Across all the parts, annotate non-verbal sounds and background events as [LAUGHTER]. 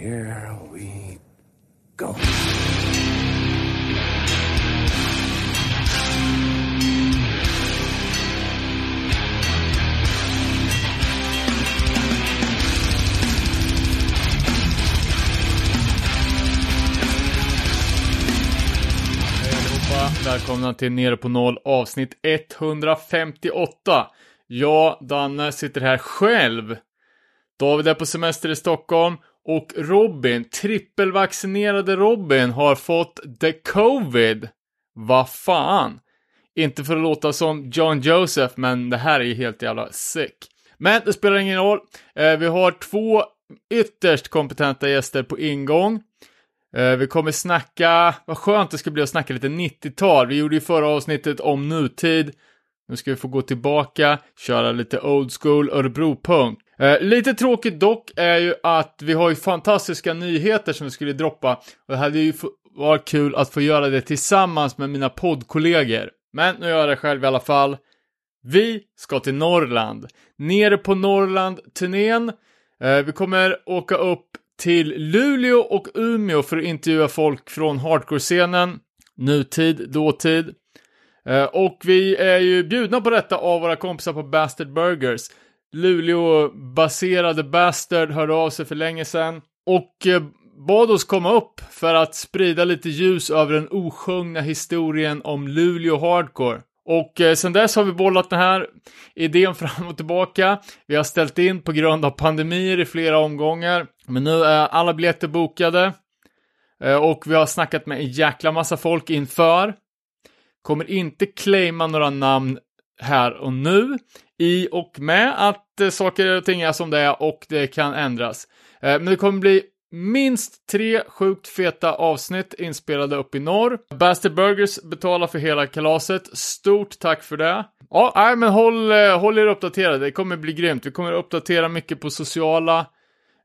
here we go. Hej allihopa, välkomna till Nere på Noll avsnitt 158. Jag, Danne, sitter här själv. David är på semester i Stockholm och Robin, trippelvaccinerade Robin, har fått the covid. Vad fan? Inte för att låta som John Joseph, men det här är ju helt jävla sick. Men det spelar ingen roll. Eh, vi har två ytterst kompetenta gäster på ingång. Eh, vi kommer snacka, vad skönt det ska bli att snacka lite 90-tal. Vi gjorde ju förra avsnittet om nutid. Nu ska vi få gå tillbaka, köra lite old school Örebro-punk. Eh, lite tråkigt dock är ju att vi har ju fantastiska nyheter som vi skulle droppa. Och det hade ju varit kul att få göra det tillsammans med mina poddkollegor. Men nu gör jag det själv i alla fall. Vi ska till Norrland. Nere på Norrland-turnén. Eh, vi kommer åka upp till Luleå och Umeå för att intervjua folk från hardcore-scenen. Nutid, dåtid. Eh, och vi är ju bjudna på detta av våra kompisar på Bastard Burgers. Luleå-baserade Bastard hörde av sig för länge sedan. Och eh, bad oss komma upp för att sprida lite ljus över den osjungna historien om Luleå Hardcore. Och eh, sen dess har vi bollat den här idén [LAUGHS] fram och tillbaka. Vi har ställt in på grund av pandemier i flera omgångar. Men nu är alla biljetter bokade. Eh, och vi har snackat med en jäkla massa folk inför. Kommer inte claima några namn här och nu. I och med att eh, saker och ting är som det är och det kan ändras. Eh, men det kommer bli minst tre sjukt feta avsnitt inspelade upp i norr. Bastard Burgers betalar för hela kalaset. Stort tack för det. Ja, nej, men håll, eh, håll er uppdaterade. Det kommer bli grymt. Vi kommer uppdatera mycket på sociala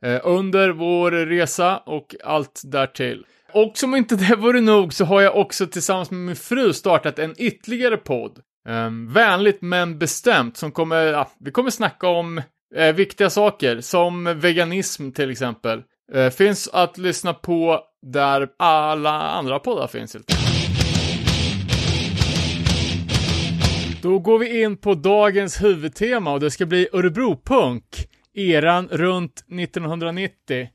eh, under vår resa och allt därtill. Och som inte det vore nog så har jag också tillsammans med min fru startat en ytterligare podd. Um, vänligt men bestämt som kommer, ja, vi kommer snacka om eh, viktiga saker som veganism till exempel. Eh, finns att lyssna på där alla andra poddar finns helt enkelt. Då går vi in på dagens huvudtema och det ska bli Örebro-punk, eran runt 1990.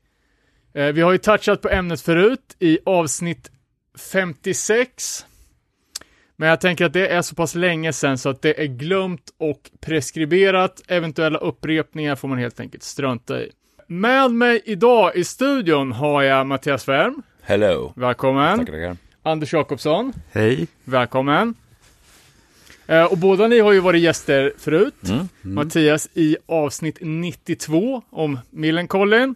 Eh, vi har ju touchat på ämnet förut i avsnitt 56. Men jag tänker att det är så pass länge sedan så att det är glömt och preskriberat. Eventuella upprepningar får man helt enkelt strunta i. Med mig idag i studion har jag Mattias Färm. Hello. Välkommen. Tackar, tackar. Anders Jakobsson. Hej. Välkommen. Eh, och båda ni har ju varit gäster förut. Mm. Mattias i avsnitt 92 om Millencolin.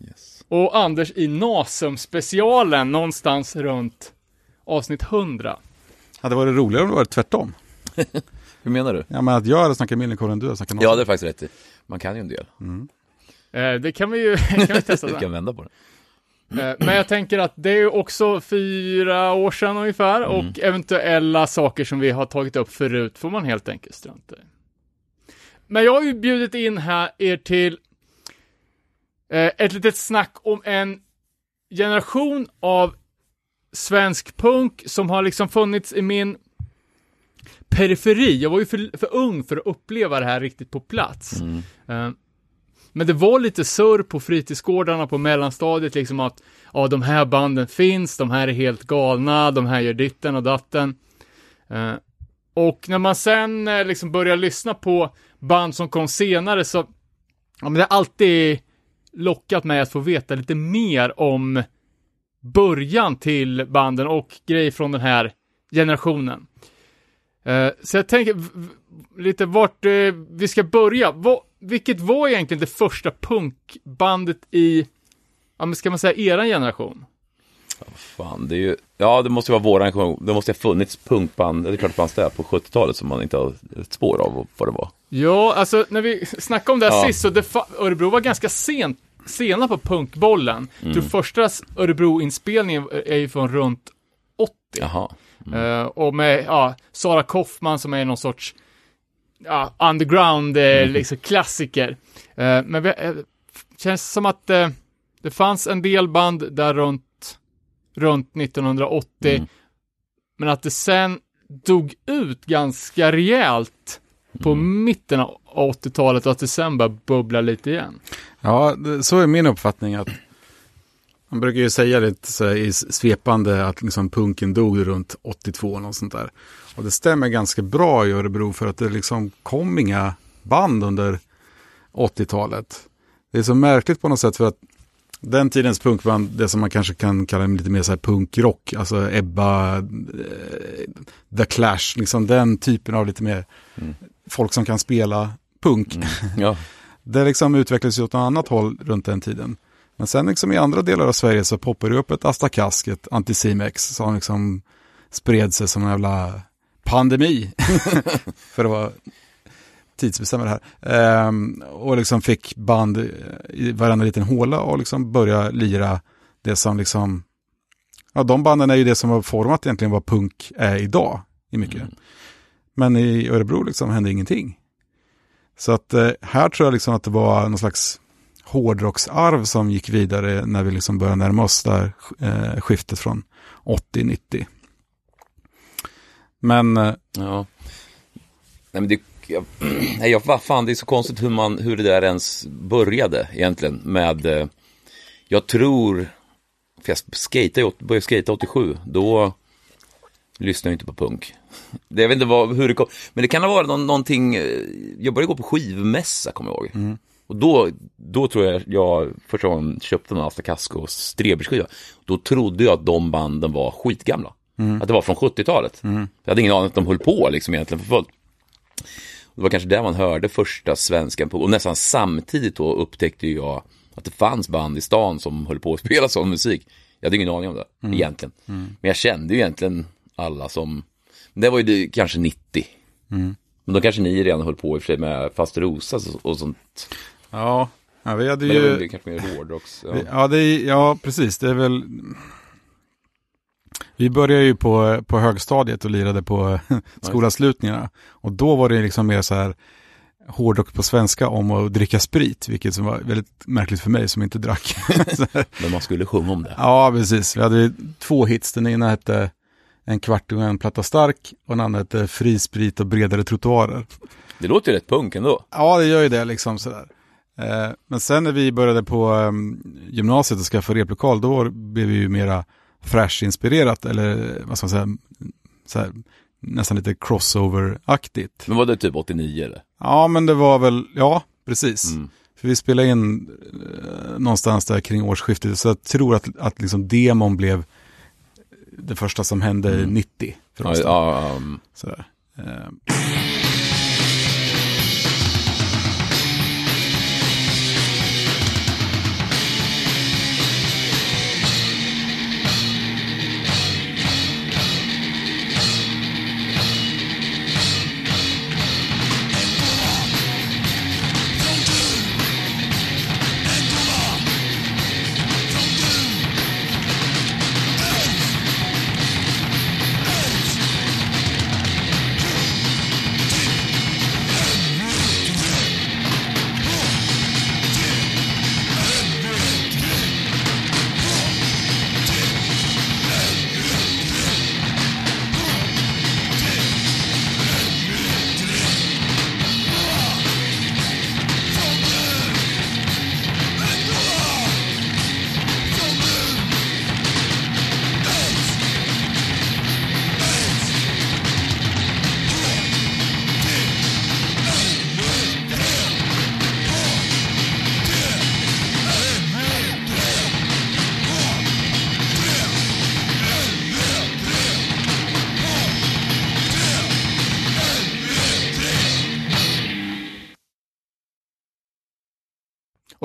Yes. Och Anders i Nasum-specialen någonstans runt avsnitt 100. Hade det varit roligare om det varit tvärtom. [LAUGHS] Hur menar du? Ja, men att jag hade snackat Millencolin än du hade snackat Ja, Nazi. det är faktiskt rätt i. Man kan ju en del. Eh, det kan vi ju [LAUGHS] kan vi testa sen. kan vända på det. Eh, Men jag tänker att det är ju också fyra år sedan ungefär och eventuella saker som vi har tagit upp förut får man helt enkelt strunta i. Men jag har ju bjudit in här er till eh, ett litet snack om en generation av svensk punk som har liksom funnits i min periferi. Jag var ju för, för ung för att uppleva det här riktigt på plats. Eh, men det var lite surr på fritidsgårdarna på mellanstadiet, liksom att ja, de här banden finns, de här är helt galna, de här gör ditten och datten. Eh, och när man sen eh, liksom börjar lyssna på band som kom senare så, ja men det har alltid lockat mig att få veta lite mer om början till banden och grejer från den här generationen. Eh, så jag tänker lite vart eh, vi ska börja. Vilket var egentligen det första punkbandet i, ja men ska man säga eran generation? Fan, det är ju, ja det måste vara våran generation. Det måste ha funnits punkband, det är klart det fanns det, på 70-talet som man inte har ett spår av vad det var. Ja, alltså när vi snackade om det här Ja. sist så det Örebro var ganska sent, sena på punkbollen. Jag tror första Örebro-inspelningen är ju från runt 80. Jaha. Eh, och med, ja, Sara Kaufman som är någon sorts, ja, underground, eh, liksom klassiker. Eh, men vi, eh, känns som att det fanns en del band där runt, runt 1980, Mm. men att det sen dog ut ganska rejält på Mm. mitten av 80-talet och att det sen började bubbla lite igen. Ja, så är min uppfattning att man brukar ju säga lite så här i svepande att liksom punken dog runt 82 och sånt där. Och det stämmer ganska bra i Örebro för att det liksom kom inga band under 80-talet. Det är så märkligt på något sätt för att den tidens punkband, det som man kanske kan kalla lite mer så här punkrock, alltså Ebba, eh, The Clash, liksom den typen av lite mer folk som kan spela punk. [LAUGHS] Ja. Det liksom utvecklades åt något annat håll runt den tiden. Men sen liksom i andra delar av Sverige så poppar det upp ett Asta Kask, ett Anticimex som liksom spred sig som en jävla pandemi. [LAUGHS] För att vara tidsbestämma det här. Ehm, och liksom fick band i varenda liten håla och liksom börja lira det som liksom, ja de banden är ju det som har format egentligen vad punk är idag i mycket. Men i Örebro liksom hände ingenting. Så att eh, här tror jag liksom att det var någon slags hårdrocksarv som gick vidare när vi liksom började närma oss där eh, skiftet från 80-90. Men eh, Ja. Nej men det, jag, [CLEARS THROAT] nej, jag, vad fan, det är så konstigt hur, man, hur det där ens började egentligen med, eh, jag tror, för jag skejtade, började skejta 87, då lyssnade jag inte på punk. Det, jag vet inte vad, hur det kom, men det kan ha varit någon, någonting, eh, jag började gå på skivmässa kommer jag ihåg. Och då, då tror jag, jag första gången köpte en Asta och Streberskiva, då trodde jag att de banden var skitgamla. Att det var från 70-talet. Jag hade ingen aning att de höll på liksom egentligen för fullt. Det var kanske där man hörde första svenskan på, och nästan samtidigt då upptäckte jag att det fanns band i stan som höll på att spela sån musik. Jag hade ingen aning om det, egentligen. Men jag kände ju egentligen alla som, det var ju det, kanske 90. Men då kanske ni redan höll på i och för sig med Fast Rosa och, sånt. ja, ja, vi hade Men det var ju... ju kanske mer hårdrocks. Ja. Ja, det är, ja, precis. Det är väl... Vi började ju på, på högstadiet och lirade på [LAUGHS] skolavslutningarna. Och då var det liksom mer så här hårdrock på svenska om att dricka sprit, vilket som var väldigt märkligt för mig som inte drack. [LAUGHS] Men man skulle sjunga om det. ja, precis. Vi hade ju två hits. Den ena hette En kvart och en platta stark och den andra hette Fri sprit och bredare trottoarer. Det låter ju rätt punk ändå. Ja, det gör ju det liksom sådär. Eh, men sen när vi började på um, gymnasiet och skaffa replokal, då blev vi ju mera Thrash-inspirerat, eller vad ska man säga, så här, nästan lite crossover-aktigt. Men var det typ 89 eller? Ja, men det var väl, ja, precis. Mm. För vi spelade in eh, någonstans där kring årsskiftet, så jag tror att, att liksom demon blev det första som hände 90 för Ja, oss. då. ja, um, Sådär.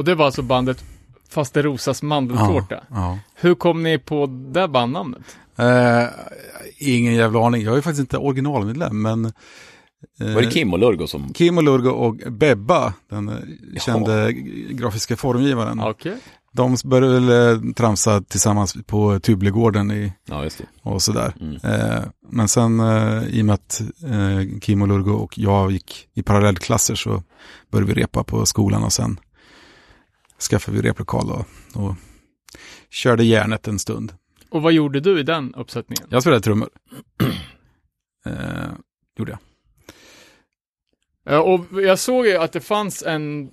Och det var alltså bandet Fasterosas mandeltårta. ja. Hur kom ni på det bandnamnet? Eh, ingen jävla aning. Jag är faktiskt inte originalmedlem, men eh, var det Kim och Lurgo som... Kim och Lurgo och Bebba, den eh, kände grafiska formgivaren. Okej. De började väl eh, tramsa tillsammans på Tublegården i, Ja, just det. och sådär. Mm. Eh, men sen eh, i och med att eh, Kim och Lurgo och jag gick i parallellklasser så började vi repa på skolan och sen skaffade vi replokal och, och körde järnet en stund. Och vad gjorde du i den uppsättningen? Jag spelade trummor. [CLEARS THROAT] eh, gjorde jag. Ja, och jag såg ju att det fanns en,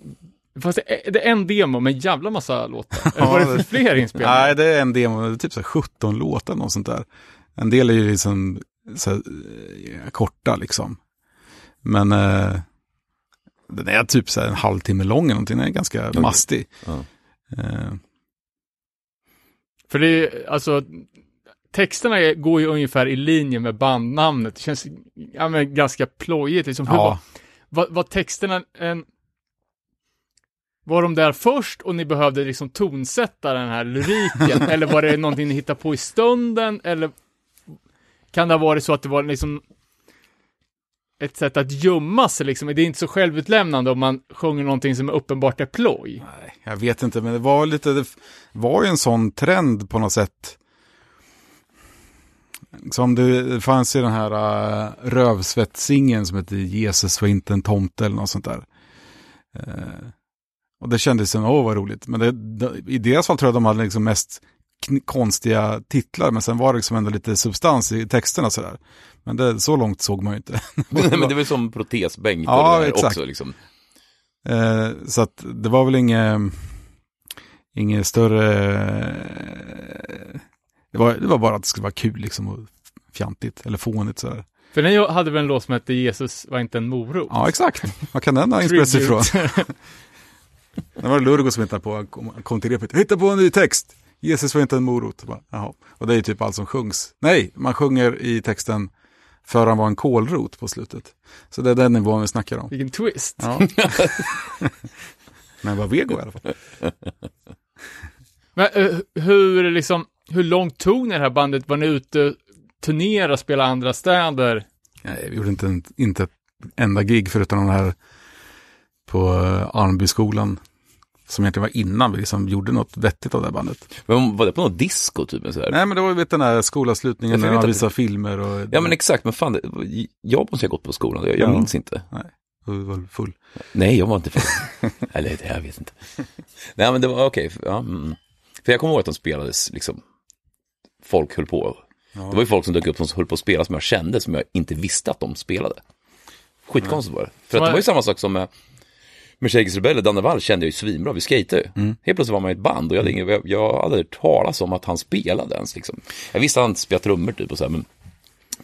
fast det är, en demo med en jävla massa låtar. [LAUGHS] Eller var det fler inspelningar? Nej, det är en demo, det är typ så här 17 låtar något sånt där. En del är ju liksom så här, eh, korta liksom. Men eh, den är typ så här en halvtimme lång eller någonting, den är ganska mastig. Ja. Eh, För det är, alltså, texterna går ju ungefär i linje med bandnamnet. Det känns ja, men, ganska plojigt liksom. Hur Ja. var, var, var texterna en... Var de där först och ni behövde liksom tonsätta den här lyriken? [LAUGHS] eller var det någonting ni hittade på i stunden? Eller kan det ha varit så att det var liksom ett sätt att gömma sig liksom? Det är inte så självutlämnande om man sjunger någonting som är uppenbart är ploj. Nej, jag vet inte, men det var lite, det var ju en sån trend på något sätt. Som det, det fanns ju den här äh, uh, rövsvettsingen som heter Jesus var inte en tomte eller något sånt där. Uh, och det kändes som, åh vad roligt. Men det, det, i deras fall tror jag de hade liksom mest konstiga titlar, men sen var det liksom ändå lite substans i texterna sådär. Men det, så långt såg man ju inte. [LAUGHS] Nej, men det var ju som protesbänk Ja, exakt. också liksom. Eh, så att det var väl inget, inget större... eh, Det var, det var bara att det skulle vara kul liksom och fjantigt eller fånigt sådär. För ni hade väl en låt som hette Jesus var inte en morot? Ja, exakt. Vad kan den ha inspirerat sig ifrån? [LAUGHS] Det var Lurgo som hittade på, kom, kom till repet, hitta på en ny text. Jesus var inte en morot. Bara, Jaha. Och det är ju typ allt som sjungs. Nej, man sjunger i texten för han var en kålrot på slutet. Så det är den nivån vi snackar om. Vilken twist. Ja. [LAUGHS] Men var vego i alla fall. Men eh, hur liksom, hur långt tog ni det här bandet? Var ni ute turnera, spela andra städer? Nej, vi gjorde inte, inte ett enda gig förutom den här på eh, Arnbyskolan. Som egentligen var innan vi liksom gjorde något vettigt av det här bandet. Men var det på något disco typ? eller Så här? Nej, men det var vet, den här skolavslutningen när man att- visar filmer och... Ja men exakt, men fan, det, jag måste ha gått på skolan, jag, jag Ja. minns inte. och vi var full. Nej, jag var inte full. [LAUGHS] Eller det, jag vet inte. Nej men det var okej, för- ja, mm. För jag kommer ihåg att de spelades, liksom, folk höll på. Det var ju folk som dök upp som höll på att spela som jag kände, som jag inte visste att de spelade. Skitkonstigt var det. För att det var ju samma sak som med, med Shakers Rebell, Danne Wall kände jag ju svinbra, vi skejtade ju. Mm. Helt plötsligt var man i ett band och jag hade, ingen, jag, jag hade hört talas om att han spelade ens. Liksom. Jag visste att han spelade trummor typ och så här, men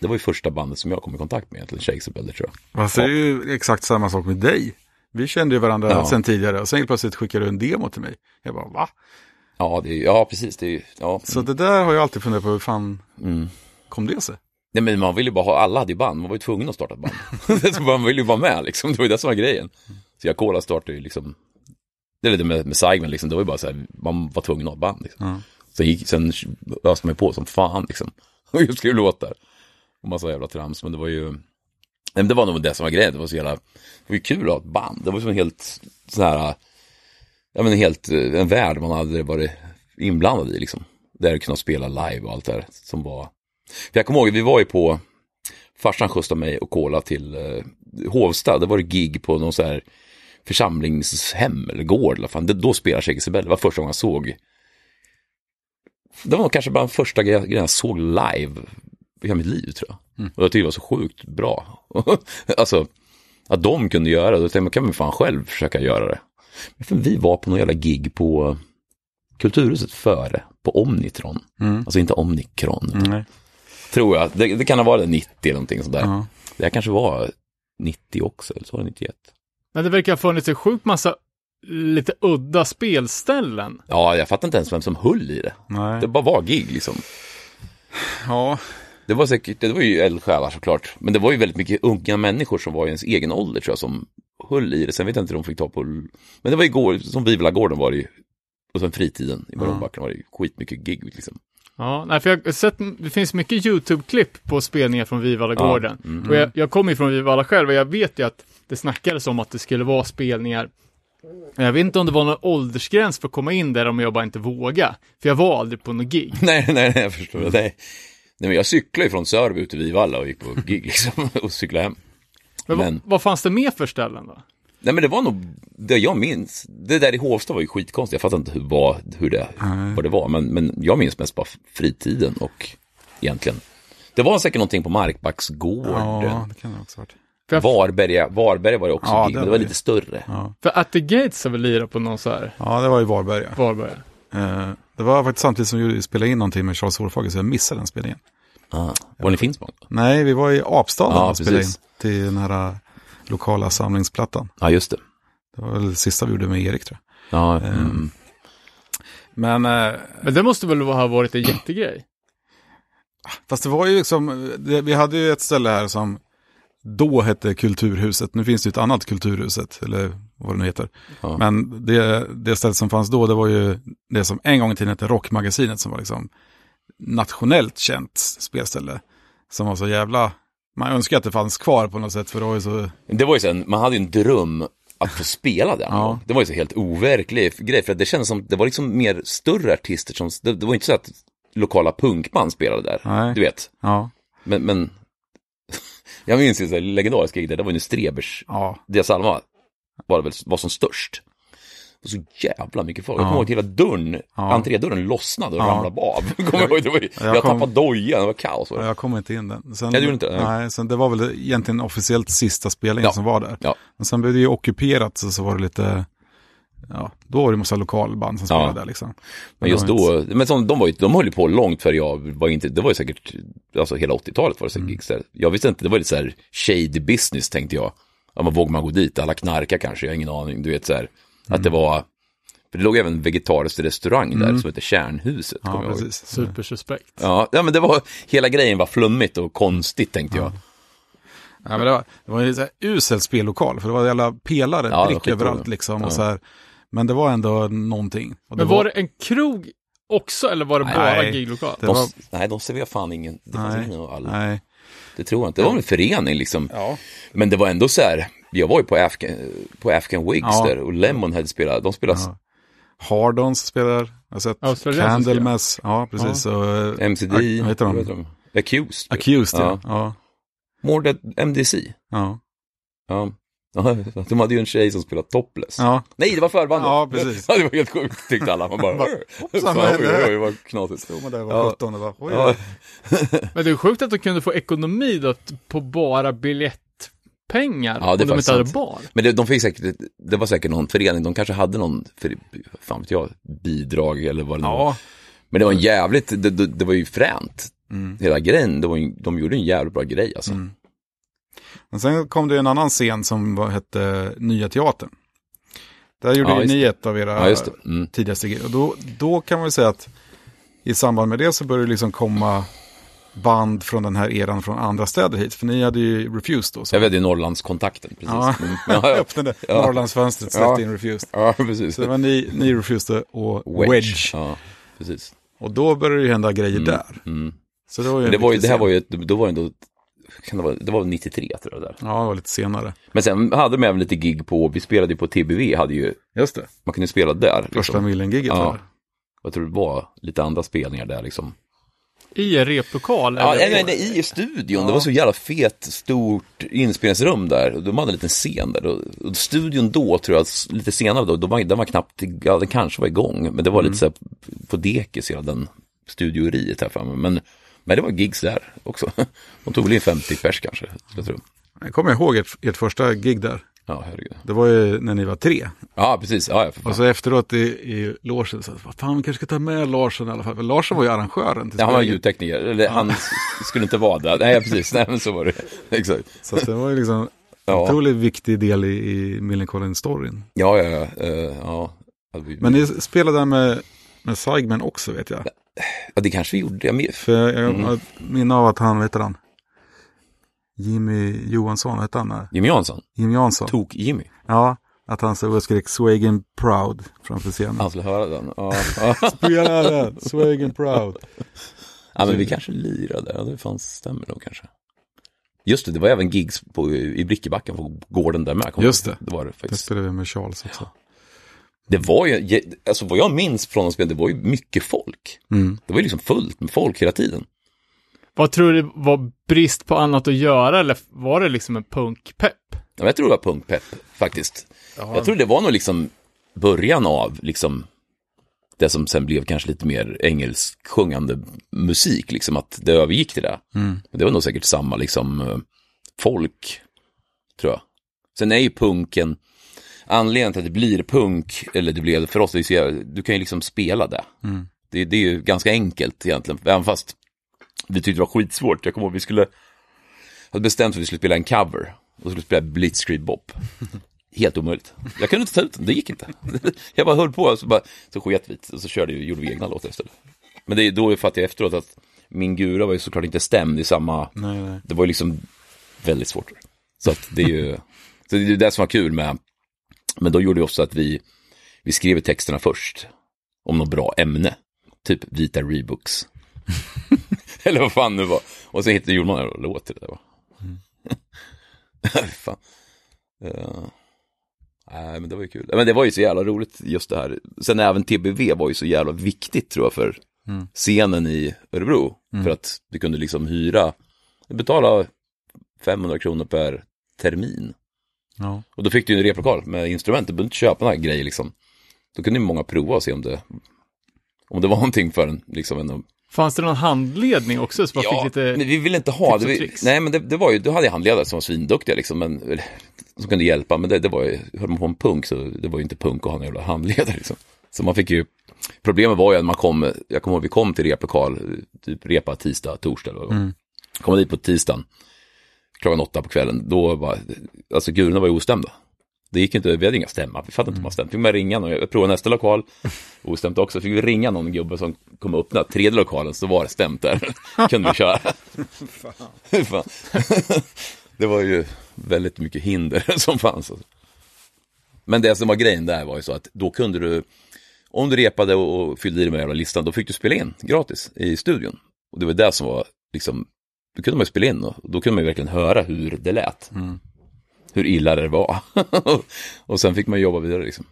det var ju första bandet som jag kom i kontakt med egentligen, Shakers Rebell tror jag. Fast det är ju exakt samma sak med dig. Vi kände ju varandra Ja. sen tidigare och sen helt plötsligt skickade du en demo till mig. Jag bara, va? Ja, det är, ja precis, det är ja. Så det där har jag alltid funderat på, hur fan Mm. kom det sig? Nej men man vill ju bara ha, alla hade ju band, man var ju tvungen att starta ett band. [LAUGHS] man vill ju vara med liksom, det var ju det som var grejen. Så jag Cola startade ju liksom, det är det med, med Simon liksom, det var ju bara så här, man var tvungen att ha band liksom. Ja. Sen, gick, sen öste man ju på som fan liksom, och just skrev låtar. Och massa jävla trams, men det var ju, men det var nog det som var grejen, det var så jävla, det var ju kul att ha ett band, det var som en helt så här, ja men helt, eh, en värld man hade varit inblandad i liksom. Där kunna spela live och allt det här som var, för jag kommer ihåg, vi var ju på, farsan skjutsade mig och Kola till eh, Hovsta, det var det gig på någon så här församlingshem eller gård, eller fan. Det, då spelade Shakespeare det var första gången jag såg. Det var nog kanske bara den första gre- grejen jag såg live i hela mitt liv tror jag. Och jag tyckte det var så sjukt bra. [LAUGHS] alltså, att de kunde göra det, då tänkte man, kan man fan själv försöka göra det. Men för vi var på någon jävla gig på Kulturhuset före, på Omnitron. Alltså inte Omnikron, Nej. Tror jag. Det, det kan ha varit 90 eller någonting sådär. Ja. Det här kanske var 90 också, eller så var det 91. Men det verkar ha funnits en sjuk massa lite udda spelställen. Ja, jag fattar inte ens vem som höll i det. Nej. Det bara var gig liksom. Ja, Det var säkert, det var ju eldsjälar såklart. Men det var ju väldigt mycket unga människor som var i ens egen ålder tror jag som höll i det. Sen vet jag inte om de fick ta på, men det var igår, som Vivalagården var det ju. Och sen fritiden i Morgonbacken var det ju skitmycket gig liksom. Ja, nej, för jag har sett, det finns mycket YouTube-klipp på spelningar från Vivalla-gården. Ja, mm. Och jag, jag kommer ju från Vivalla själv och jag vet ju att det snackades om att det skulle vara spelningar. Jag vet inte om det var någon åldersgräns för att komma in där om jag bara inte vågade. För jag var aldrig på något gig. [LAUGHS] Nej, nej, nej, jag förstår. Nej. nej, men jag cyklade ju från Sörby ut till Vivalla och gick på gig [LAUGHS] liksom och cyklade hem. Men, Men- Vad, vad fanns det mer för ställen då? Nej men det var nog det jag minns. Det där i Hovsta var ju skitkonstigt. Jag fattar inte hur, vad, hur det, Nej. vad det var. Men, men jag minns mest bara fritiden och egentligen. Det var säkert någonting på Markbacksgården. Ja, det kan det också ha varit. För, Varberga, Varberga var det också, Ja, gig, det men det var lite större. Ja. för At the Gates har väl lirat på någon så här ja, det var i Varberga. Varberg. Eh, det var faktiskt samtidigt som vi spelade in någonting med Charles Hårfager så jag missade den spelningen. Ah. Var ni Finspång? Nej, vi var i Apstaden Ja, och spelade in till den här lokala samlingsplattan. Ja, just det. Det var väl det sista vi gjorde med Erik tror jag. Ja, Ehm, mm. Men, eh, Men det måste väl ha varit en jättegrej? fast det var ju liksom, det, vi hade ju ett ställe här som då hette Kulturhuset. Nu finns det ju ett annat Kulturhuset, eller vad det nu heter. Ja. Men det, det stället som fanns då, det var ju det som en gång i tiden hette Rockmagasinet, som var liksom nationellt känt spelställe. Som var så jävla, man önskar att det fanns kvar på något sätt, för det var ju så, Det var ju så man hade ju en dröm att få spela den. Ja. Det var ju så helt overklig grej, för det kändes som, det var liksom mer större artister som, det, det var inte så att lokala punkband spelade där, Nej. du vet. ja, Men, men [LAUGHS] jag minns ju så här gig där, det var ju när Strebers, ja, Dia Salma var, väl, var som störst. Var så jävla mycket folk. Jag Ja. kommer ihåg att hela dörren, Ja. entrédörren lossnade och Ja. ramlade av. [LAUGHS] Kommer jag, ihåg, Jag jag kom- tappade dojan, det var kaos. Var det. jag kom inte in den. Sen, Ja, gjorde inte det? Nej, sen det var väl egentligen officiellt sista spelningen Ja. som var där. Ja. Men sen blev det ju ockuperat, så, så var det lite, ja, då var det massa lokalband som Ja. spelade där liksom. Men just det var då, men som, de, var ju, de höll ju på långt för jag var inte, det var ju säkert, alltså hela 80-talet var det Mm. säkert gigs där. Jag visste inte, det var lite så här shady business tänkte jag. Ja, men vågar man gå dit, alla knarkar kanske, jag har ingen aning, du vet så här. Att Mm. det var, för det låg även en vegetarisk restaurang där som heter Kärnhuset, Ja, precis. Supersuspekt. Ja, ja, men det var, hela grejen var flummigt och konstigt tänkte jag. Ja, men det var, det var en så här usel spellokal, för det var jävla pelare, Ja, var prick överallt liksom. Och Ja. så här. Men det var ändå någonting. Och Men var det en krog också eller var det Nej. bara giglokal? det De, var, Nej, de serverade fan ingen, det fanns nej, ingen all, nej. det tror jag inte. Det var en förening liksom. Ja. Men det var ändå så här, jag var ju på Afghan, på Afghan Wigs Ja. där och Lemonhead spelade, de spelade Ja. Hardons spelar, jag har sett. Candlemass, ja precis. Och, eh, MCD, vad heter de? vad heter de? Accused. Accused, ja. Ja. ja. More Dead MDC. ja. Ja. Ja, [LAUGHS] de hade ju en tjej som spelade topless. ja. Nej, det var förbandet. Ja, precis. [LAUGHS] Ja, det var helt sjukt, tyckte alla. Man bara, [LAUGHS] hoppsan, vad hände oj, vad knasigt. Stod man där och Ja. var 17 och bara, oj, Ja, Men det är sjukt att de kunde få ekonomi då på bara biljettpengar Ja, om de inte hade sant. bar. Men det, de fick säkert, det var säkert någon förening, de kanske hade någon, för, fan vet jag, bidrag eller vad det nu var. Ja. Men det var en jävligt, det, det, det var ju fränt. Mm. Hela grejen, det var ju, de gjorde en jävligt bra grej alltså. Mm. Men sen kom det en annan scen som var, hette Nya Teatern. Där gjorde Ja, ju ni ett av era Ja. Mm. tidigaste grejer. Och då, då kan man väl säga att i samband med det så började det liksom komma band från den här eran från andra städer hit. För ni hade ju Refused då. Så. Jag vet, det är Norrlandskontakten, precis. Ja, Mm. [LAUGHS] Ja, jag ja. öppnade Ja. Norrlandsfönstret, släppte Ja. in Refused. ja, precis. Så det var ni, ni Refused och Wedge. Ja, precis. Och då började det ju hända grejer där. Mm. Så det var ju det, var ju, det här var ju, då var det ändå, kan det, vara, det var 93 tror jag där. Ja, det var lite senare. Men sen hade de även lite gig på, vi spelade ju på TBV, hade ju, Just det. man kunde spela där. Första Liksom. Millen-giget Ja. Jag tror det var lite andra spelningar där liksom. I en replokal? Ja, eller? nej, nej, i studion, det var så jävla fet, stort inspelningsrum där. De hade en liten scen där. Och, studion då, tror jag, lite senare då, då var, den var knappt, ja, den kanske var igång. Men det var lite så här på dekis, hela den studioriet här framme. Men, men det var gigs där också. [LAUGHS] De tog väl in 50 pers kanske, jag tro. Jag kommer ihåg ert, ert första gig där. Ja, herregud. Det var ju när ni var tre. Ja, precis. Ja, ja. Och så efteråt i, i logen så vad fan vi kanske ska ta med Larsson i alla fall. För Larsson var ju arrangören till Ja, han var ljudtekniker, eller han s- skulle inte vara där. Nej, precis, nej men så var det. [LAUGHS] Exakt. Så det var ju liksom en Ja. otroligt viktig del i, i Millencolin-storyn. Ja, ja, ja. eh, ja. Ja, Men ni spelade där med, med Seigman också vet jag. ja, det kanske vi gjorde. Jag med. För jag Mm. minne av att han, vet han, Jimmy Johansson, hette han där? Jimmy Jansson, Jimmy Jansson. Tok-Jimmy. Ja, att han och skrek Swagen Proud framför scenen. Han skulle höra den. Ja, ja. [LAUGHS] Spela den, Swagen Proud. ja men vi kanske lirade. Ja, det fanns, stämmer nog kanske. Just det, det var även gigs på, i Brickebacken på gården där med. Just det. Det var det Det faktiskt. spelade vi med Charles också. Det var ju, alltså vad jag minns från de spelen, det var ju mycket folk. Mm. Det var ju liksom fullt med folk hela tiden. Vad tror du var brist på annat att göra eller var det liksom en punkpepp? Ja, Jag tror det var punkpepp faktiskt. Jag tror det var nog liksom början av liksom det som sen blev kanske lite mer engelsksjungande musik, liksom att det övergick till det. Det var nog säkert samma liksom eh, folk, tror jag. Sen är ju punken, anledningen till att det blir punk, eller det blev för oss, det är så jävla- du kan ju liksom spela det. det. Det är ju ganska enkelt egentligen, även fast vi tyckte det var skitsvårt. Jag kommer ihåg vi skulle, hade bestämt att vi skulle spela en cover, och skulle spela Blitzkrieg Bop. [LAUGHS] Helt omöjligt. Jag kunde inte ta ut den, det gick inte. [LAUGHS] Jag bara höll på, och så, bara, så sket vi och så körde, gjorde vi egna låtar istället. Men det är då fattade jag efteråt att min gura var ju såklart inte stämd i samma, Nej, nej. det var ju liksom väldigt svårt. Så att det är ju, [LAUGHS] så det är det som var kul med, men då gjorde vi också att vi, vi skrev texterna först, om något bra ämne, typ vita Reeboks. [LAUGHS] Eller vad fan det var. Och så hittade gjorde man en låt till det där va. [LAUGHS] fan. Ja. Nej, men det var ju kul. Men det var ju så jävla roligt just det här. Sen även TBV var ju så jävla viktigt tror jag för scenen i Örebro. För att du kunde liksom hyra, betala 500 kronor per termin. Ja. Och då fick du ju en replokal med instrument, du behövde inte köpa några grejer liksom. Då kunde ju många prova och se om det, om det var [LAUGHS] någonting för en, liksom en Fanns det någon handledning också? Så man Ja, fick lite... men vi ville inte ha det. Vi, nej, men det, det var ju, du hade jag handledare som var svinduktiga liksom, men, som kunde hjälpa, men det, det var ju, hörde man på en punk så det var ju inte punk att ha en jävla handledare liksom. Så man fick ju, problemet var ju att man kom, jag kommer ihåg vi kom till replokal, typ repa tisdag, torsdag, det var. kom dit på tisdagen, klockan åtta på kvällen, då var, alltså gurorna var ju ostämda. Det gick inte, vi hade inga stämma, vi fattade inte om man stämt. Fick man ringa någon, jag provade nästa lokal, ostämt också, fick vi ringa någon gubbe som kom och öppna tredje lokalen så var det stämt där. [LAUGHS] Kunde vi köra. [LAUGHS] Fan. [LAUGHS] det var ju väldigt mycket hinder som fanns. Men det som var grejen där var ju så att då kunde du, om du repade och, fyllde i den jävla listan, då fick du spela in gratis i studion. Och det var det som var liksom, då kunde man ju spela in och då kunde man ju verkligen höra hur det lät. Hur illa det var. [LAUGHS] och sen fick man jobba vidare liksom.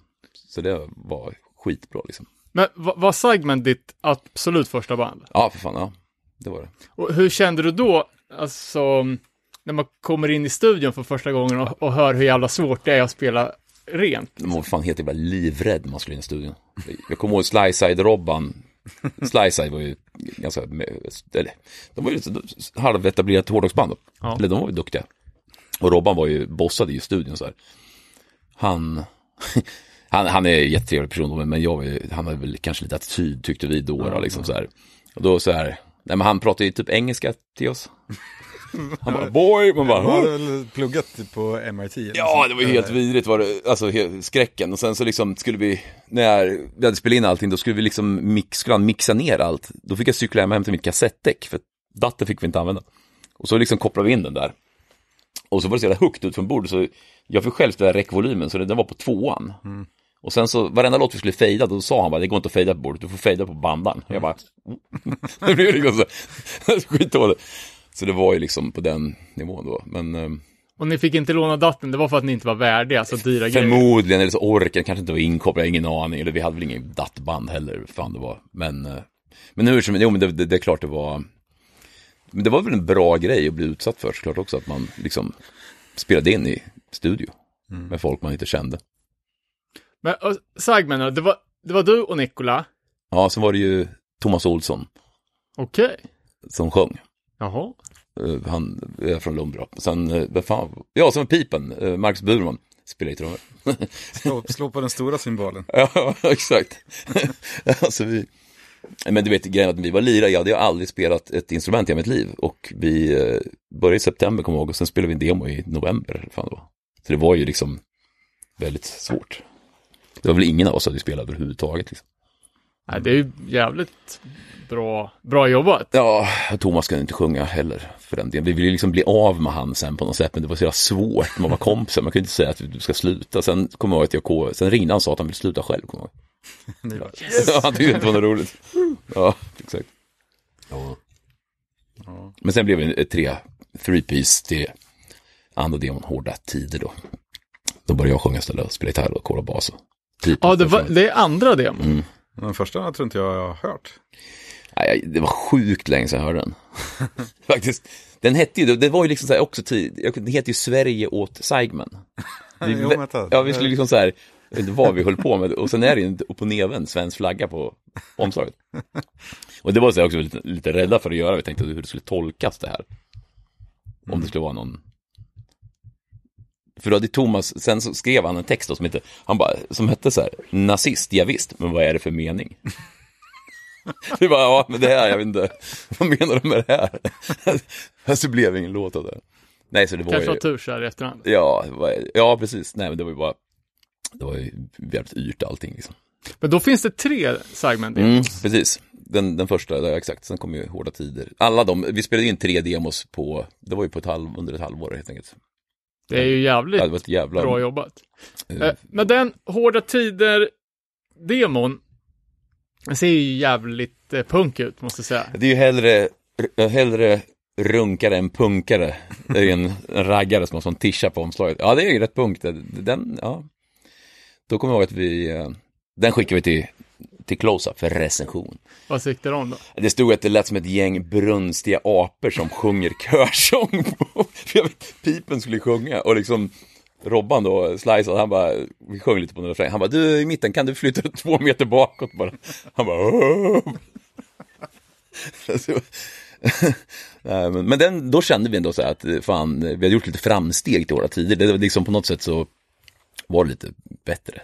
Så det var skitbra liksom. Men va- var Sagman ditt absolut första band? Ja, för fan, ja. Det var det. Och hur kände du då, alltså, när man kommer in i studion för första gången och, och hör hur jävla svårt det är att spela rent? Man var fan helt jävla livrädd när man skulle in i studion. Jag kommer ihåg Slyside-Robban. Slyside var ju ganska, eller, de var ju halvetablerat hårdrocksband. Ja. Eller de var ju duktiga. Och Robban var ju, bossade i studion så här. Han, [LAUGHS] han, han är en jättetrevlig person, men- jag var han hade väl kanske lite attityd tyckte vi då, då liksom så här. Och då så här, nej men han pratade ju typ engelska till oss. [LAUGHS] Han bara, boy, man bara, väl pluggat på MIT? Ja, det var ju helt vidrigt var det, alltså skräcken. Och sen så liksom skulle vi, när vi hade spelat in allting, då skulle vi liksom mix, skulle han mixa ner allt. Då fick jag cykla hem och hämta mitt kassettdäck, för dator fick vi inte använda. Och så liksom kopplade vi in den där. Och så var det så jävla högt ut från bordet, så jag fick själv ställa räckvolymen, så den var på tvåan. Och sen så, varenda låt vi skulle fejda, då sa han bara, det går inte att fejda på bordet, du får fejda på bandan. Jag bara, [LAUGHS] det blev liksom så, [LAUGHS] skitdåligt. Så det var ju liksom på den nivån då, men... ehm, Och ni fick inte låna datorn, det var för att ni inte var värdiga, alltså dyra grejer. Förmodligen, eller så orken kanske inte var inkopplad, ingen aning. Eller vi hade väl ingen dattband heller, fan det var. Men, eh, men hur som jo men det, det, det är klart det var, men det var väl en bra grej att bli utsatt för såklart också, att man liksom spelade in i studio med folk man inte kände. Men och, Sagman det var, det var du och Nikola? Ja, så var det ju Thomas Olsson Okej. som sjöng. Jaha. Eh, Han är från Lumbra. Sen, eh, vad fan, ja, som pipen, eh, Marcus Burman spelar i trummor. Slå, slå på den stora symbolen. [LAUGHS] Ja, exakt. [LAUGHS] alltså vi... Men du vet, grejen att vi var lirare, jag hade aldrig spelat ett instrument i mitt liv. Och vi eh, började i september, kommer jag ihåg, och sen spelade vi en demo i november. Fan var. Så det var ju liksom väldigt svårt. Det var väl ingen av oss som hade spelat överhuvudtaget. Liksom. Nej, det är ju jävligt bra, bra jobbat. Ja, Thomas kunde inte sjunga heller för den delen. Vi ville liksom bli av med han sen på något sätt, men det var så jävla svårt. Man var kompisar, man kunde inte säga att du ska sluta. Sen kommer jag ihåg att jag, sen ringde han och sa att han ville sluta själv, kommer jag ihåg. [LAUGHS] [LAUGHS] Ja, han tyckte inte det var något roligt. Ja, exakt. Ja. Men sen blev det tre, three piece till andra demon, Hårda Tider då. Då började jag sjunga istället och spela gitarr och kolla bas. typ Ja, det, var, det är andra demon. Mm. den första tror inte jag har hört. Nej, det var sjukt länge sedan jag hörde den. [LAUGHS] Faktiskt. Den hette ju, det var ju liksom så här också tid, det heter ju Sverige åt Seigman. Vi, Jo, vänta. ja, vi skulle liksom så här, jag vet inte vad vi höll på med, och sen är det ju en upp och neven svensk flagga på omslaget. Och det var så här också lite, lite rädda för att göra, vi tänkte hur det skulle tolkas det här. Om det skulle vara någon för då hade Thomas, sen så skrev han en text då som hette, han bara, som hette så här, nazist, ja, visst, men vad är det för mening? [LAUGHS] Vi bara, ja, men det här, jag vet inte, vad menar du med det här? [LAUGHS] så blev det ingen låt av det. Nej, så det var Kanske ju, har tur så här i efterhand. ja, var, ja, precis, nej, men det var ju bara, det var ju jävligt yrt allting liksom. Men då finns det tre segment. Mm, precis, den, den första, ja, exakt, sen kom ju Hårda Tider. Alla de, vi spelade in tre demos på, det var ju på ett halv, under ett halvår helt enkelt. Det är ju jävligt Ja, det var ett jävla... bra jobbat. Eh, Men den Hårda Tider-demon den ser ju jävligt eh, punk ut, måste jag säga. Det är ju hellre, hellre runkare än punkare. Det är ju en, en raggare som har sån tisha på omslaget. Ja, det är ju rätt punk. Den, ja. Då kommer jag ihåg att vi, eh, den skickade vi till, till Close-Up för recension. Vad tyckte de då? Det stod att det lät som ett gäng brunstiga apor som sjunger körsång. [LAUGHS] Jag vet, pipen skulle sjunga och liksom Robban då, Slice, han bara, vi sjöng lite på den refrängen. Han bara, du i mitten, kan du flytta två meter bakåt bara? Han bara, Åh! [LAUGHS] Så- [LAUGHS] Nej, men, men den, då kände vi ändå så här att eh, fan, vi hade gjort lite framsteg till våra tider. Det var liksom på något sätt så var det lite bättre.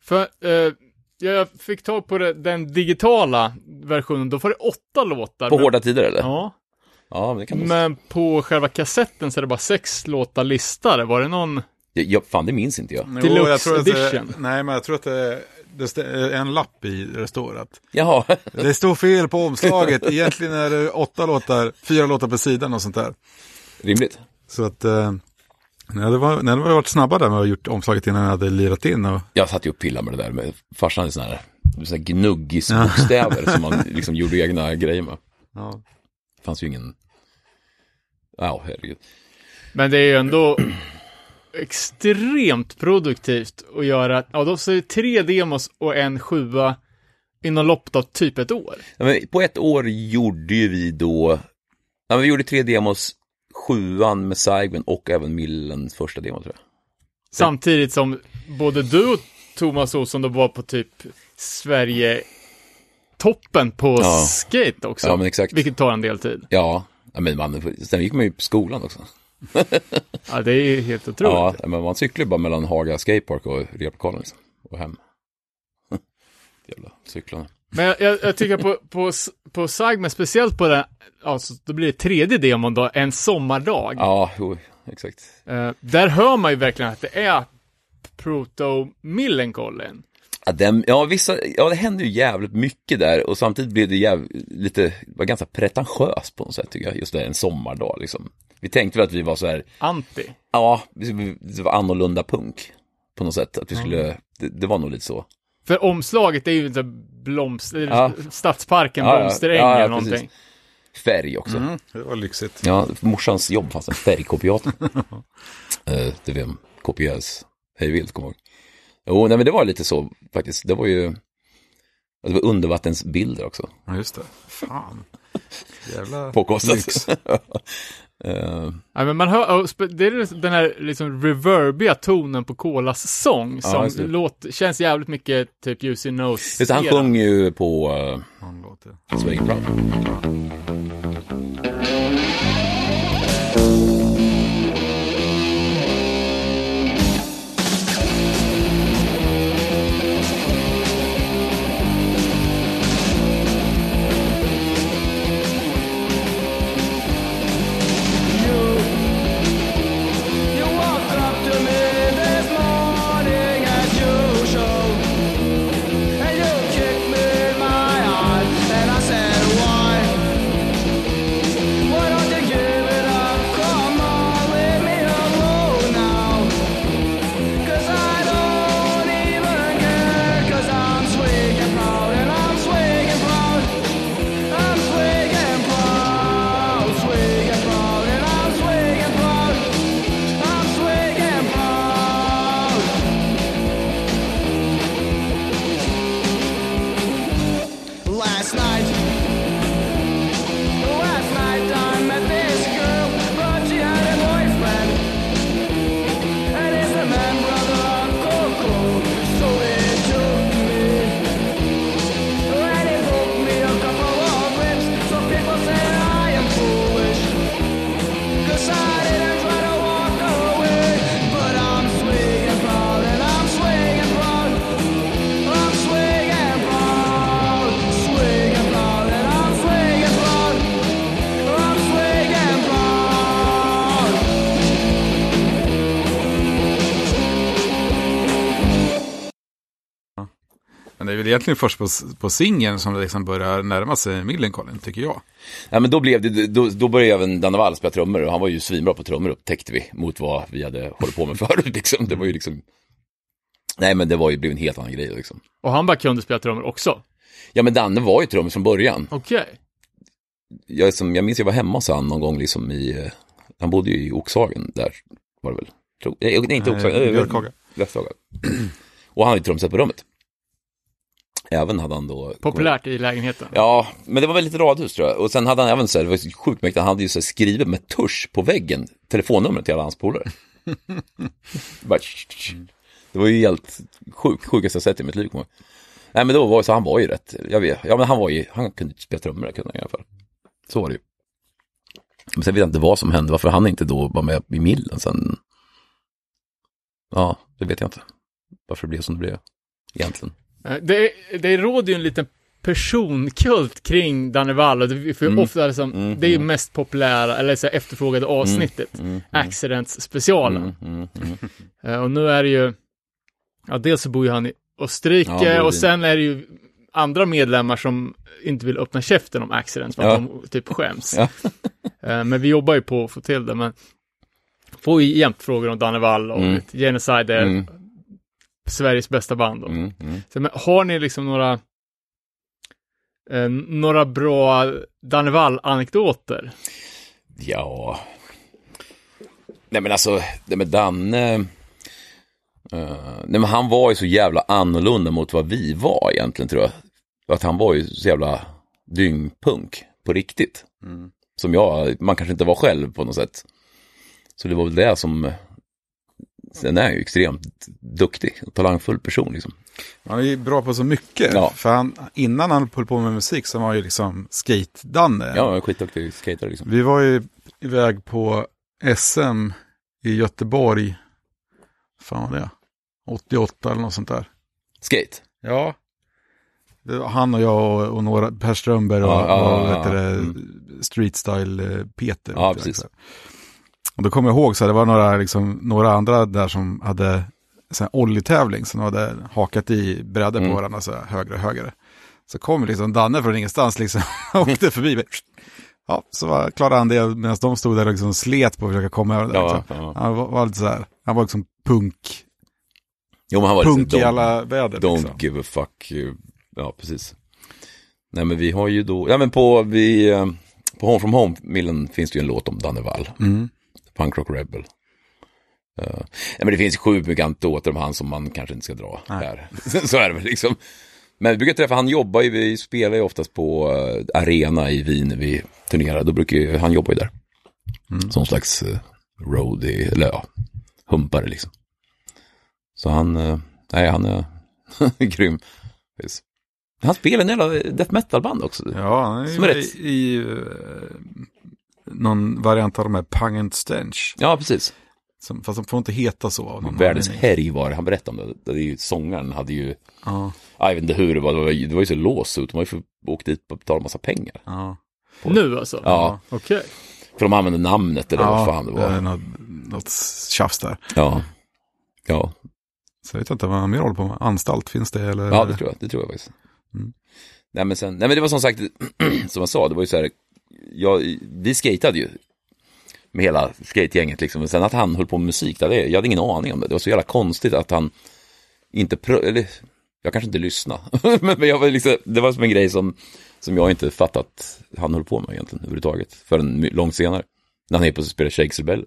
För eh, jag fick tag på det, den digitala versionen, då får det åtta låtar. På men, hårda tider eller? Ja, Ja, men det kan man men på själva kassetten så är det bara sex låtar listade. Var det någon? ja, ja, fan det minns inte jag. Deluxe jag tror att det, edition. Nej, men jag tror att det, det är en lapp i där det står att Jaha, [LAUGHS] det står fel på omslaget. Egentligen är det åtta låtar, fyra låtar på sidan och sånt där. rimligt. Så att, eh, nej, det var, nej, det var varit snabba där med att gjort omslaget innan jag hade lirat in. Och, Jag satt ju och pillade med det där med farsan hade sådana här, här gnuggisbokstäver som man [LAUGHS] liksom gjorde egna grejer med. ja. Det fanns ju ingen, ja herregud. Men det är ju ändå [CLEARS THROAT] extremt produktivt att göra, ja då så är det tre demos och en sjua inom loppet av typ ett år. Ja, men på ett år gjorde ju vi då, ja, men vi gjorde tre demos, sjuan med Saigmen och även Millens första demo tror jag. Samtidigt som både du och Thomas Olsson då var på typ Sverige toppen på Ja. skate också. Ja, men exakt. Vilket tar en del tid. Ja, men man, sen gick man ju på skolan också. Ja, det är helt otroligt. Ja, men man cyklar ju bara mellan Haga Skatepark och replokalen liksom, och hem. [LAUGHS] Jävla cyklarna. Men jag, jag, jag tycker på, på, på Sagme, speciellt på den, alltså då blir det tredje demon då, En sommardag. Ja, jo, exakt. Eh, där hör man ju verkligen att det är Proto Millencolin. Ja, den, ja, vissa, ja, det hände ju jävligt mycket där och samtidigt blev det jäv, lite, var ganska pretentiöst på något sätt tycker jag, just det, en sommardag liksom. Vi tänkte väl att vi var så här, Anti. ja, det var annorlunda punk på något sätt, att vi skulle, det, det var nog lite så. För omslaget är ju inte blomster, Ja. Stadsparken, Ja, blomsteräng Ja, ja, eller någonting. precis. Färg också. Mm, det var lyxigt. Ja, morsans jobb fanns en färgkopiator. uh, [LAUGHS] det var kopierades hej vilt, kommer jag ihåg. Jo, nej men det var lite så faktiskt. Det var ju, det var undervattensbilder också. Ja, just det. Fan. Jävla Påkostat. [LAUGHS] Eh, Ja, men man hör, det är den här liksom reverbiga tonen på Kolas sång Ja, som det. låt, känns jävligt mycket typ Juicy Nose. just det, han sjöng ju på uh, Någon låt, ja. Swing Proud. Väl egentligen först på, på singeln som det liksom börjar närma sig Millencolin, tycker jag. Ja, men då, blev det, då, då började även Danne Wall spela trummor och han var ju svinbra på trummor upptäckte vi mot vad vi hade hållit på med [LAUGHS] förut. Liksom. Det var ju liksom, nej men det var ju, blev en helt annan grej liksom. Och han bara kunde spela trummor också? Ja men Danne var ju trummor från början. Okej. Jag, som, jag minns jag var hemma hos han någon gång liksom i, eh, han bodde ju i Oxhagen där var det väl. Tro, nej, nej, inte Oxhagen, Nej, äh, Björkhaga. Västhaga. [CLEARS THROAT] och han ju trumset på rummet. Även hade han då... Populärt i lägenheten? Ja, men det var väl lite radhus tror jag. Och sen hade han även så här, det var sjukt mäktigt, han hade ju så här skrivit med tusch på väggen, telefonnumret till alla hans polare. [LAUGHS] Det var ju helt sjukt, sjukaste jag sett i mitt liv. kommer. Nej men då var så, han var ju rätt, jag vet, ja men han var ju, han kunde ju spela trummor, kunde han i alla fall. Så var det ju. Men sen vet jag inte vad som hände, varför han inte då var med i Millen sen. Ja, det vet jag inte. Varför det blev som det blev, egentligen. Eh, Det, det råder ju en liten personkult kring Danne Wall och det, för Mm. ofta liksom, Mm, det är ju mest populära, eller så här efterfrågade avsnittet. Mm, mm, Accidents specialen. mm, mm, mm. Eh, Och nu är det ju, ja dels så bor ju han i Österrike Ja, och sen är det ju andra medlemmar som inte vill öppna käften om accidents för att Ja. de typ skäms. Ja. Eh, Men vi jobbar ju på att få till det, men får ju jämt frågor om Danne Wall och Mm. Genocide Mm. Sveriges bästa band. Då. Mm, mm. Så, men har ni liksom några eh, några bra Danne Wall-anekdoter? Ja. Nej men alltså, det med Danne. eh, nej men han var ju så jävla annorlunda mot vad vi var egentligen tror jag. Att han var ju så jävla dyngpunk på riktigt. Som jag, man kanske inte var själv på något sätt. Så det var väl det som, sen är han ju extremt duktig och talangfull person liksom. Han är ju bra på så mycket. Ja. För han, innan han höll på med musik så var han ju liksom skate-Danne. Ja, en skitduktig skater liksom. Vi var ju iväg på SM i Göteborg. Fan vad det är. 88 eller något sånt där. Skate. Ja. Det var han och jag och, och några, Per Strömberg och, Ja, ja, och ja, du, ja. det, Mm. Street Style eh, Peter. Ja, precis. så här. Och då kommer jag ihåg så här, det var några, liksom, några andra där som hade oljetävling som hade hakat i brädor Mm. på varandra så här, högre och högre. Så kom liksom Danne från ingenstans liksom [LAUGHS] och åkte förbi. mig. Ja, så var, klarade han det medan de stod där och liksom slet på att försöka komma över det. där, Ja, liksom. ja. Han var, var lite så här, han var liksom punk, Jo, men han var punk lite i alla väder. Don't Liksom. give a fuck. eh, Ja, precis. Nej, men vi har ju då, ja men på, vi, eh, på Home from Home-millen finns det ju en låt om Danne Wall. Mm. Punk Rock Rebel. Uh, ja, men det finns sjukt mycket anekdoter om han som man kanske inte ska dra Nej. här. [LAUGHS] Så är det väl liksom. Men vi brukar träffa, han jobbar ju, vi spelar ju oftast på eh, Arena i Wien när vi turnerar. Då brukar ju, han jobbar ju där. Mm. Som slags uh, roadie, eller ja, humpare liksom. Så han, eh, nej han är [LAUGHS] grym. Han spelar en jävla death metal-band också. Ja, han är Som är ju i, i någon variant av de här Pung and Stench. Ja, precis. Som, fast de får inte heta så. Av någon Världens härj var det, han berättade om det. det är ju, sångaren hade ju, Ja, jag vet inte hur det var, det var, ju- det var ju så låst ut, de har ju för, åkt dit och betalat massa pengar. ja. Nu alltså? Ja, Okej. för de använde namnet eller vad fan det var. något, något tjafs där. Ja. Ja, Så jag vet inte vad han mer håller på med. Anstalt, finns det? Eller? ja det tror jag, det tror jag faktiskt. Mm. Nej men sen, nej men det var som sagt, [CLEARS THROAT] som jag sa, det var ju så här, jag, vi skatade ju med hela skategänget liksom. Men sen att han höll på med musik, det jag hade ingen aning om det. Det var så jävla konstigt att han inte, prö- eller jag kanske inte lyssnade. [LAUGHS] men jag var liksom, det var som en grej som, som jag inte fattat han höll på med egentligen överhuvudtaget. Förrän långt senare. När han är på att spela Shakes Rebell.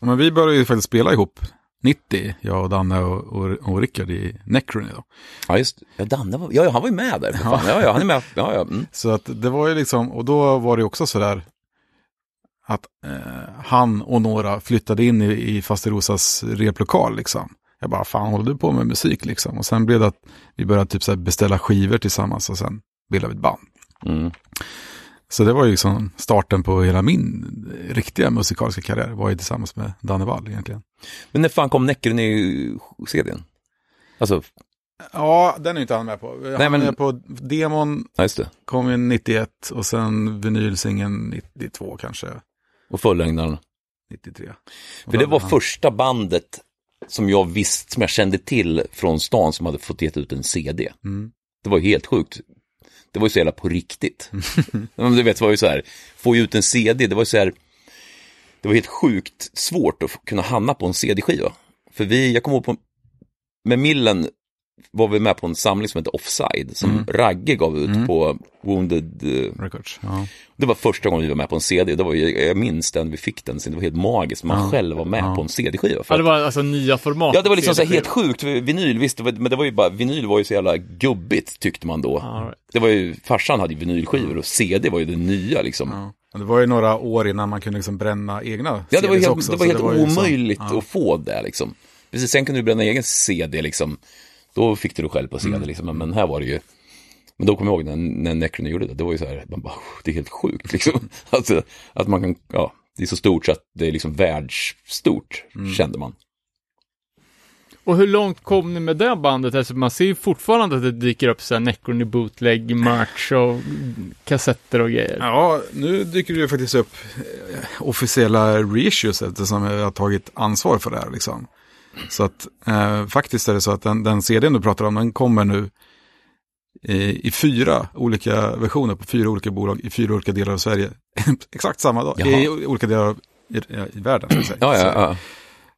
Men vi började ju faktiskt spela ihop 90, jag och Danne och, och, och Rickard i Necrony då. Ja just ja, Danne var, ja, ja, han var ju med där. Fan. Ja, ja, han är med. Ja, ja. Mm. Så att det var ju liksom, och då var det också sådär att eh, han och några flyttade in i, i Fasterosas replokal liksom. Jag bara, fan håller du på med musik liksom? Och sen blev det att vi började typ så beställa skivor tillsammans och sen bildade vi ett band. Mm. Så det var ju liksom starten på hela min riktiga musikaliska karriär, var ju tillsammans med Danne Wall egentligen. Men när fan kom Näcken i CDn? Alltså, Ja, den är inte han med på. Han Nej, men- är på demon, ja just det. kom in 91 och sen vinylsingeln 92 kanske, Och fullängdaren. 93. För det var första bandet som jag visst, som jag kände till från stan som hade fått gett ut en CD. Mm. Det var ju helt sjukt. Det var ju så jävla på riktigt. Du vet, det var ju så här, få ut en CD, det var ju så här, det var helt sjukt svårt att kunna hamna på en CD-skiva. För vi, jag kommer ihåg på, med Millen var vi med på en samling som hette Offside, som Ragge gav ut på Wounded eh, Records. Ja. det var första gången vi var med på en CD, det var ju, jag minns den vi fick den, så det var helt magiskt, man själv var med på en CD-skiva. Ja, det var alltså nya format. Ja, det var liksom så här helt sjukt, vinyl, visst, det var, men det var ju bara, vinyl var ju så jävla gubbigt tyckte man då. Right. Det var ju, farsan hade ju vinylskivor och CD var ju det nya liksom. Ja, Ja. Det var ju några år innan man kunde liksom bränna egna det var helt, också, det var så helt ju så- omöjligt ja. att få det liksom. Precis, sen kunde du bränna egen CD liksom. Då fick du själv på CD Mm. liksom, men, men här var det ju men då kommer jag ihåg när, när Necron gjorde det, det var ju så här, man bara, det är helt sjukt [LAUGHS] liksom. Alltså, att man kan, ja, det är så stort så att det är liksom världsstort, Mm. kände man. Och hur långt kom ni med det bandet? Alltså man ser ju fortfarande att det dyker upp så här Necron i bootleg, merch och kassetter och grejer. Ja, nu dyker det ju faktiskt upp eh, officiella reissues eftersom jag har tagit ansvar för det här. Liksom. Så att eh, faktiskt är det så att den, den CDn du pratar om, den kommer nu i, i fyra olika versioner på fyra olika bolag i fyra olika delar av Sverige. [LAUGHS] Exakt samma dag, Jaha. i olika delar av i, i världen. säga. Ja, ja, ja.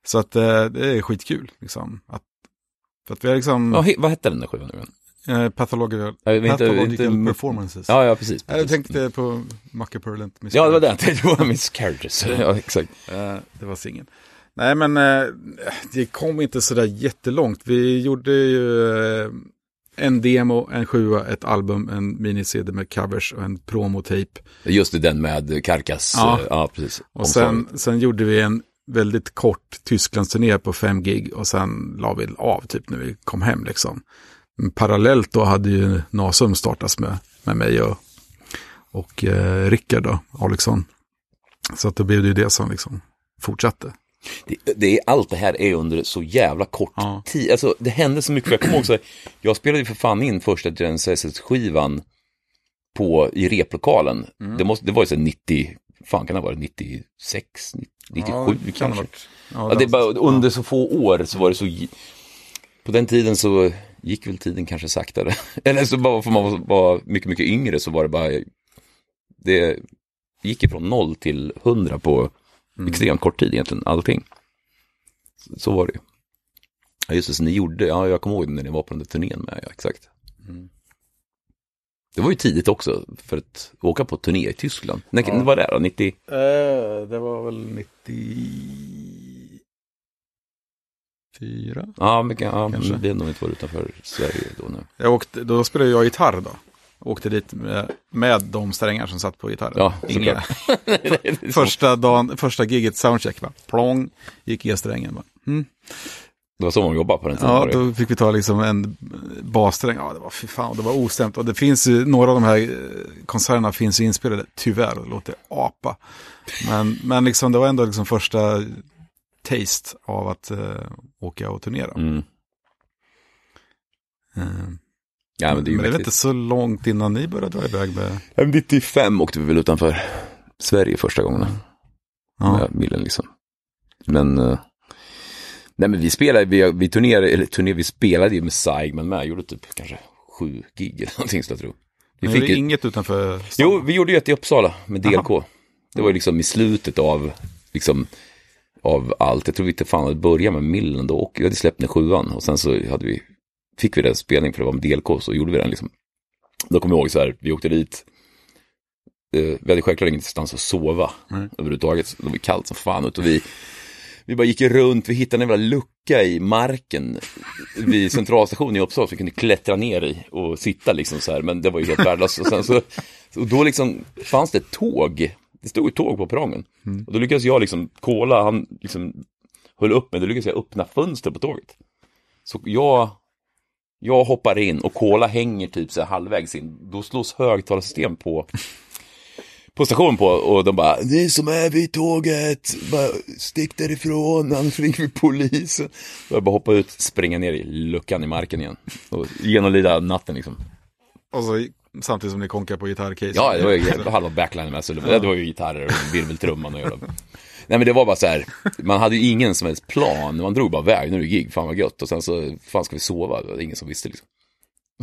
så att eh, det är skitkul. Liksom. Att, för att vi har liksom ja he, vad hette den där skivan nu eh, pathological, Ja, inte- pathological inte- performances. Ja, ja, precis. Jag tänkte på Macke Purlent. Ja, det var den. Det var Miss Characters. [LAUGHS] Ja, exakt. Eh, det var singeln. Nej, men eh, det kom inte sådär jättelångt. Vi gjorde ju eh, en demo, en sjua, ett album, en mini-CD med covers och en promotape. Just det, den med Karkas. Ja. Ja, ja precis. Och sen, sen gjorde vi en väldigt kort Tysklandsturné på fem gig och sen la vi av typ när vi kom hem liksom. Men parallellt då hade ju Nasum startats med, med mig och, och eh, Rickard då, Alexson. Så att då blev det ju det som liksom fortsatte. Det, det är, allt det här är under så jävla kort Ja. tid. Alltså, det hände så mycket. Jag kommer ihåg så här, jag spelade ju för fan in första Genesis-skivan på, i replokalen. Mm. Det, måste, det var ju så här 90, fan kan det ha varit 96, 97 Ja, det kan det kanske. Ja, det är bara, under så få år så var det så... På den tiden så gick väl tiden kanske saktare. [LAUGHS] Eller så bara för man var mycket, mycket yngre så var det bara... Det gick ifrån noll till hundra på extremt kort tid egentligen, allting. Så, så var det ju. Ja, just det, så ni gjorde, ja jag kommer ihåg när ni var på den där turnén med, ja exakt. Det var ju tidigt också för att åka på turné i Tyskland. När, när var det då? 90? Eh, det var väl 94? Ja, men, ja Kanske. vi har nog inte varit utanför Sverige då nu. Jag åkte, då spelade jag gitarr då. Åkte dit med, med de strängar som satt på gitarren. Ja, Inga. [LAUGHS] första dagen, första giget soundcheck, bara, plong, gick E-strängen. Mm. Det var så man jobbade på den tiden. Ja, då fick vi ta liksom en bassträng. Ja, det var fy fan, det var ostämt. Och det finns ju, några av de här eh, konserterna finns ju inspelade, tyvärr, det låter apa. Men, men liksom, det var ändå liksom första taste av att eh, åka och turnera. Mm. Eh, Ja, men det är men det är väl inte så långt innan ni började dra iväg med... Ja, 95 åkte vi väl utanför Sverige första gången. Ja. Med Millen liksom. Men, eh, nej men vi spelade, vi, vi turnerade, eller turné, vi spelade ju med Saigman med, gjorde typ kanske sju gig eller någonting skulle jag tro. Vi Men fick ju, inget utanför stan. jo, vi gjorde ju ett i Uppsala med DLK. Det var ju liksom i slutet av, liksom, av allt. Jag tror vi inte fan hade börjat med Millen då, och vi hade släppt den sjuan och sen så hade vi, fick vi den spelning för det var med DLK, så gjorde vi den liksom. Då kommer jag ihåg så här, vi åkte dit, eh, vi hade självklart ingenstans att sova Nej. överhuvudtaget. Det var kallt som fan ute och vi, vi bara gick runt, vi hittade en jävla lucka i marken vid centralstationen i Uppsala så vi kunde klättra ner i och sitta liksom så här, men det var ju helt värdelöst. Och, sen så, och då liksom fanns det tåg, det stod ett tåg på perrongen. Och då lyckades jag liksom, kola, han liksom höll upp mig, då lyckades jag öppna fönstret på tåget. Så jag, jag hoppar in och kola hänger typ så halvvägs in, då slås högtalarsystem på på stationen på och de bara Ni som är vid tåget, bara stick därifrån, annars ringer vi polisen. Jag bara hoppa ut, springa ner i luckan i marken igen. Och genomlida natten liksom. Och så samtidigt som ni konkar på gitarrcase. Ja, det var ju halva backline med, så det, det var ju gitarrer och virveltrumman och jävla... Nej men det var bara så här, man hade ju ingen som helst plan, man drog bara iväg, nu är det gig, fan vad gött. Och sen så, fan ska vi sova? Det var ingen som visste liksom.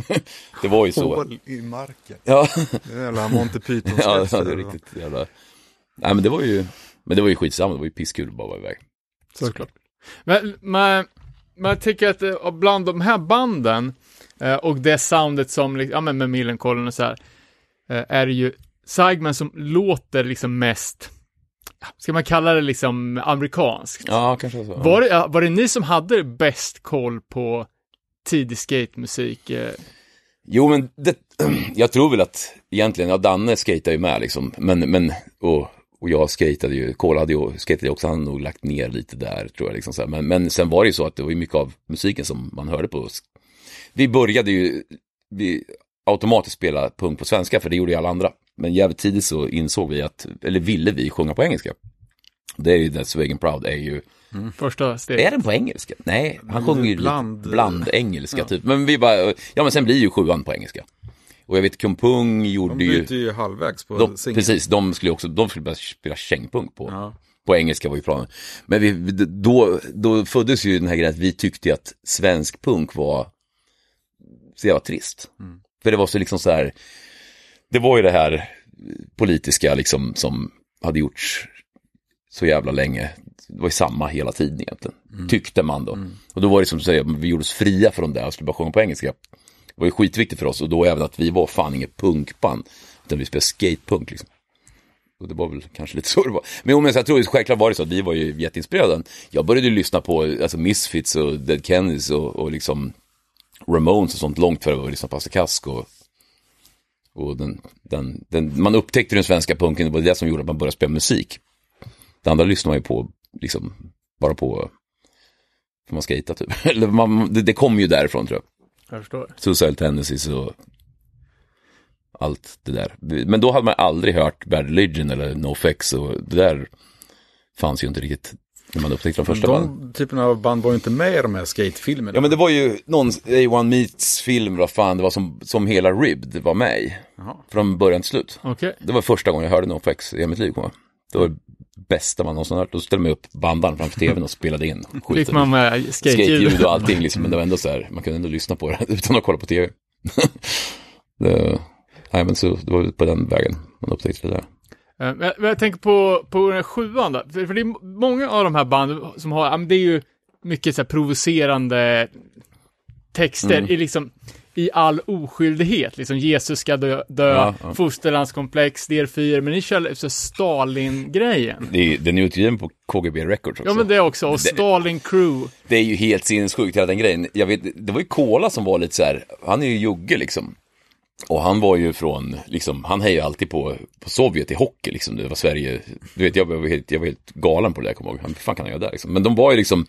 [LAUGHS] det var ju så. Hål i marken. Ja, Det är en jävla Monty python [LAUGHS] ja, det är riktigt jävla... Nej men det var ju, men det var ju skitsamma, det var ju pisskul att bara vara iväg. Såklart. Men, men, men jag tycker att eh, bland de här banden eh, och det soundet som, ja men med Millencolin och så här, eh, är det ju Sidemen som låter liksom mest, ska man kalla det liksom amerikanskt? Ja, kanske så. Var, det, var det ni som hade bäst koll på tidig skatemusik? eh? Jo, men det, [CLEARS THROAT] jag tror väl att egentligen, ja, Danne skejtade ju med liksom, men, men och, och jag skejtade ju, Kola hade ju skejtade ju också, han hade nog lagt ner lite där tror jag liksom så här. Men, men sen var det ju så att det var ju mycket av musiken som man hörde på. Vi började ju, vi automatiskt spela punk på svenska, för det gjorde ju alla andra. Men jävligt tidigt så insåg vi att, eller ville vi sjunga på engelska. Det är ju, That's Swag and Proud är ju, Första steget. är den på engelska? Nej, han sjunger ju bland- engelska typ. Men vi bara, ja men sen blir ju sjuan på engelska. Och jag vet Kumpung gjorde De ju, byter ju halvvägs på de, singeln. precis, de skulle också, de skulle börja spela kängpunk på, Ja. på engelska var ju planen. Men vi, vi- då, då föddes ju den här grejen att vi tyckte att svensk punk var så jävla trist. För det var så liksom så här, det var ju det här politiska liksom som hade gjorts så jävla länge. Det var ju samma hela tiden egentligen, tyckte man då. Och då var det som du säger, vi gjorde oss fria från det och skulle bara sjunga på engelska. Det var ju skitviktigt för oss och då även att vi var fan inget punkband, utan vi spelade skatepunk liksom. Och det var väl kanske lite [LAUGHS] så det var. Men, men så jag tror självklart var det så att vi var ju jätteinspirerade. Jag började ju lyssna på alltså Misfits och Dead Kennedys och, och liksom Ramones och sånt långt före att lyssna på Hasse Kask och, och den, den, den, man upptäckte den svenska punken, det var det som gjorde att man började spela musik. Det andra lyssnar man ju på, liksom, bara på, för man skejta typ. [LAUGHS] Eller man, det, det kom ju därifrån tror jag. Jag förstår. Suicidal Tendencies och allt det där. Men då hade man aldrig hört Bad Religion eller NoFX och det där fanns ju inte riktigt när man upptäckte de första banden. De typerna av band var ju inte med i de här skatefilmerna. Ja men det var ju någon A1 Meets film, vad fan, det var som, som hela Ribbed var med i. Från början till slut. Okej. Det var första gången jag hörde NoFX i hela mitt liv. Det var det bästa man någonsin hört. Då ställde man upp bandaren framför tvn och spelade in [LAUGHS] Fick man med skate-ljud? och allting liksom, men det var ändå så här, man kunde ändå lyssna på det [LAUGHS] utan att kolla på tv. [LAUGHS] det, nej men så, det var på den vägen man upptäckte det där. Eh, men Jag, jag tänker på, på den här sjuan då. För, det är många av de här banden som har, det är ju mycket så här provocerande texter Mm. i liksom i all oskyldighet, liksom Jesus ska dö, dö Ja, ja. fosterlandskomplex, DR4, men ni kör så Stalin-grejen. Det är, den är utgiven på KGB Records också. Ja men det också, och Stalin Crew. Det är ju helt sinnessjukt hela den grejen. Jag vet, det var ju Kola som var lite så här, han är ju jugge liksom. Och han var ju från, liksom, han hejade alltid på, på Sovjet i hockey liksom. Det var Sverige, du vet jag var helt, jag var helt galen på det där, kommer jag ihåg. Hur fan kan han göra det liksom? Men de var ju liksom,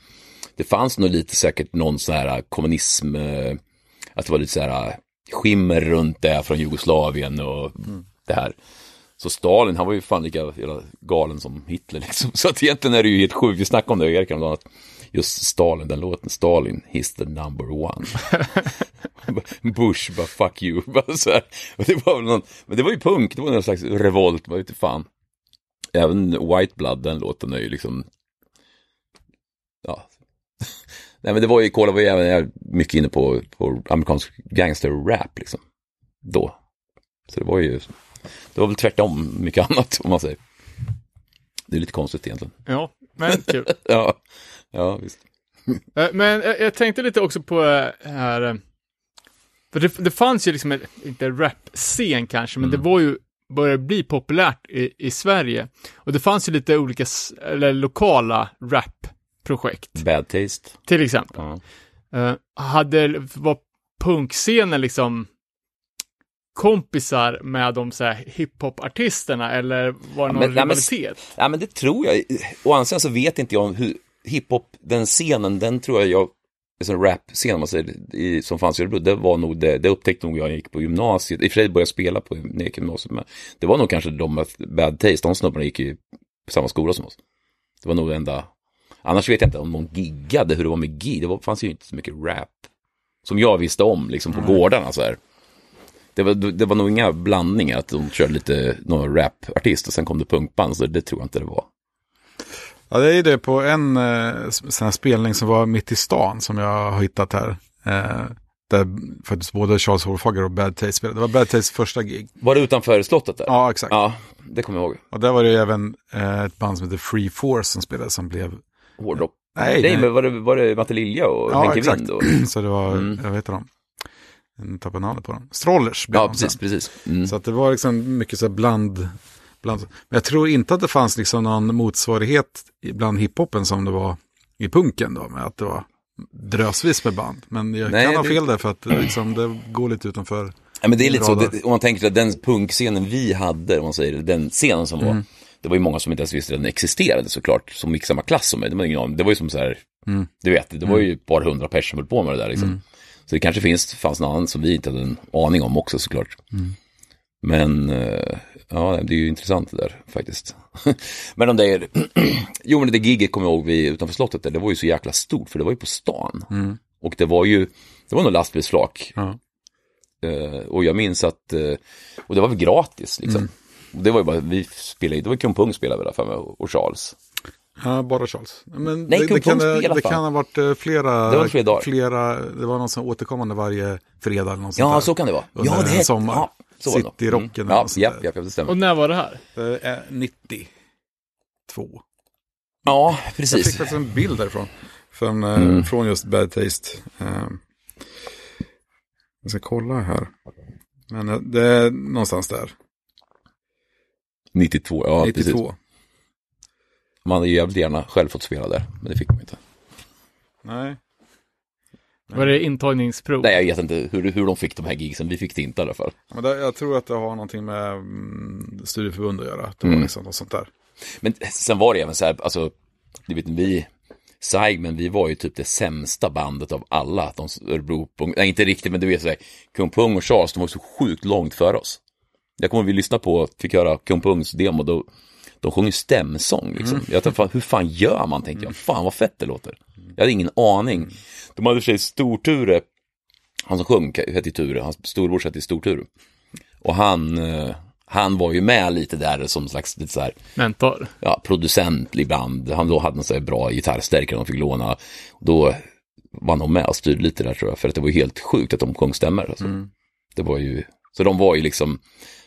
det fanns nog lite säkert någon sån här eh, kommunism, eh, att det var lite så här eh, skimmer runt det från Jugoslavien och det här. Så Stalin, han var ju fan lika jävla galen som Hitler liksom. [LAUGHS] Så att egentligen är det ju helt sjukt, vi snackade om det Erik häromdagen, att just Stalin, den låten, Stalin, he's the number one. [LAUGHS] Bush, bara fuck you. [LAUGHS] Bara så här. Och det var väl någon, men det var ju punk, det var någon slags revolt, vad vet du fan. Även White Blood, den låten är ju liksom, ja. [LAUGHS] Nej men det var ju, Kola var ju även mycket inne på, på amerikansk gangster-rap liksom. Då. Så det var ju, det var väl tvärtom mycket annat om man säger. Det är lite konstigt egentligen. Ja, men kul. Ja, ja visst. [LAUGHS] Eh, Men jag, jag tänkte lite också på det här, eh, för det, det fanns ju liksom, en, inte en rap-scen kanske, men det var ju, började bli populärt i, i Sverige. Och det fanns ju lite olika, eller lokala rap-projekt, Bad taste. till exempel. Ja. Eh, hade, var punkscenen liksom kompisar med de så här hiphop-artisterna, eller var det någon men- nej, men- rivalitet? Ja men det tror jag. Å andra sidan så vet inte jag om hur hiphop, den scenen, den tror jag jag, en rap-scen man säger, i, som fanns i Örebro, det var nog det, det upptäckte nog jag när jag gick på gymnasiet. I och för sig började jag spela på när jag gick i gymnasiet, men det var nog kanske de med Bad Taste, de snubbarna gick i samma skola som oss. Det var nog det enda, annars vet jag inte om någon giggade, hur det var med gig, det var, fanns ju inte så mycket rap. Som jag visste om, liksom på gårdarna så här. Det var, det var nog inga blandningar, att de körde lite, någon rapartist och sen kom det punkband, så det tror jag inte det var. Ja, det är det på en eh, spelning som var mitt i stan som jag har hittat här. Eh, där faktiskt både Charles Horfager och Bad Taste spelade. Det var Bad Taste första gig. Var det utanför slottet där? Ja, exakt. Ja, det kommer jag ihåg. Och där var det ju även eh, ett band som heter Free Force som spelade som blev... Hårdrock. Nej, Nej, men var det, var det Matte Lilja och Ja, Henke exakt. Vind? Och... [CLEARS THROAT] Så det var, Mm. jag vet inte. Jag tappade namnet på dem. Strollers blev Ja, precis, sen. precis. Mm. Så att det var liksom mycket så bland, bland. Men jag tror inte att det fanns liksom någon motsvarighet i- bland hiphopen som det var i punken då. Med att det var drösvis med band. Men jag Nej, kan ha fel där för att det, liksom, det går lite utanför. Ja, men det är lite så, det, om man tänker att den punkscenen vi hade, om man säger den scenen som Mm. var, det var ju många som inte ens visste att den existerade såklart, som gick samma klass som mig. Det var, ingen aning. det var ju som så här, Mm. du vet, det var ju ett par hundra personer som höll på med det där liksom. Så det kanske finns, fanns någon annan som vi inte hade en aning om också såklart. Mm. Men, eh, ja, det är ju intressant det där faktiskt. [LAUGHS] men de där, [CLEARS THROAT] jo men det giget kommer jag ihåg vi, utanför slottet där, det var ju så jäkla stort, för det var ju på stan. Mm. Och det var ju, det var nog lastbilsflak. Ja. Eh, och jag minns att, eh, och det var väl gratis liksom. Mm. Och Det var ju bara, vi spelade, det var Kung Pung spelade vi där för mig och Charles. Ja, bara Charles. Men Nej, det, det, kan, det, det kan ha varit eh, flera, Det var flera dagar. flera, det var någon som återkommande varje fredag eller något Ja, så kan det vara. Ja, det är sommar. Ja, så. Cityrocken eller Ja, något sånt japp, där. japp, japp, det stämmer. Och när var det här? Det är 92. Ja, Jag fick precis. faktiskt en bild därifrån. Från, eh, Mm. från just Bad Taste. Eh, jag ska kolla här. Men eh, det är någonstans där. 92, ja 92. precis. Man hade ju jävligt gärna själv fått spela där, men det fick man inte. Nej. Var det intagningsprov? Nej, jag vet inte hur, hur de fick de här gigsen, vi fick det inte i alla fall. Men det, jag tror att det har någonting med mm, studieförbund att göra. Det var Mm. liksom något sånt där. Men sen var det även så här, alltså, du vet, vi, SAIG, men vi var ju typ det sämsta bandet av alla. De Örebro, Pung- nej inte riktigt, men du vet så här, Kung Pung och Charles, de var så sjukt långt före oss. Jag kommer vi lyssnade på, fick höra Kung Pungs demo, då, de sjöng ju stämsång liksom. Jag tänkte, fan, hur fan gör man, tänkte jag. Fan vad fett det låter. Jag hade ingen aning. De hade för sig Storture, han som sjöng hette Ture, hans storebror hette Storture. Och han, eh, han var ju med lite där som slags lite så här, Mentor? ja, producent ibland. Han då hade en så här bra gitarrstärkare de fick låna. Då var han nog med och styrde lite där tror jag. För att det var ju helt sjukt att de sjöng stämmor. Alltså. Det var ju, så de var ju liksom,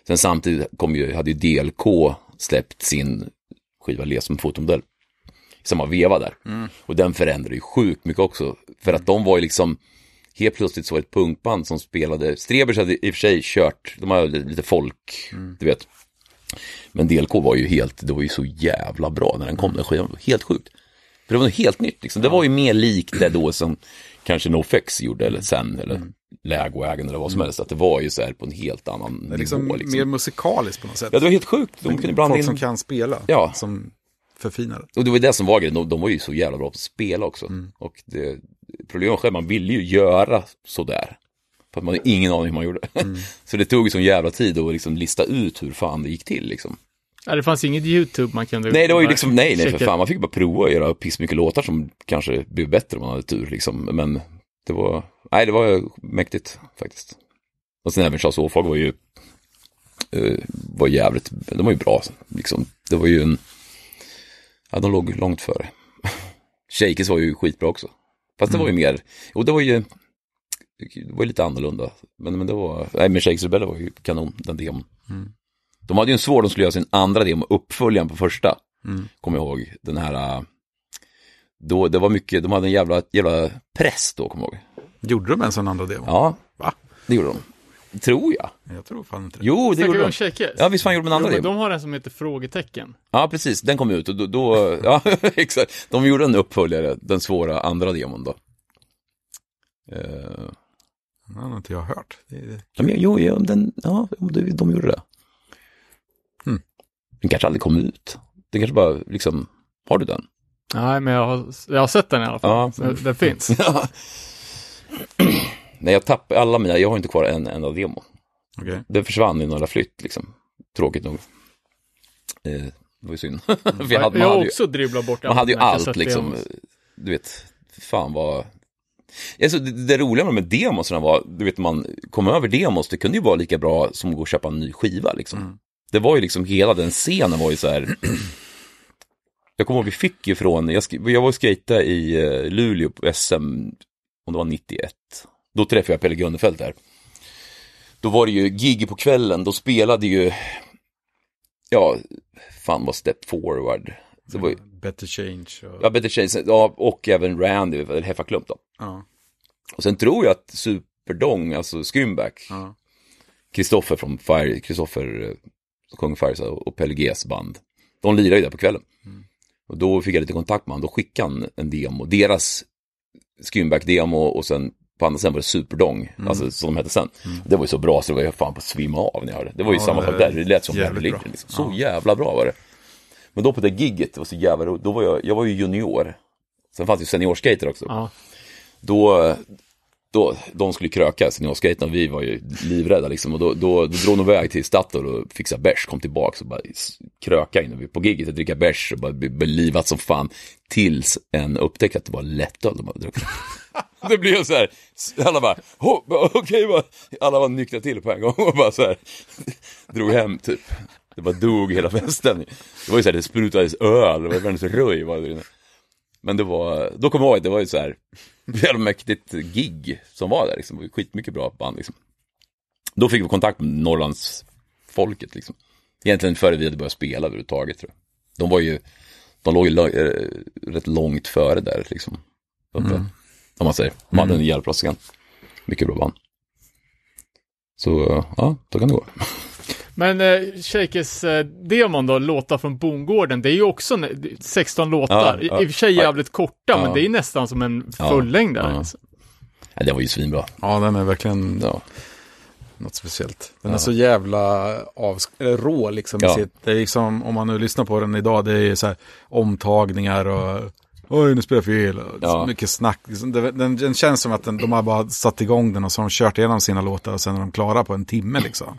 sen samtidigt kom ju, hade ju DLK släppt sin skiva Les som fotomodell. Samma veva där. Och den förändrade ju sjukt mycket också. För att de var ju liksom, helt plötsligt så var det ett punkband som spelade, Strebers hade i och för sig kört, de hade lite folk, du vet. Men DLK var ju helt, det var ju så jävla bra när den kom, den skivan, helt sjukt. För det var något helt nytt liksom, det var ju mer likt det då som kanske NoFX gjorde eller sen, eller Lägoägen eller vad som helst, att det var ju så här på en helt annan Det är liksom, nivå liksom. mer musikaliskt på något sätt. Ja, det var helt sjukt, de kunde blanda Folk in som kan spela. Ja. Som förfinar det. Och det var det som var grejen, de, de var ju så jävla bra på att spela också. Och det, problemet själv, man ville ju göra sådär. För att man hade ingen aning hur man gjorde. [LAUGHS] så det tog ju sån jävla tid att liksom lista ut hur fan det gick till liksom. Ja, det fanns inget YouTube man kunde... Nej, det var ju liksom, nej, nej för fan, man fick bara prova att göra pissmycket låtar som kanske blev bättre om man hade tur liksom. Men det var, nej, det var mäktigt faktiskt. Och sen även Charles Åfag var ju, eh, var jävligt, de var ju bra liksom. Det var ju en, ja, de låg långt före. [LAUGHS] Shakers var ju skitbra också. Fast det var ju mer, och det var ju, det var ju lite annorlunda. Men, men det var, nej men Shakers Rebella var ju kanon, den demon. De hade ju en svår, de skulle göra sin andra demo, uppföljaren på första. Kommer jag ihåg, den här, äh, då, det var mycket, de hade en jävla, jävla press då, kommer jag ihåg. Gjorde de en sån andra demo? Ja, Va? det gjorde de. Tror jag. Jag tror fan inte det. Jo, det Snackar gjorde om de. Shakers? Ja, visst fan gjorde de en Jo, andra men demo. de har en som heter Frågetecken. Ja, precis, den kom ut och då, då ja, [LAUGHS] exakt. De gjorde en uppföljare, den svåra andra demon då. Eh, Det har inte jag hört. Det är... Ja, men, jo, ja, den, ja, de, de gjorde det. Hmm. Den kanske aldrig kom ut. Den kanske bara, liksom, har du den? Nej, men jag har, jag har sett den i alla fall. Ja. Den, den finns. [LAUGHS] Nej, jag tappade alla mina, jag har inte kvar en enda demo. Okej. Den försvann i några flytt, liksom. Tråkigt nog. Eh, det var ju synd. [LAUGHS] Jag Jag, hade, jag har ju, också dribblat bort man hade ju allt, liksom. Du vet, fan vad... Alltså, det, det roliga med demosarna var, du vet, man kom över demos, det kunde ju vara lika bra som att gå och köpa en ny skiva, liksom. Det var ju liksom, hela den scenen var ju så här... [CLEARS THROAT] Jag kommer ihåg, vi fick ju från, jag, jag var och skejtade i eh, Luleå på SM, om det var 91. Då träffade jag Pelle Gunnefelt där. Då var det ju gig på kvällen, då spelade ju, ja, fan var Step Forward. Det var ju, Better change. Och, ja, Better Chains, ja, och även Randy, eller Heffa Klump då. ja, Och sen tror jag att Superdong, alltså Screamback, ja. Kristoffer från Fire, Kristoffer eh, som sjunger Fire och Pelle Gs band. De lirade ju där på kvällen. Och då fick jag lite kontakt med honom, då skickade han en demo, deras Screamback-demo och sen på andra sidan var det Superdong, alltså som de hette sen. Det var ju så bra så det var jag fan på att svimma av när jag hörde det. Det var ju Ja, samma sak är där, det lät som Heavy. Religion, liksom. Så jävla bra var det. Men då på det gigget, det var så jävla roligt, då var jag, jag var ju junior. Sen fanns det ju seniorskater också Ja. då, då, de skulle kröka seniorskaterna och vi var ju livrädda liksom. Och då, då, då drog de iväg till Statoil och fixade bärs, kom tillbaka och bara kröka vi- på giget och dricka bärs och bara bli livat som fan. Tills en upptäckte att det var lättöl de hade druckit. [LAUGHS] [LAUGHS] det blev så här, alla bara, "Hå, bara, okej, bara." alla var nyktra till på en gång och bara så här, [LAUGHS] drog hem typ. Det bara dog hela festen. Det var ju så här, det sprutades öl, det var världens röj var det inne. Men det var, då kommer jag ihåg att det var ju så här, [LAUGHS] jävla mäktigt gig som var där liksom, skitmycket bra band liksom. Då fick vi kontakt med Norrlands folket liksom. Egentligen före vi hade börjat spela överhuvudtaget tror jag. De var ju, de låg ju eh, rätt långt före där liksom. Uppe, Om man säger, de hade en jävla bra. Mycket bra band. Så, ja, då kan det gå. Men eh, Shakes eh, demon då, låtar från Bondgården, det är ju också ne- 16 låtar. Ja, ja. I, och för sig jävligt korta, Ja. men det är nästan som en Ja, fullängdare. ja. alltså. Ja, det var ju svinbra. ja, den är verkligen Ja. något speciellt. Den är så jävla eller rå liksom. i. Sitt, det är liksom, om man nu lyssnar på den idag, det är ju så här omtagningar och oj, nu spelar jag fel. Ja. mycket snack. Liksom, Den, den känns som att den, de har bara satt igång den och så har de kört igenom sina låtar och sen är de klara på en timme liksom.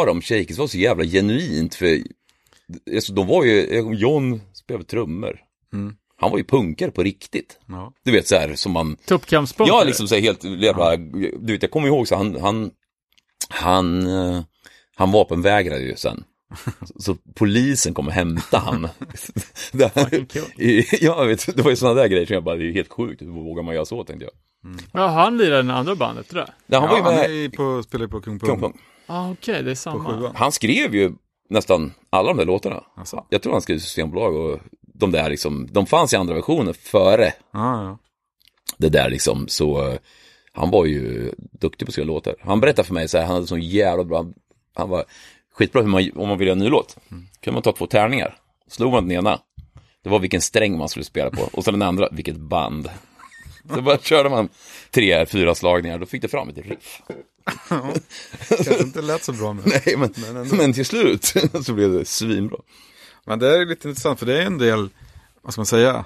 Var de, Shakers var så jävla genuint för alltså, de var ju, John spelade trummor. Han var ju punkare på riktigt. Ja. Du vet så här som man, Tuppkampspunkter. ja liksom så här, helt jävla, du vet jag kommer ihåg så han, han, han, eh, han vapenvägrade ju sen. Så, [LAUGHS] så polisen kom och hämtade han. [LAUGHS] I, ja, vet, det var ju sådana där grejer som jag bara, det är helt sjukt, hur vågar man göra så tänkte jag. Ja, han lirade den andra bandet, tror jag. Ja, han Ja, var ju han med är ju på, spelar ju på Kung Kung Pung. Ah, okej, det är samma. Han skrev ju nästan alla de där låtarna. Alltså. Jag tror han skrev Systembolag och de där liksom, de fanns i andra versioner före Ja, ja. det där liksom, så eh, han var ju duktig på att skriva låtar. Han berättade för mig så här, han hade så jävla bra, han var skitbra hur man, om man ville göra en ny låt. kunde man ta två tärningar, slog man den ena, det var vilken sträng man skulle spela på, och sen den andra, vilket band. Så bara körde man tre, fyra slagningar, då fick det fram ett riff. Kanske inte lät så bra nu. [LAUGHS] Nej, men, men till slut [LAUGHS] så blev det svinbra. Men det är lite intressant för det är en del, vad ska man säga,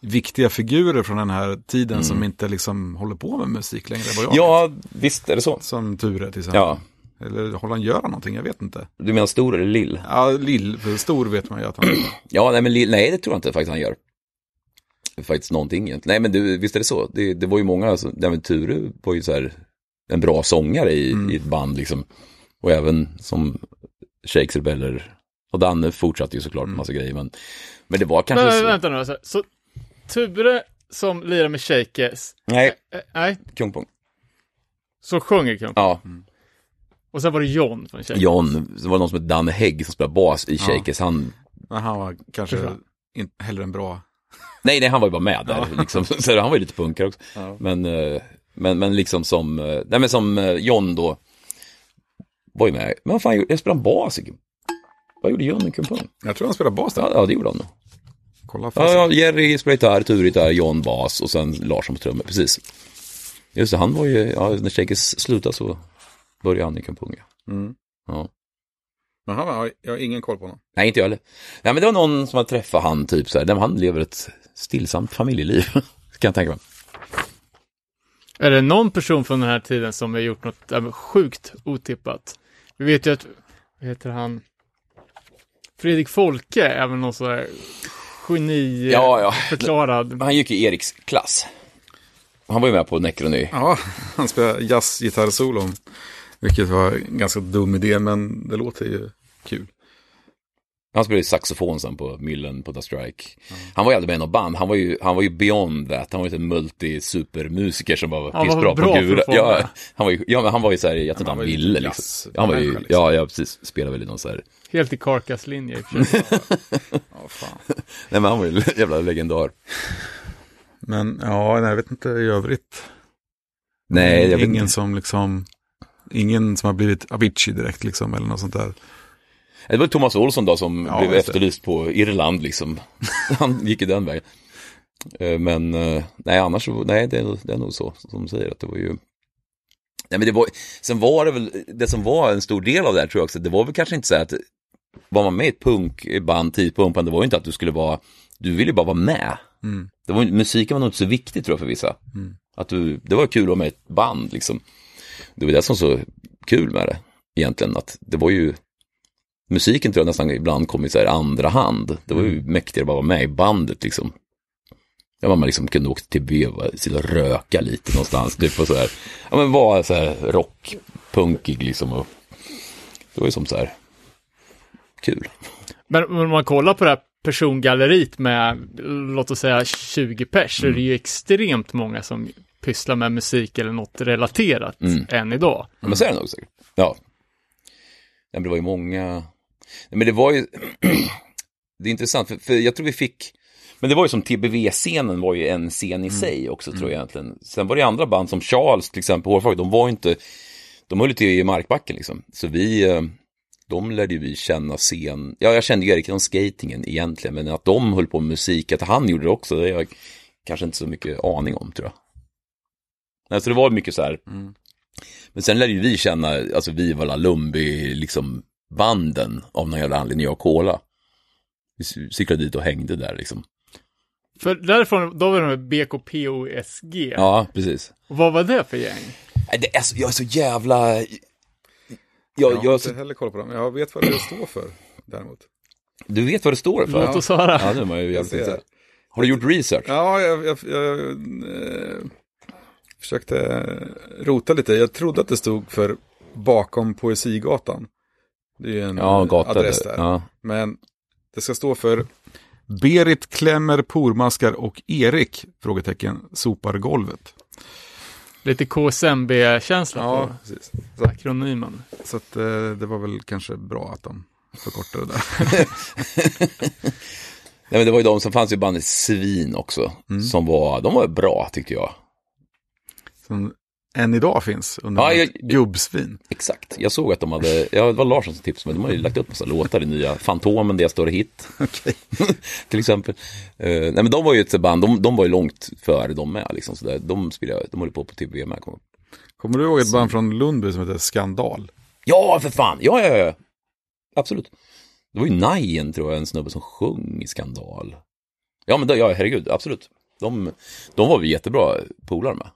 viktiga figurer från den här tiden som inte liksom håller på med musik längre. Vad jag vet. Ja, visst är det så. Som Ture till exempel. Ja, Eller håller han göra någonting? Jag vet inte. du menar stor eller lill? Ja, Lill, för stor vet man ju att han [CLEARS THROAT] Ja, nej men lill, nej det tror jag inte faktiskt han gör. Faktiskt någonting egentligen. Nej men du, visst är det så. Det, det var ju många, alltså, nej men Ture var ju så här en bra sångare i, i ett band liksom. Och även som Shakes Rebeller och Danne fortsatte ju såklart med massa grejer. Men, men det var kanske Men, så. vänta nu, alltså. så Ture som lirar med Shakes, Nej, eh, nej, Kung Pong. så sjunger Kung. Ja, Och sen var det John från Shakes. John, det var någon som hette Danne Hägg som spelade bas i Shakers. Han, Men han var kanske inte heller en bra... nej, nej, han var ju bara med där. Liksom. [LAUGHS] Så han var ju lite punkare också. Ja. Men, eh, men, men liksom som, eh, nej men som eh, John då, var ju med. Men vad fan, jag spelade bas i Vad gjorde John i Kung Pong? Jag tror han spelar bas där. Ja, ja, det gjorde han nog. Kolla Ja, fast. ja, Jerry spelade gitarr, Ture gitarr, John bas och sen Larsson på trummor, precis. Just det, han var ju, ja, när Shakers slutade så började han i Kung Pong. ja. Mm. Ja. Men han har, jag har ingen koll på honom. Nej, inte jag heller. Nej, men det var någon som hade träffat han, typ så här, han lever ett stillsamt familjeliv, [LAUGHS] kan jag tänka mig. Är det någon person från den här tiden som har gjort något äh, sjukt otippat? Vi vet ju att, vad heter han? Fredrik Folke är väl någon sån här geni Ja, ja. förklarad. Han gick i Eriks klass. Han var ju med på Necrony. Ja, han spelar jazzgitarrsolon. Vilket var en ganska dum idé, men det låter ju kul. Han spelade ju saxofon sen på Myllen på The Strike. Han var ju aldrig med i något band, han var ju, han var ju beyond that. Han var ju en multi-supermusiker som bara var Han var pissbra bra på gura. Ja, han var ju, ja, men han var ju så här, jag tror inte Han ville liksom. Han var ju, liksom. ja, ja, precis, spelade väl i någon så här, Helt i Karkas linje. [LAUGHS] Ja, fan. [LAUGHS] nej men han var ju en jävla legendar. Men ja, nej, jag vet inte i övrigt. Nej, jag vet ingen inte. som liksom, ingen som har blivit Avicii direkt liksom, eller något sånt där. Det var Thomas Olsson då som Ja, blev efterlyst på Irland liksom. [LAUGHS] Han gick ju den vägen. Eh, Men eh, nej, annars nej, det är, det är nog så som du säger att det var ju. Nej, men det var, sen var det väl, det som var en stor del av det här tror jag också, det var väl kanske inte så att var man med i ett punkband, tidigt punkband, det var ju inte att du skulle vara, du ville ju bara vara med. Mm. Det var, musiken var nog inte så viktig tror jag för vissa. Att du, det var kul att vara med i ett band liksom. Det var det som var så kul med det egentligen, att det var ju musiken tror jag nästan ibland kom i så här andra hand. Det var ju mäktigare att bara vara med i bandet liksom. Ja, man liksom kunde åka till B och sitta och röka lite någonstans. Typ och så här. Ja, men vara så här rockpunkig liksom. Och det var ju som så här kul. Men om man kollar på det här persongalleriet med, låt oss säga 20 pers, så är det ju extremt många som pysslar med musik eller något relaterat Mm. än idag. Ja, men så är det nog säkert. Ja. det var ju många. Men det var ju. [CLEARS THROAT] det är intressant, för, för jag tror vi fick. Men det var ju som TBV-scenen var ju en scen i sig också tror jag egentligen. Sen var det andra band som Charles till exempel, Hårfag, de var ju inte. De höll till i markbacken liksom. Så vi. eh, De lärde ju vi känna scen. Ja, jag kände ju Erik från skatingen egentligen. Men att de höll på med musik, att han gjorde det också. Det har jag kanske inte så mycket aning om tror jag. Nej, så det var mycket så här. Men sen lärde ju vi känna, alltså Viva La Lumbi, liksom banden av någon jävla anledning, jag och Cola. Vi cyklade dit och hängde där liksom. För därifrån, då var det med BKPOSG. Ja, precis. Och vad var det för gäng? Nej, Det är så, jag är så jävla... Jag, Jag har jag, inte heller koll på dem. Jag vet vad det står för däremot. du vet vad det står för? Låt oss höra. Ja, nu är man ju Jag jävligt. Har du gjort research? Ja, jag, jag, jag eh, försökte rota lite. Jag trodde att det stod för bakom Poesigatan. Det är en Ja, eh, gata adress där. där. Ja. Men det ska stå för Berit klämmer pormaskar och Erik, frågetecken, sopar golvet. Lite KSMB-känsla Ja, på precis. Så, akronymen. så att, eh, det var väl kanske bra att de förkortade det där. [LAUGHS] Nej, men det var ju de som fanns i bandet Svin också. Mm. Som var, de var bra tyckte jag. Som än idag finns under Ja, jag- gubbsvin. Exakt, jag såg att de hade, ja det var Larsson som tipsade men de har ju lagt upp massa låtar i nya Fantomen, deras större hit. [LAUGHS] [LAUGHS] Till exempel. Eh, nej men de var ju ett band, de, de var ju långt före de med liksom. Så där, de spelade, de håller på på TBV med. kommer jag ihåg. Kommer du ihåg ett band från Lundby som heter Skandal? Ja, för fan, ja, ja, ja. Absolut. Det var ju Najen tror jag, en snubbe som sjöng i Skandal. Ja, men då, ja, herregud, absolut. De, de var vi jättebra polare med.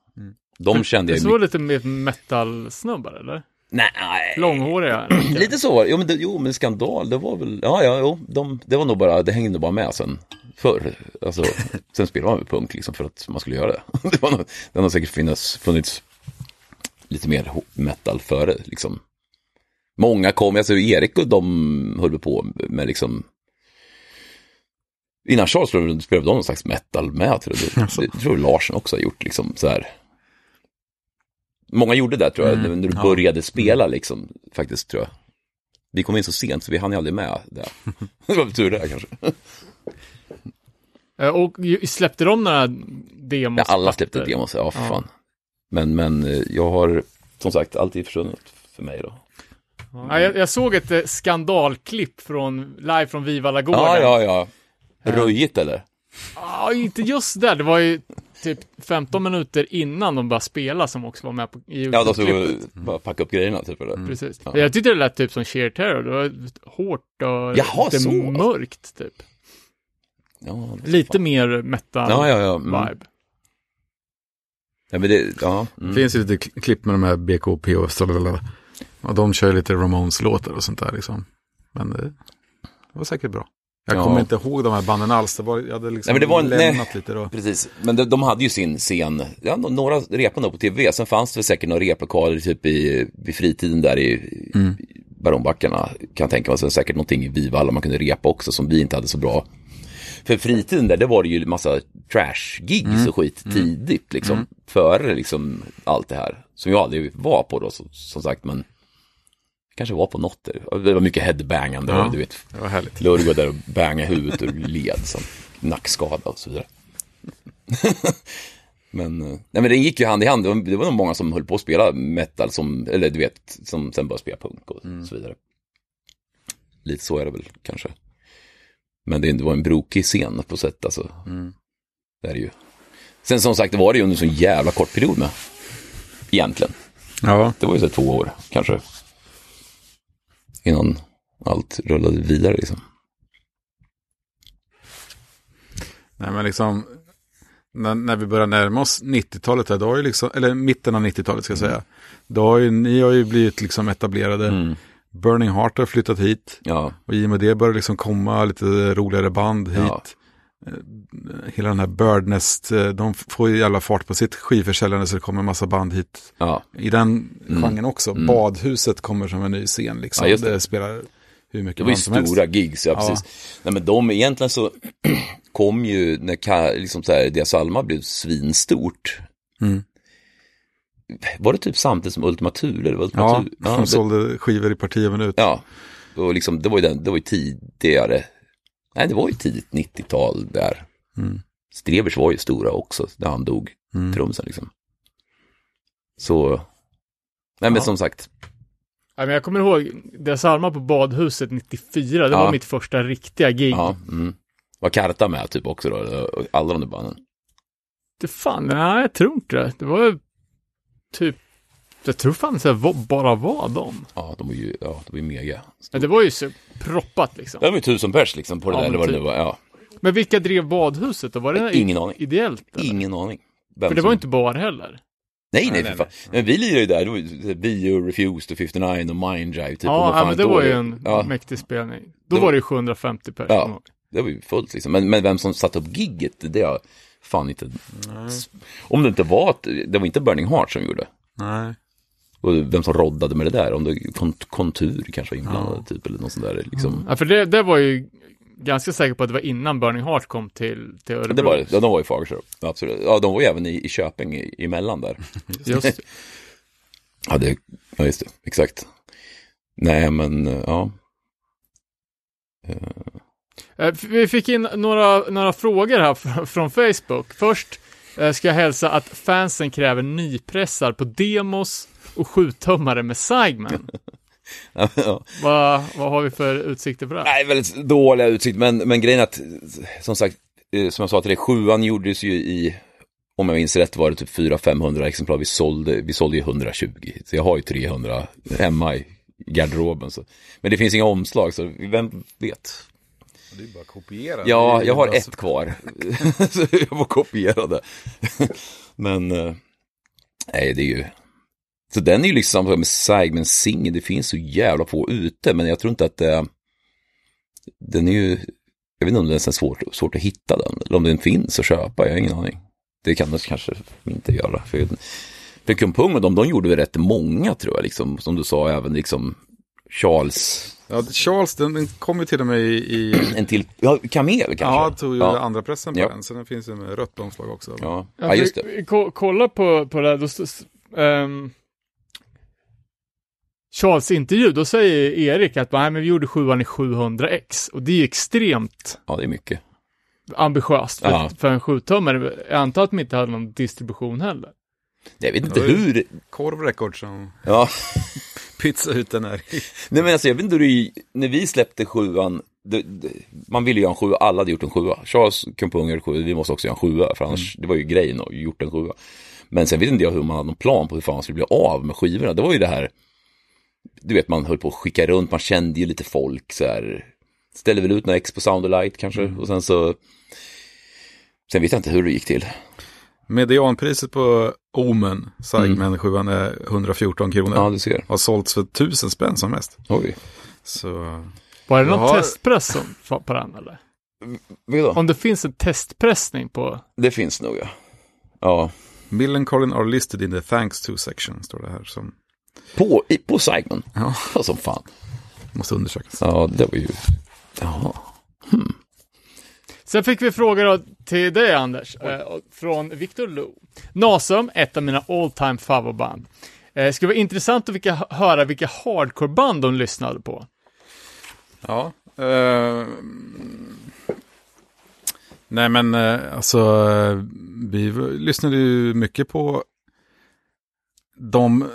De kände Det jag så mycket... lite mer metal-snubbar eller? Nej, Långhåriga? [CLEARS THROAT] lite så. Jo, men, det, jo, men skandal, det var väl, ja, ja, jo, de, det var nog bara, det hängde nog bara med sen förr. Alltså, [LAUGHS] sen spelade man med punk liksom för att man skulle göra det. [LAUGHS] Det, var nog, det har säkert funnits, funnits lite mer metal före liksom. Många kom, alltså Erik och de höll på med liksom Innan Charles spelade de någon slags metal med, tror jag. Det, det tror jag Larsen också har gjort, liksom så här. Många gjorde det tror jag, när du började spela liksom, faktiskt tror jag. Vi kom in så sent så vi hann ju aldrig med det. [LAUGHS] Det var tur det kanske. [LAUGHS] Eh, Och släppte de några demos? Ja, alla släppte demos, ja för Ja. fan. Men, men eh, jag har, som sagt, alltid försvunnit för mig då. Ja, jag, jag såg ett eh, skandalklipp från, live från Vivalla-gården. Ja, ja, ja. Röjigt eller? Ja, inte just där. Det var ju typ 15 minuter innan de började spela som också var med på i Ja, de och bara packa upp grejerna typ. Eller? Precis. Ja. Jag tyckte det lät typ som sheer terror. Det var hårt och Jaha, lite så. mörkt typ. Ja, Lite mer metal ja, ja. ja. Mm. vibe. ja men det, ja. Det Mm. finns ju lite kli- klipp med de här BKP och så. lalala. Och de kör lite Ramones-låtar och sånt där liksom. Men det, det var säkert bra. Jag Ja. kommer inte ihåg de här banden alls. Det var, jag hade liksom Nej, men det var en- lämnat nej. lite då. Precis, men de, de hade ju sin scen, ja, nå- några repade nog på TV, sen fanns det väl säkert några replokaler typ i, vid fritiden där i, Mm. i Baronbackarna, kan jag tänka mig, sen säkert någonting i Vivalla man kunde repa också som vi inte hade så bra. För fritiden där, det var det ju massa trash-gigs och skit tidigt liksom, före liksom allt det här, som jag aldrig var på då, så, som sagt, men kanske var på något där. Det var mycket headbangande, Ja. och du vet. Lurgo där och banga huvudet ur led, som nackskada och så vidare. [LAUGHS] men, eh, nej men det gick ju hand i hand, det var, det var nog många som höll på att spela metal, som, eller du vet, som sen började spela punk och så vidare. Lite så är det väl kanske. Men det, var en brokig scen på sätt, alltså. Det är det ju. Sen som sagt, det var det ju under en sån jävla kort period med. Egentligen. Ja, Det var ju så två år, kanske. Innan allt rullade vidare liksom. nej men liksom. När, när vi börjar närma oss 90-talet här, då har ju liksom, eller mitten av 90-talet ska jag säga. Då har ju, ni har ju blivit liksom etablerade. Mm. Burning Heart har flyttat hit. Ja, Och i och med det börjar liksom komma lite roligare band hit. Ja. Eh, Hela den här Birdnest, eh, de får ju alla fart på sitt skivförsäljande så det kommer en massa band hit. ja. I den genren också. Badhuset kommer som en ny scen liksom. Ja, det. det. spelar hur mycket Det var ju som helst. stora gigs, ja, Ja. precis. Nej men de, egentligen så [CLEARS THROAT] kom ju, när liksom så här, Deras Alma blev svinstort. Mm. Var det typ samtidigt som Ultima Thule? Det Ja, de det, sålde skivor i parti och minut. ja. Och liksom, det var ju den, det var ju tidigare. Nej, det var ju tidigt 90-tal där. Mm. Strebers var ju stora också, när han dog, Mm. trumsen liksom. Så, nej men Ja. som sagt, Ja, men jag kommer ihåg deras armar på badhuset 94. Det Ja. var mitt första riktiga gig. ja. Mm. Var Karta med typ också då? Alla de där banden? Det fan, nej jag tror inte det. Det var ju typ, jag tror fan det bara var de. Ja, de var ju, ja, de var ju mega. Men det var ju så proppat liksom. Det var ju tusen pers liksom på det Ja, där, eller men vad det typ. nu var. Ja, Men vilka drev badhuset då? Var det Ingen aning. ideellt? Eller? ingen aning. Vem För det som- var inte bar heller. Nej, nej, Nej, för fan. Men vi lirade ju där, det var ju och Refused och 59 och Minddrive typ. ja, fan ja, men det då var ju det- en Ja, mäktig spelning. Då Det var var- det ju 750 per. Ja. det var ju fullt liksom. Men, men vem som satte upp gigget, det har fan inte... Om det inte var, att, det var inte Burning Heart som gjorde. Nej. Och vem som roddade med det där, om det kont- kontur kanske var inblandad typ, eller något sånt där liksom. Ja, för det, det var ju ganska säker på att det var innan Burning Heart kom till, till Örebro. Det var det, ja, de var i Fagersta, absolut. Ja, de var ju även i, i Köping i, emellan där. [LAUGHS] Just det. Ja, det, ja, just det, exakt. Nej, men ja. Eh, Vi fick in några, några frågor här fr- från Facebook. Först eh, ska jag hälsa att fansen kräver nypressar på demos och sjutummare med Sigman. [LAUGHS] ja. Vad, vad har vi för utsikter på det? Nej, väldigt dåliga utsikt, men, men grejen är att, som sagt, eh, som jag sa till dig, sjuan gjordes ju i, om jag minns rätt var det typ 400-500 exemplar, vi sålde, vi sålde ju 120, så jag har ju 300 hemma i garderoben. Så. Men det finns inga omslag, så vem vet? Det är bara att kopiera. Ja, jag har ett kvar. [LAUGHS] så jag får kopiera det. Men, eh, nej det är ju... Så den är ju liksom som med Simon Singh, det finns så jävla få ute, men jag tror inte att det... Den är ju... Jag vet inte om det är svårt, svårt att hitta den, eller om den finns att köpa, jag har ingen aning. Det kan den kanske inte göra. För, för Kumpung och de, de gjorde väl rätt många tror jag, liksom, som du sa, även liksom Charles, Ja, Charles, den, den kom ju till och med i... i [CLEARS THROAT] en till, ja, Kamel kanske? ja, tog ju ja. andra pressen på Ja. den, så den finns ju med rött omslag också. Ja. Ja, just det. ko- Kolla på, på det här, då, ehm, Charles intervju, då säger Erik att nej, men vi gjorde sjuan i 700x och det är ju extremt Ja, det är mycket. ambitiöst för, Ja. för en sjutummare. Jag antar att de inte hade någon distribution heller. Jag vet inte hur, Korv Records som ja. [LAUGHS] pytsade ut den här. Nej men alltså jag vet inte hur det, när vi släppte sjuan, det, det, man ville göra en sjua, alla hade gjort en sjua. Charles Kumpung gjorde sju, vi måste också göra en sjua, för annars, det var ju grejen att gjort en sjua. Men sen vet inte jag hur man hade någon plan på hur fan man skulle bli av med skivorna. Det var ju det här, du vet man höll på att skicka runt, man kände ju lite folk så här. Ställde väl ut några ex på Sound Light kanske, och sen så, sen vet jag inte hur det gick till. Medianpriset på Omen, Sigmen 7 är 114 kronor. Ja, du ser. Har sålts för 1000 spänn som mest. Oj. Så, Var det någon Jaha. testpress som, på den eller? Vadå? Om det finns en testpressning på, Det finns nog ja. Ja, Millencolin are listed in the thanks to section, står det här. Som på, i, på Simon. Ja. Ja, som fan. måste undersökas. Ja, det var ju, jaha. Sen fick vi frågor då till dig Anders, eh, från Victor Lo. Nasum, ett av mina all time favoritband. Eh, skulle vara intressant att vilka, höra vilka hardcore-band de lyssnade på. Ja. eh, nej men eh, alltså, eh, vi lyssnade ju mycket på de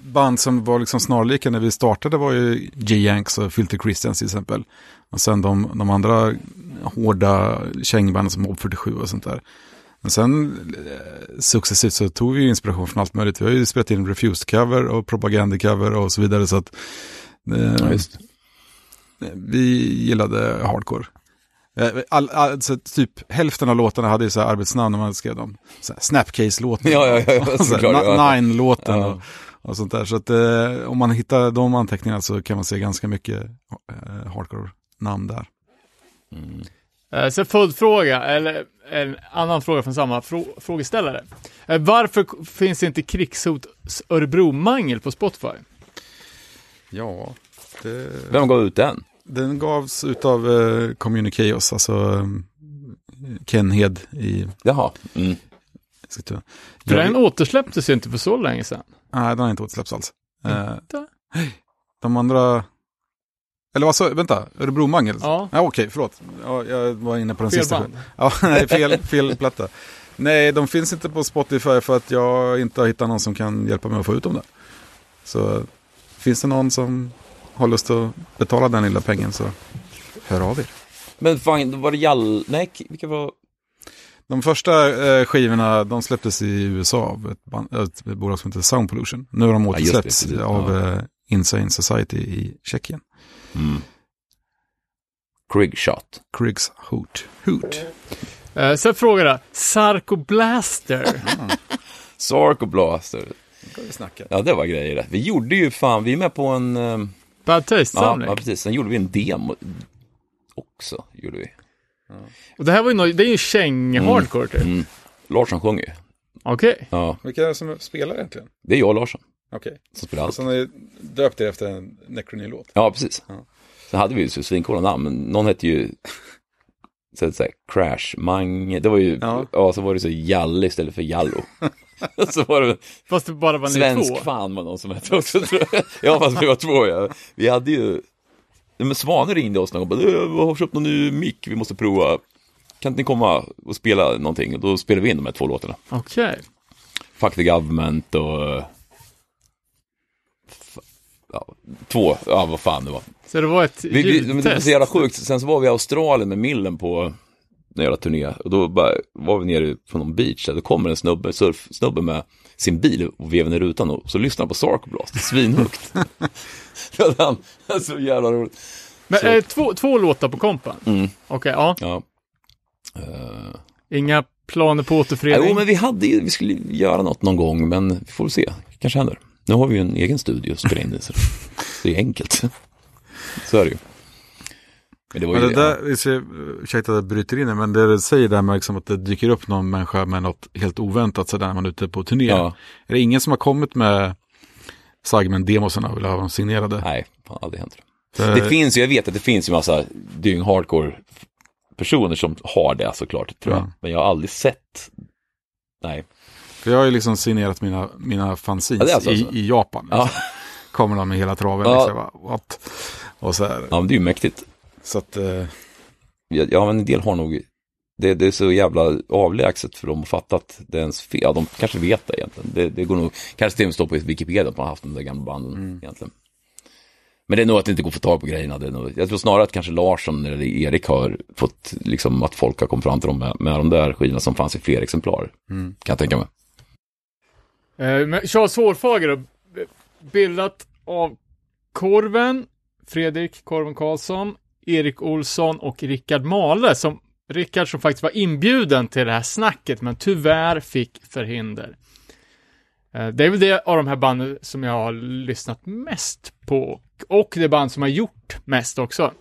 band som var liksom snarlika när vi startade var ju G-Yanks och Filter Christians till exempel. Och sen de, de andra hårda kängbanden som Mob 47 och sånt där. Men sen eh, successivt så tog vi inspiration från allt möjligt. Vi har ju spelat in Refused-cover och Propaganda-cover och så vidare. Så att, eh, Ja, vi gillade hardcore. Eh, All, all, alltså, typ hälften av låtarna hade ju så här arbetsnamn när man skrev dem. Så Snapcase-låten. Ja, ja, ja, [LAUGHS] så såklart, Nine-låten Ja. och, och sånt där. Så att eh, om man hittar de anteckningarna så kan man se ganska mycket eh, hardcore-namn där. Eh, sen följdfråga, eller en annan fråga från samma frå- frågeställare. Eh, varför finns inte krigshot Örebro-mangel på Spotify? Ja, det, Vem gav ut den? Den gavs utav eh, Communichaos, alltså eh, Ken Hed i... Jaha. Mm. För Jag- den återsläpptes ju inte för så länge sedan. Nej, den har inte återsläppts alls. Eh, Inte? de andra... Eller vad så, vänta, Örebro-mangel? Ja. ja Okej, förlåt. Ja, jag var inne på den Fel sista. band. [LAUGHS] Ja, nej, fel, fel platta. Nej, de finns inte på Spotify för att jag inte har hittat någon som kan hjälpa mig att få ut dem där. Så finns det någon som har lust att betala den lilla pengen så hör av er. Men fan, var det Jall... Nej, vilka var... De första eh, skivorna de släpptes i USA av ett, band, ett bolag som heter Sound Pollution. Nu har de Ja, det, återsläppts precis. av Ja. eh, Insane Society i Tjeckien. Mm. Krigshot. Kriggs Hoot. Hoot. Eh, sen frågar jag, Sarko Blaster. [LAUGHS] Sark och Blaster. Ska vi snacka. Ja, det var grejer. Vi gjorde ju fan, vi är med på en... Bad Ja, Taste-samling. ja, precis. Sen gjorde vi en demo också. Gjorde vi. Och det här var ju, nå- det är ju käng-hardcore typ. Mm. Larsson sjunger ju. Okej. Ja, Vilka är det som spelar egentligen? det är jag och Larsson Okej. som spelar allt. sen har ni döpt er efter en Necrony-låt. Ja, precis. Ja. Sen hade vi ju så svincoola namn, men någon hette ju så att säga, Crash, Mange, det var ju, ja. Ja. så var det så Jalle istället för Jallo. [LAUGHS] så var det Fast det bara var ni Svensk två. fan var någon som hette också tror jag. Ja, fast vi var två ja. Vi hade ju, men Svane ringde oss någon gång och bara, "Eh, vi har köpt någon ny mick, vi måste prova. Kan inte ni komma och spela någonting? Och då spelade vi in de här två låtarna. Okej. Fuck the government och... Ja, två, ja vad fan det var. Så det var ett Vi, vi, men det var ljudtest. så jävla sjukt, sen så var vi i Australien med Millen på en jävla turné. Och då bara, var vi nere på någon beach, där då kommer en snubbe, surfsnubbe med sin bil och vevar ner rutan och så lyssnar han på Sark Blast, svinhögt. [LAUGHS] Så han, så jävla roligt. Men Så- eh, två, två låtar på kompen? Mm, Okej, ja. ja. Eh, Inga planer på återförening? Jo, men vi hade ju, vi skulle göra något någon gång, men vi får se. kanske händer. Nu har vi ju en egen studio att spela in i, så det är enkelt. Så är det ju. Men det var ju Men det det. där, ursäkta ursäkta att jag bryter in det, men det du säger där med liksom att det dyker upp någon människa med något helt oväntat sådär när man är ute på turné. Ja, Är det ingen som har kommit med Sagmen-demosarna och vill ha dem signerade? nej, fan, aldrig hänt. För- Det finns ju, jag vet att det finns ju massa dyng hardcore personer som har det såklart, tror jag. Ja. Men jag har aldrig sett, nej. För jag har ju liksom signerat mina, mina fanzines Ja, alltså i, i Japan. Ja. Liksom. Kommer de med hela traven. Ja. Liksom, what? Och så här. Ja, men det är ju mäktigt. Så att, eh, Ja, ja, men en del har nog, det, det är så jävla avlägset för dem att fatta att det är ens fel. Ja, de kanske vet det egentligen. Det, det går nog, kanske till och med står på Wikipedia att man har haft de där gamla banden Mm. egentligen. Men det är nog att det inte går att få tag på grejerna. Det är nog, jag tror snarare att kanske Larsson eller Erik har fått, liksom att folk har kommit fram till dem med, med de där skivorna som fanns i fler exemplar. Mm. Kan jag tänka mig. Eh, men Charles Hårfager då, bildat av Korven, Fredrik Korven Karlsson, Erik Olsson och Rickard Male, som Rickard som faktiskt var inbjuden till det här snacket, men tyvärr fick förhinder. Eh, det är väl det av de här banden som jag har lyssnat mest på, och det band som har gjort mest också.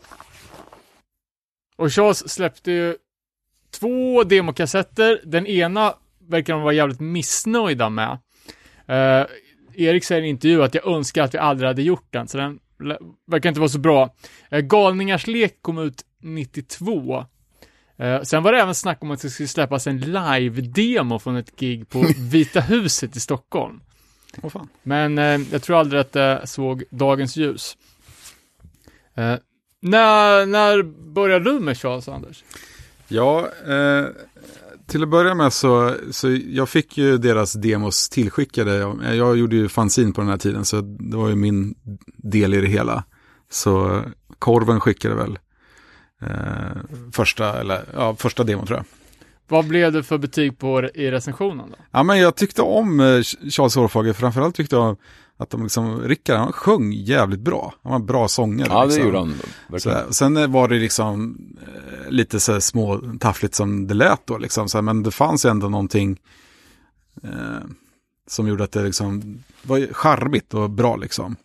Och Charles släppte ju två demokassetter, den ena verkar de vara jävligt missnöjda med. Eh, Erik säger i en intervju att jag önskar att vi aldrig hade gjort den, så den verkar inte vara så bra. Uh, Galningars lek kom ut 92. Eh, sen var det även snack om att det skulle släppas en live-demo från ett gig på [LAUGHS] Vita huset i Stockholm. fan. Men eh, jag tror aldrig att det såg dagens ljus. Eh, när, när började du med Charles, Anders? Ja, eh, till att börja med så, så jag fick ju deras demos tillskickade. Jag, jag gjorde ju fanzine på den här tiden så det var ju min del i det hela. Så Korven skickade väl eh, första, eller, ja, första demon tror jag. Vad blev det för betyg på i recensionen då? Ja, men jag tyckte om eh, Charles Hårfager, framförallt tyckte jag att de liksom, Rickard han sjöng jävligt bra. Han var en bra sångare. Ja, det liksom. gjorde han verkligen. sen eh, var det liksom eh, lite så här små taffligt som det lät då liksom. Så här, men det fanns ändå någonting eh, som gjorde att det liksom var charmigt och bra liksom.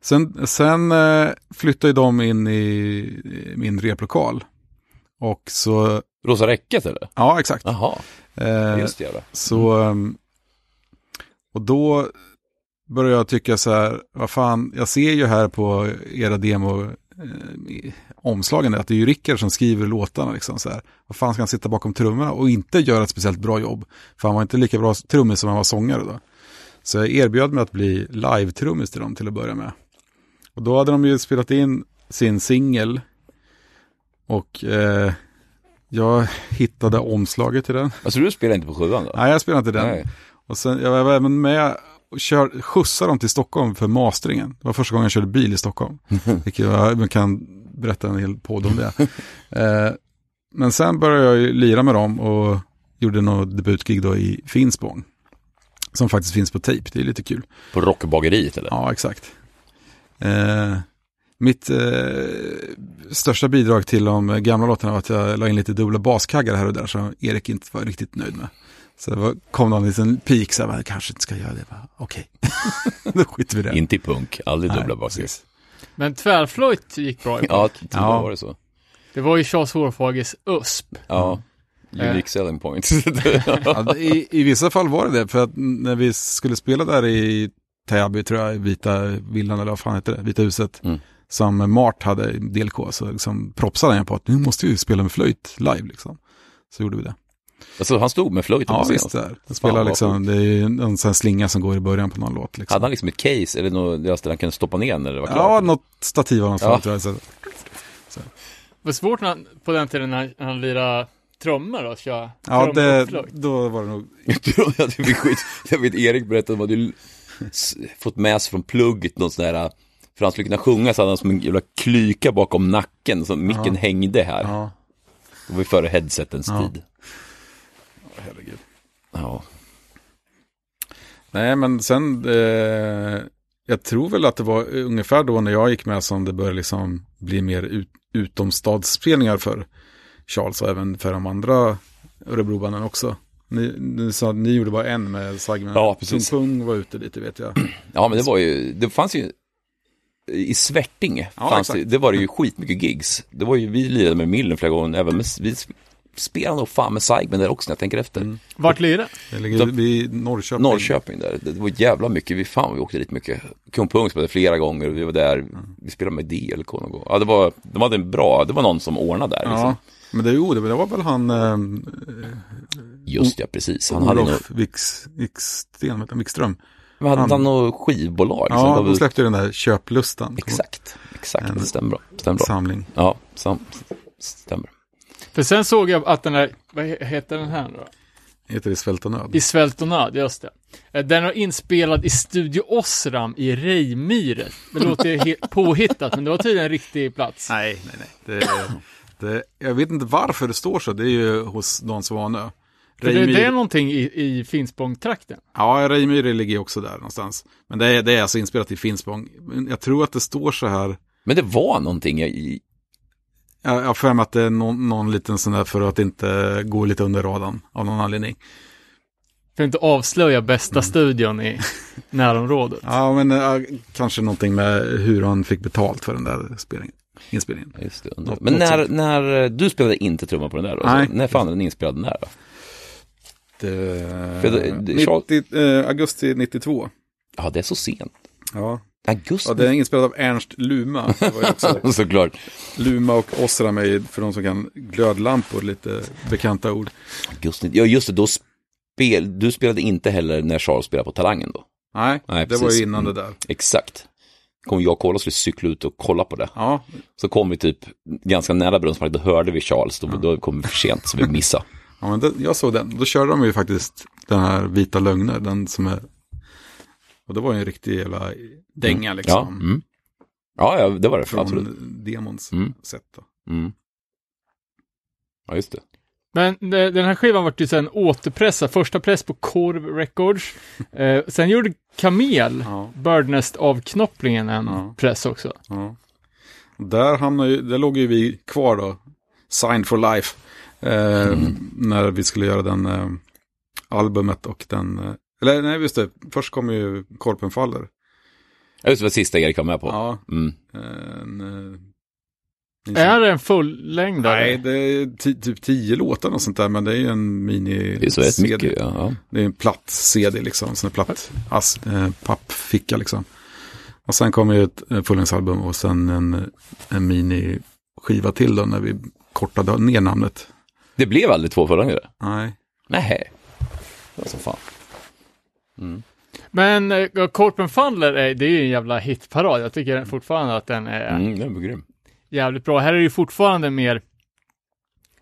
Sen, sen eh, flyttade de in i, min replokal. Och så, Rosa räcket eller? ja exakt. Jaha, Eh, just det jävlar. så, ehm, och då började jag tycka så här, vad fan, jag ser ju här på era demo eh, omslagen att det är ju Rickard som skriver låtarna liksom så här. Vad fan ska han sitta bakom trummorna och inte göra ett speciellt bra jobb? För han var inte lika bra trummis som han var sångare då. Så jag erbjöd mig att bli live-trummis till dem till att börja med. Och då hade de ju spelat in sin singel och eh, jag hittade omslaget till den. Alltså du spelar inte på sjuan då? Nej, jag spelade inte den. Nej. Och sen, jag var även med kör, skjutsade dem till Stockholm för masteringen. Det var första gången jag körde bil i Stockholm. [LAUGHS] Vilket jag, kan berätta en hel podd om det. [LAUGHS] eh, men sen började jag ju lira med dem och gjorde något debutgig då i Finspång. Som faktiskt finns på tejp, det är lite kul. På Rockbageriet eller? Ja, exakt. Eh, mitt eh, största bidrag till de gamla låtarna var att jag la in lite dubbla baskaggar här och där som Erik inte var riktigt nöjd med. Så det var, kom någon liten pik så här, "Jag kanske inte ska göra det. Okej, [LAUGHS] då skiter vi i det. Inte i punk, aldrig dubbla precis. Men tvärflöjt gick bra. Ja, t- Ja. var det så. Det var ju Charles Hårfagers USP. Ja, Eh. unique selling point. [LAUGHS] Ja, det- i, I vissa fall var det det, för att när vi skulle spela där i Täby, tror jag, i Vita villan, eller vad fan heter det, Vita huset, Mm. som Mart hade i DLK, så liksom propsade han på att nu måste vi spela med flöjt live, liksom. Så gjorde vi det. Alltså han stod med flöjten Ja, på visst alltså. det är. Jag spelar liksom, det är en sån slinga som går i början på någon låt. Liksom. Hade han liksom ett case eller något där han kunde stoppa ner när det var klart? Ja, något stativ av något Ja. tror jag. Så. Det var svårt när, han- på den tiden när han lirade trummor och köra Ja, det, då var det nog. [LAUGHS] Jag tror att det skit. Jag vet Erik berättade om att du fått med sig från plugget någon sån här, för han skulle kunna sjunga så hade han som en jävla klyka bakom nacken, så micken hängde här. Ja, Det var ju före headsetens Ja. tid. Herregud. Ja. Nej, men sen, eh, jag tror väl att det var ungefär då när jag gick med som det började liksom bli mer ut, utomstadsspelningar för Charles och även för de andra Örebrobanden också. Ni, ni sa ni gjorde bara en med Sagmen. Ja, precis. Pung var ute lite vet jag. [CLEARS THROAT] Ja, men det var ju, det fanns ju, i Svärtinge Ja, det, det var det ju skitmycket gigs. Det var ju, vi lirade med Millen flera gånger, även med, vi spelade nog fan med Saigmen där också när jag tänker efter. Vart lirar det? Det ligger vid Norrköping. Norrköping där, det var jävla mycket, vi fan vi åkte dit mycket. Kung Pung spelade flera gånger, vi var där, vi spelade med DLK någon gång. Ja, det var, de hade en bra, det var någon som ordnade där liksom. Ja, men det, jo, det, det var väl han ehm, Just ja, precis. Han hade nog, Olof Wiksten, vet du, Wikström. men hade han- han något skivbolag? Liksom, Ja, Där de vi- släppte ju den där Köplustan. Exakt, exakt, En det stämmer bra. Stämmer bra. Samling. Ja, sam, stämmer. För sen såg jag att den där, vad he- heter den här nu då? Heter det Svält och nöd? I Svält och nöd, just det. Eh, Den var inspelad i Studio Osram i Rejmyre. Det låter helt [LAUGHS] påhittat, men det var tydligen en riktig plats. Nej, nej, nej. Det, det, jag vet inte varför det står så. Det är ju hos Don Svanö. För det, Reimyr- det är någonting i, i Finspång-trakten. Ja, Reimyre ligger också där någonstans. Men det är, det är alltså inspelat i Finspång. Men Jag tror att det står så här. Men det var någonting i, Jag har för mig att det är någon, någon liten sån där för att inte gå lite under radarn av någon anledning. För att inte avslöja bästa studion i [LAUGHS] närområdet. Ja, men äh, kanske någonting med hur han fick betalt för den där spelningen, inspelningen. Just det, Något- Men något när, sånt. när, du spelade inte trumma på den där då? Nej. Så, när fan är den inspelad den där då? Det, För det- det- 90, eh, augusti 92. Ja, det är så sent. Ja. Augusti? ja, det är inspelad av Ernst Luma. Var [LAUGHS] också Såklart. Luma och Osram ju, för de som kan glödlampor, lite bekanta ord. Augusti, ja just det, då spel, du spelade inte heller när Charles spelade på Talangen då? Nej, Nej, det var precis. ju innan Mm. det där. Exakt. Kom jag och Kolla skulle cykla ut och kolla på det. Ja, Så kom vi typ ganska nära Brunnspark, då hörde vi Charles, då, då kom vi för sent så vi missade. [LAUGHS] ja men det, jag såg den. Då körde de ju faktiskt den här Vita Lögner, den som är... Och det var ju en riktig jävla dänga Ja, liksom. mm. ja, ja, det var det, Från absolut. demons Mm. sätt då. Mm. Ja, just det. Men den här skivan var ju sen återpressad, första press på Korv Records. [LAUGHS] Eh, sen gjorde Kamel, Ja. Birdnest-avknopplingen, en Ja. press också. Ja. Där, hamnade ju, där låg ju vi kvar då, Sign for Life, eh, Mm. när vi skulle göra den eh, albumet och den, eh, eller nej just det, först kom ju Korpen faller. Ja, just det, var sista Erik var med på. Ja, Mm. en, eh, Är det en fullängdare? Nej, det är typ tio låtar och sånt där, men det är ju en mini Det är så rätt CD. mycket, ja. ja. Det är en platt CD liksom, sån platt as, eh, pappficka liksom. Och sen kommer ju ett eh, fullängdsalbum och sen en, en mini-skiva till då när vi kortade ner namnet. Det blev aldrig två fullängdare? Nej. Nej. Det var Men eh, Korpen faller, är, det är ju en jävla hitparad. Jag tycker fortfarande att den är Mm, den var grym. jävligt bra. Här är det ju fortfarande mer,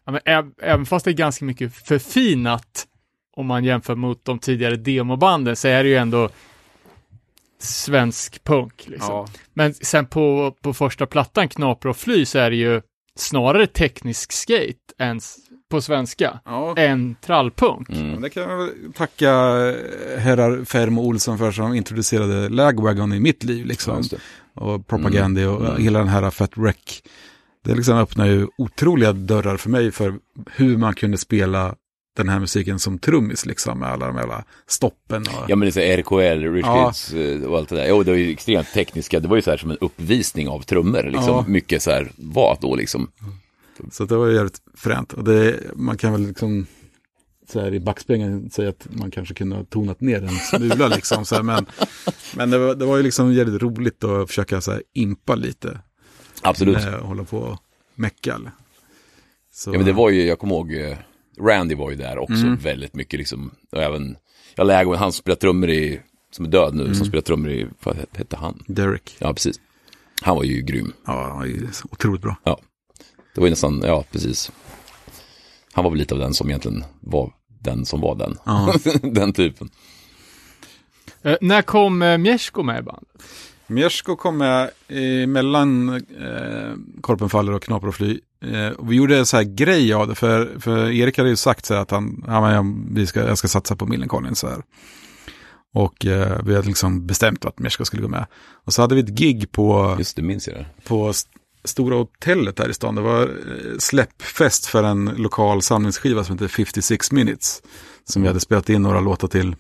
ja, men, även fast det är ganska mycket förfinat, om man jämför mot de tidigare demobanden, så är det ju ändå svensk punk. Liksom. Ja. Men sen på, på första plattan, Knapra och fly, så är det ju snarare teknisk skate än på svenska, ja. än trallpunk. Mm. Men det kan jag väl tacka eh, herrar Ferm och Olsson för som introducerade Lagwagon i mitt liv liksom. Och Propaganda och hela den här Fat Wreck. Det liksom öppnar ju otroliga dörrar för mig för hur man kunde spela den här musiken som trummis liksom med alla de här stoppen. Och... Ja men det är så RKL, Rich Ja. Kids eh, och allt det där. Jo, det var ju extremt tekniska. Det var ju så här som en uppvisning av trummor. Liksom. Ja. Mycket så här, vad då liksom? Så det var ju jävligt fränt. Och det, man kan väl liksom så här i backspegeln säga att man kanske kunde ha tonat ner en smula liksom. Så här, men men det, var, det var ju liksom jävligt roligt att försöka så här impa lite. Absolut. Att hålla på och mecka. Så, Ja men det var ju, jag kommer ihåg, eh, Randy var ju där också Mm. väldigt mycket liksom. Och även, jag lägger han spelar trummor i, som är död nu, Mm. som spelar trummor i, vad hette han? Derek. Ja precis. Han var ju grym. Ja, han var ju otroligt bra. Det var ju nästan, ja precis. Han var väl lite av den som egentligen var den som var den. [LAUGHS] Den typen. Eh, när kom eh, Miesko med i bandet? Mjersko kom med eh, mellan eh, Korpen faller och Knapar och fly. Eh, och vi gjorde en så här grej av det, för, för Erik hade ju sagt så här att han, ja, men jag, vi ska, jag ska satsa på Millencolin så här. Och eh, vi hade liksom bestämt att Merska skulle gå med. Och så hade vi ett gig på, Just det, minns jag det. på Stora Hotellet här i stan. Det var eh, släppfest för en lokal samlingsskiva som heter 56 minutes. Som vi hade spelat in några låtar till.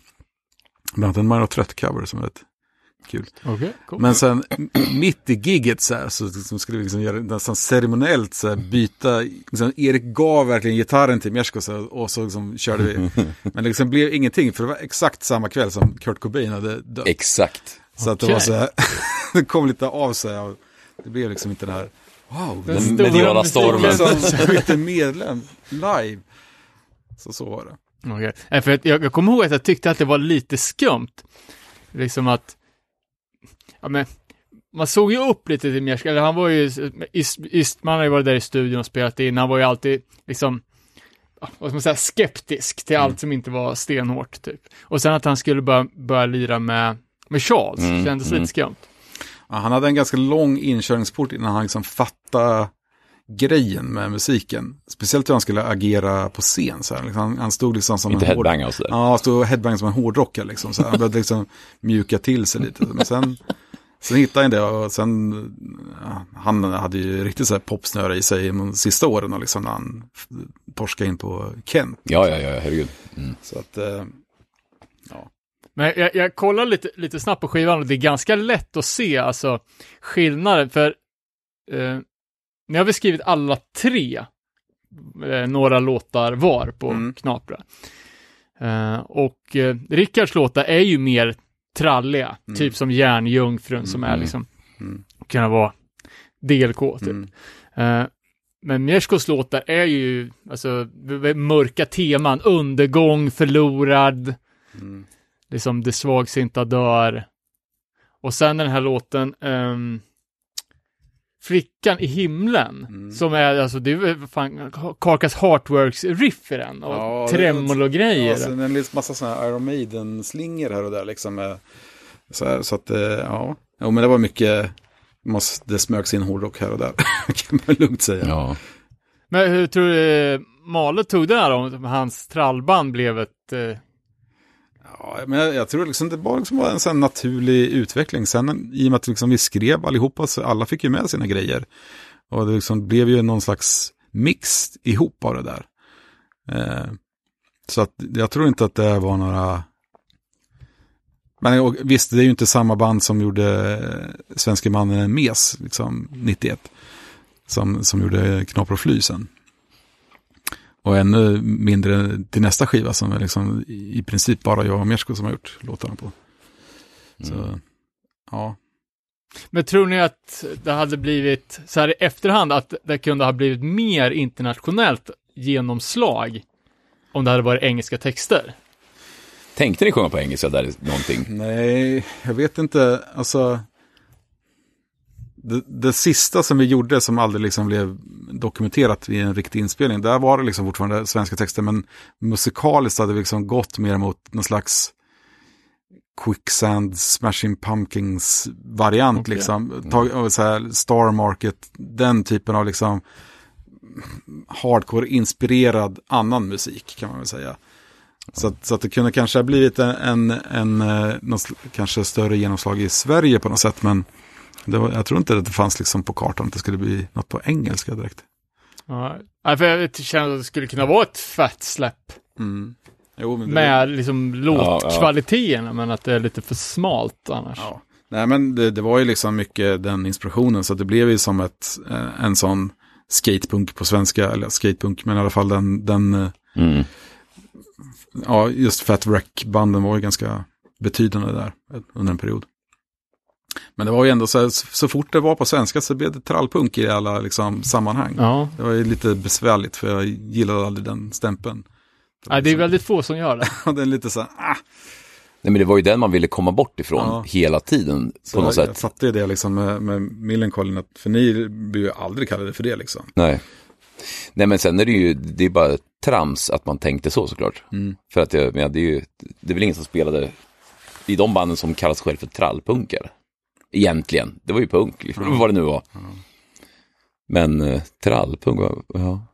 Bland annat en Mario Trött-cover som är rätt kul. Okej, cool. Men sen [CLEARS THROAT] mitt i giget så här så, så skulle vi liksom göra nästan ceremoniellt så här, byta. Liksom, Erik gav verkligen gitarren till Mersko så här, och så liksom körde vi. [LAUGHS] Men det liksom blev ingenting för det var exakt samma kväll som Kurt Cobain hade dött. Exakt. Så att det var så här, [LAUGHS] det kom lite av sig. Det blev liksom inte det här, wow, Den Den stora mediala musiken. stormen. som [LAUGHS] inte medlem live. Så så var det. Nej, för jag, jag kommer ihåg att jag tyckte att det var lite skumt. Liksom att, ja men, man såg ju upp lite till Mjerska, eller han var ju, Ist, Istman har ju varit där i studion och spelat in, han var ju alltid liksom, vad ska man säga, skeptisk till allt som inte var stenhårt typ. Och sen att han skulle börja, börja lira med, med Charles, Mm, kändes mm. lite skumt. Ja, han hade en ganska lång inkörningsport innan han liksom fattade grejen med musiken. Speciellt hur han skulle agera på scen. Så här. Liksom, Han, han stod liksom som Inte en hård... Ja, han stod och headbangade som en hårdrockare. Liksom, så här. Han behövde liksom mjuka till sig lite. Men sen, sen hittade han det och sen, ja, han hade ju riktigt så här popsnöre i sig de sista åren och liksom när han torskade in på Kent. Ja, ja, ja, herregud. Mm. Så att, eh, Men jag, jag kollar lite, lite snabbt på skivan och det är ganska lätt att se alltså skillnaden för eh, ni har väl skrivit alla tre eh, några låtar var på Mm. Knapra. Eh, och eh, Rickards låtar är ju mer tralliga, Mm. typ som Järnjungfrun som är Mm. liksom, Mm. kunna vara DLK typ. mm, Eh, men Mierskos låtar är ju, alltså, mörka teman, undergång, förlorad, mm, liksom Det svagsinta dör. Och sen den här låten, ehm, Flickan i himlen, Mm. som är, alltså det är fan Carcass Heartworks riff i den, och Ja, det är- tremolo-grejer. Ja, sen en liten massa sådana här Iron Maiden-slingor här och där liksom. Med, så, här, så att, eh, ja. Jo, men det var mycket, måste, det smögs in hårdrock här och där. [LAUGHS] kan man lugnt säga. Ja. Men hur tror du eh, Male tog det här om hans trallband blev ett, eh, Ja, men jag, jag tror liksom det bara liksom var en sån naturlig utveckling. Sen i och med att liksom vi skrev allihopa, så alla fick ju med sina grejer. Och det liksom blev ju någon slags mix ihop av det där. Eh, så att jag tror inte att det var några... Men och, visst, det är ju inte samma band som gjorde eh, Svenske mannen en mes, liksom 91. Som, som gjorde Knapper och fly sen. Och ännu mindre till nästa skiva som är liksom i princip bara jag och Mersko som har gjort låtarna på. Så, ja. Men tror ni att det hade blivit, så här i efterhand, att det kunde ha blivit mer internationellt genomslag om det hade varit engelska texter? Tänkte ni sjunga på engelska där någonting? Nej, jag vet inte. Alltså, det, det sista som vi gjorde som aldrig liksom blev dokumenterat i en riktig inspelning, där var det liksom fortfarande svenska texter, men musikaliskt hade vi liksom gått mer mot någon slags Quicksand, Smashing Pumpkins variant Okej. liksom. Tag, och så här, Star Market, den typen av liksom hardcore-inspirerad annan musik kan man väl säga. Så att, så att det kunde kanske ha blivit en, en, en eh, kanske större genomslag i Sverige på något sätt. Men var, jag tror inte att det fanns liksom på kartan att det skulle bli något på engelska direkt. Ja, för jag känner att det skulle kunna vara ett fett släpp Mm. Jo, men det, med liksom Ja, låtkvaliteterna, men att det är lite för smalt annars. Ja. Nej, men det, det var ju liksom mycket den inspirationen. Så det blev ju som ett, eh, en sån skatepunk på svenska. Eller skatepunk, men i alla fall den, den eh, Mm. ja, just Fat Wreck-banden var ju ganska betydande där under en period. Men det var ju ändå så här, så fort det var på svenska så blev det trallpunk i alla liksom, sammanhang. Ja, Det var ju lite besvärligt för jag gillade aldrig den stämpeln. Nej, det är väldigt få som gör det. [LAUGHS] Den är lite så här, ah, Nej, men det var ju den man ville komma bort ifrån Ja. hela tiden så på något jag, jag sätt. fattar ju det liksom med, med Millencolin, att- för ni blir ju aldrig kallade för det liksom. Nej. Nej, men sen är det ju, det är bara trams att man tänkte så såklart. Mm. För att jag menar, det är ju, det är väl ingen som spelade i de banden som kallas själv för trallpunkare. Egentligen, det var ju punk, liksom, vad det nu var. Men eh, trallpunk, var- ja,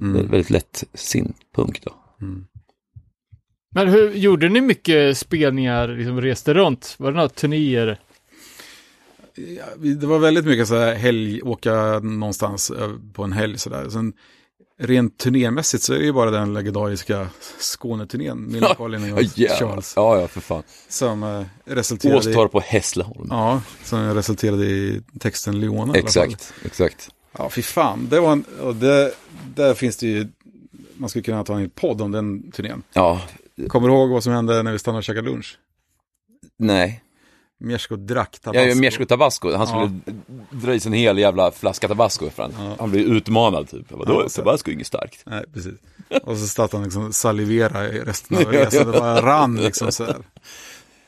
Mm. väldigt lätt punk då. Men hur, gjorde ni mycket spelningar, liksom reste runt? Var det några turnéer? Ja, det var väldigt mycket så här helg, åka någonstans eh, på en helg sådär. Sen rent turnémässigt så är det ju bara den legendariska Skåneturnén, Millencolin och jävlar. Charles, ja, ja, för fan. som eh, resulterade i, Åstorp på Hässleholm. ja, som resulterade i texten Leona. i exakt, exakt. Ja, fy fan. Det var en, och det, där finns det ju, man skulle kunna ta en podd om den turnén. Ja, Kommer du ihåg vad som hände när vi stannade och käkade lunch? nej. Mjersko drack Ja, tabasco. ja, Mjersko Tabasco, han skulle dra i sig en hel jävla flaska Tabasco för han. Han blev utmanad typ. Jag bara, Då Ja, är Tabasco inget starkt. Nej, precis. Och så satt han liksom salivera i resten av [LAUGHS] resan. Det bara rann liksom så här.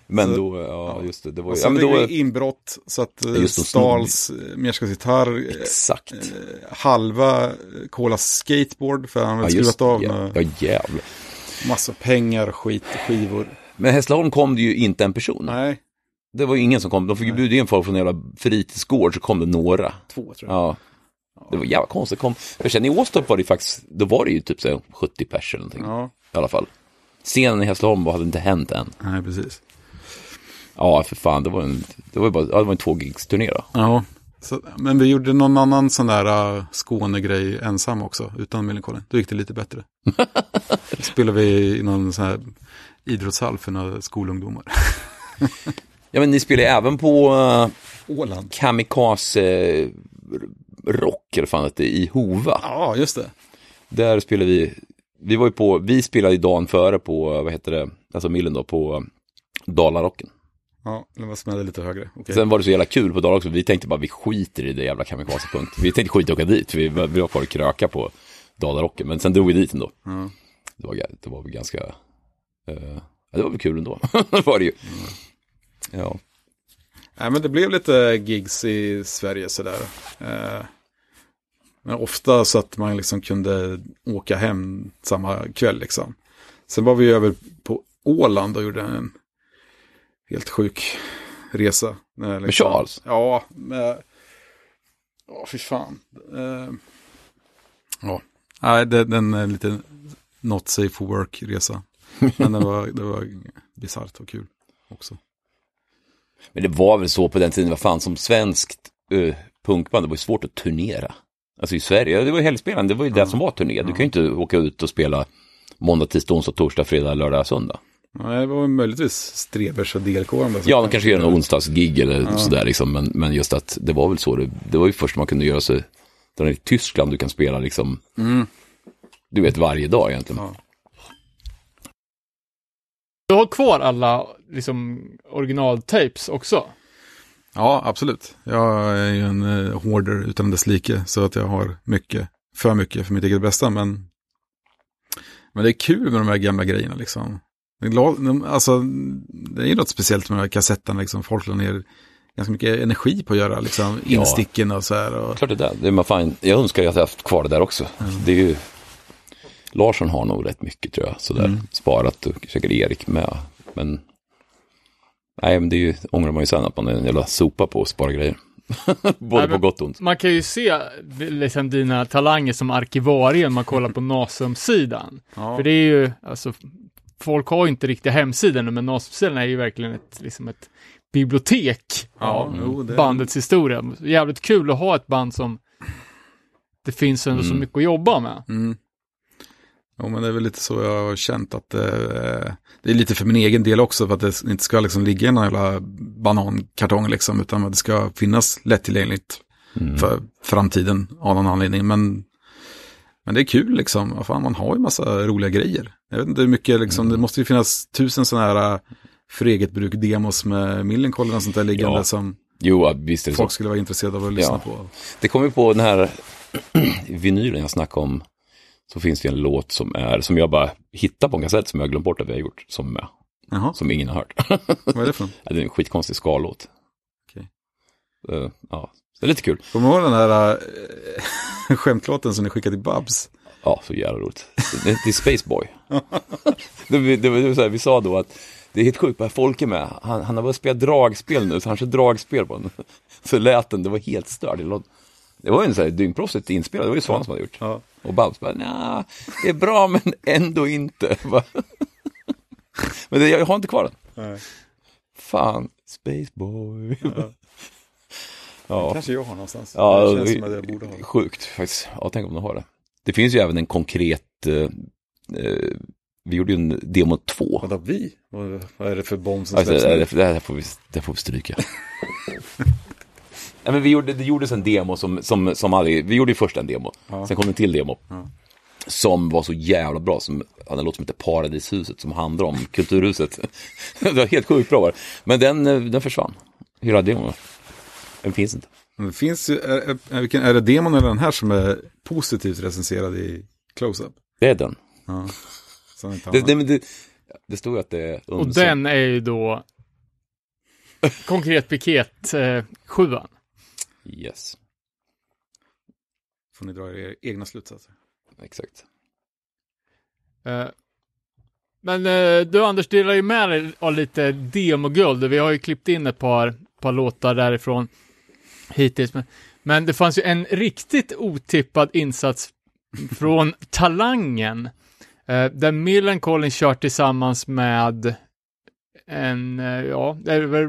Men Så- då, ja just det, det var Och ja sen men blev det inbrott så att stals Mjerskos gitarr, eh, exakt. halva eh, Kolas skateboard för han hade Ja, skruvat av ja, ja, jävlar. massa pengar, skit, skivor. Men Hässleholm kom det ju inte en person. Nej, Det var ju ingen som kom. De fick ju bjuda in folk från en jävla fritidsgård så kom det några. två tror jag. Ja. Det var jävla konstigt. Kom. För sen i Åstorp var det ju faktiskt, då var det ju typ så här 70 pers eller någonting. Ja, I alla fall. Scenen i Hässleholm hade inte hänt än. nej precis. Ja, för fan, det var en, det var ju bara, ja, det var en två gigs turné då. Ja, så, men vi gjorde någon annan sån där uh, Skåne-grej ensam också, utan Millencolin. Då gick det lite bättre. Då [LAUGHS] spelade vi i någon sån här idrottshall för några skolungdomar. [LAUGHS] Ja, men ni spelar även på uh, Åland. Kamikaze Rock, eller fan det i Hova. Ja, just det. Där spelade vi, vi var ju på, vi spelade ju dagen före på, vad heter det, alltså Millen då, på eh, Dalarocken. Ja, det var smällde lite högre. Okej. Sen var det så jävla kul på dagen också, vi tänkte bara vi skiter i det jävla kamikaze-punkt. Vi tänkte skita att åka dit, vi, vi var kvar och kröka på Dalarocken, men sen drog vi dit ändå. Ja. Det var, det var väl ganska, eh, ja, det var väl kul ändå, [LAUGHS] det var det ju. Ja, Nej, men det blev lite gigs i Sverige sådär. Eh, men ofta så att man liksom kunde åka hem samma kväll liksom. Sen var vi över på Åland och gjorde en helt sjuk resa. Med, liksom, Charles? Ja, med... Ja, fy fan. Eh, ja, nej, det, den är lite not safe for work-resa. Men det var, det var bisarrt och kul också. Men det var väl så på den tiden, vad fan, som svenskt uh, punkband, det var ju svårt att turnera. Alltså i Sverige, det var ju helgspelaren, det var ju det som var turné. Du kan ju inte åka ut och spela måndag, tisdag, onsdag, torsdag, fredag, lördag, söndag. Nej, det var möjligtvis Strebers och DLK. Ja, de kanske gör någon onsdagsgig eller sådär liksom, men, men just att det var väl så, det, det var ju först man kunde göra sig, där i Tyskland du kan spela liksom, du vet varje dag egentligen. Ja. Du har kvar alla liksom originaltapes också? Ja, absolut. Jag är ju en eh, hoarder utan dess like. Så att jag har mycket, för mycket för mitt eget bästa. Men, men det är kul med de här gamla grejerna liksom. Alltså, det är ju något speciellt med de här kassetterna liksom. Folk la ner ganska mycket energi på att göra liksom Ja. insticken och så här. Och, Klart det där, det är man fan, jag önskar att jag haft kvar det där också. Det är ju, Larsson har nog rätt mycket tror jag, sådär, sparat och säkert Erik med. Men, nej men det är ju, ångrar man ju sen att man är en jävla sopa på att spara grejer. [LAUGHS] Både Nej, på gott och ont. Man kan ju se liksom dina talanger som arkivarie om man kollar på [LAUGHS] Nasum-sidan. ja. För det är ju, alltså, folk har ju inte riktiga hemsidor men Nasum-sidan är ju verkligen ett, liksom ett bibliotek Ja, av jo, det- bandets historia. Jävligt kul att ha ett band som det finns ändå så Mm. mycket att jobba med. Mm. Ja, men det är väl lite så jag har känt att eh, det är lite för min egen del också för att det inte ska liksom ligga någon jävla banankartong liksom utan att det ska finnas lättillgängligt Mm. för framtiden av någon anledning. Men, men det är kul liksom, fan, man har ju massa roliga grejer. Jag vet inte hur mycket liksom, det måste ju finnas tusen sådana här eh, för eget bruk demos med Millencolin och sånt där liggande Ja. som Jo, visst det så. folk skulle vara intresserade av att lyssna Ja. på. Det kommer på den här [CLEARS THROAT] vinylen jag snackade om. Så finns det en låt som är, som jag bara hittar på en kassett som jag glömt bort att vi har gjort. Som, med, Jaha, som ingen har hört. [LAUGHS] vad är det för? Ja, det är en skitkonstig skallåt. Okej. Eh, ja, det är lite kul. Kommer du ihåg den här äh, [LAUGHS] skämtlåten som ni skickade till Babs? Ja, så jävla roligt. Det, det är Spaceboy. [LAUGHS] det, det, det, så här, vi sa då att det är helt sjukt, bara folk är med. Han, han har börjat spela dragspel nu, så han kör dragspel på den. Så lät den, det var helt stört. Det, var ju en sån här dyngproffsigt inspelad, det var ju Svan som hade gjort. Ja. Och Babs bara, nja, det är bra men ändå inte. [LAUGHS] Men det, jag har inte kvar den. Nej. Fan, Spaceboy. Ja, [LAUGHS] Kanske jag har någonstans. ja det känns som att jag borde ha sjukt faktiskt. Ja, tänk om de har det. Det finns ju även en konkret, eh, eh, vi gjorde ju en demo 2. Vadå vi? Vad, är det för bomb som Alltså, släpps det, det, det, här får vi, det får vi stryka. [LAUGHS] Nej, men vi gjorde, det gjordes en demo som, som, som aldrig, vi gjorde ju först en demo, Ja. sen kom det en till demo. Ja. Som var så jävla bra, som hade en låt som heter Paradishuset, som handlar om Kulturhuset. [LAUGHS] det var helt sjukt bra var. Men den, eh, den försvann, hela demon. Den finns inte. Men det finns ju, är, är, det demon eller den här som är positivt recenserad i close-up? Det är den. Ja. Det, det, men det, det stod ju att det är Och den är ju då konkret piket eh, sjuan. Yes, Får ni dra er egna slutsatser. exakt. Eh, Men eh, du Anders delar ju med dig av lite demoguld. Vi har ju klippt in ett par, par låtar därifrån hittills. Men, men det fanns ju en riktigt otippad insats [LAUGHS] från Talangen. Eh, där Millencolin kört tillsammans med en, ja, det är väl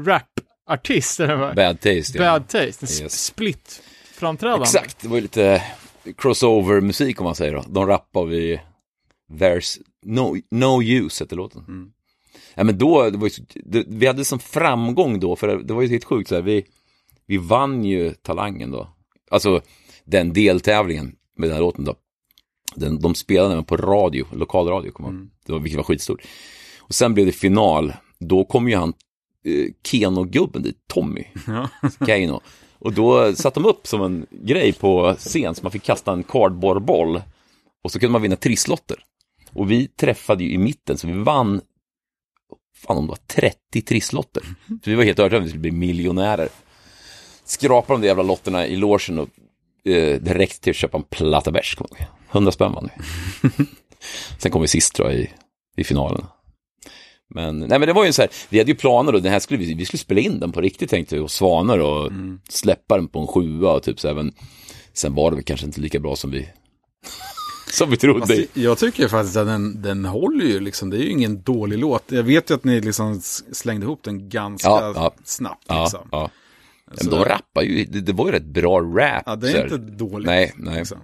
rapartist, eller vad? Bad Taste. ja. Bad Taste, en Yes. split-framträdande. Exakt, det var ju lite crossover-musik om man säger då. De rappar och vi There's no, no use heter låten. Mm. Ja, men då, det var ju, det, vi hade som framgång då, för det, det var ju helt sjukt så här, vi, vi vann ju Talangen då. Alltså den deltävlingen med den här låten då. Den, de spelade den på radio, lokalradio, kommer mm. det var, vilket var skitstort. Och sen blev det final, då kom ju han, eh, Keno-gubben dit, Tommy, Ja. [LAUGHS] Keino. Och då satte de upp som en grej på scen så man fick kasta en cardboardboll och så kunde man vinna trisslotter. Och vi träffade ju i mitten så vi vann, fan om det var 30 trisslotter. Så vi var helt övertygade om att vi skulle bli miljonärer. Skrapade de där jävla lotterna i logen och eh, räckte till att köpa en platta bärs. kommer jag ihåg. 100 spänn vann vi. [LAUGHS] Sen kom vi sist tror jag i, i finalen. Men, nej men det var ju så här, vi hade ju planer och den här skulle vi, vi skulle spela in den på riktigt tänkte vi, och Svanar och släppa den på en sjua och typ så här, men sen var det väl kanske inte lika bra som vi, [LAUGHS] som vi trodde. Alltså, jag tycker faktiskt att den, den håller ju liksom. Det är ju ingen dålig låt. Jag vet ju att ni liksom slängde ihop den ganska Ja, ja. snabbt. ja, Liksom. ja. Men Så- de rappar ju, det, det var ju rätt bra rap. Ja, det är inte dåligt. Nej, nej. Liksom.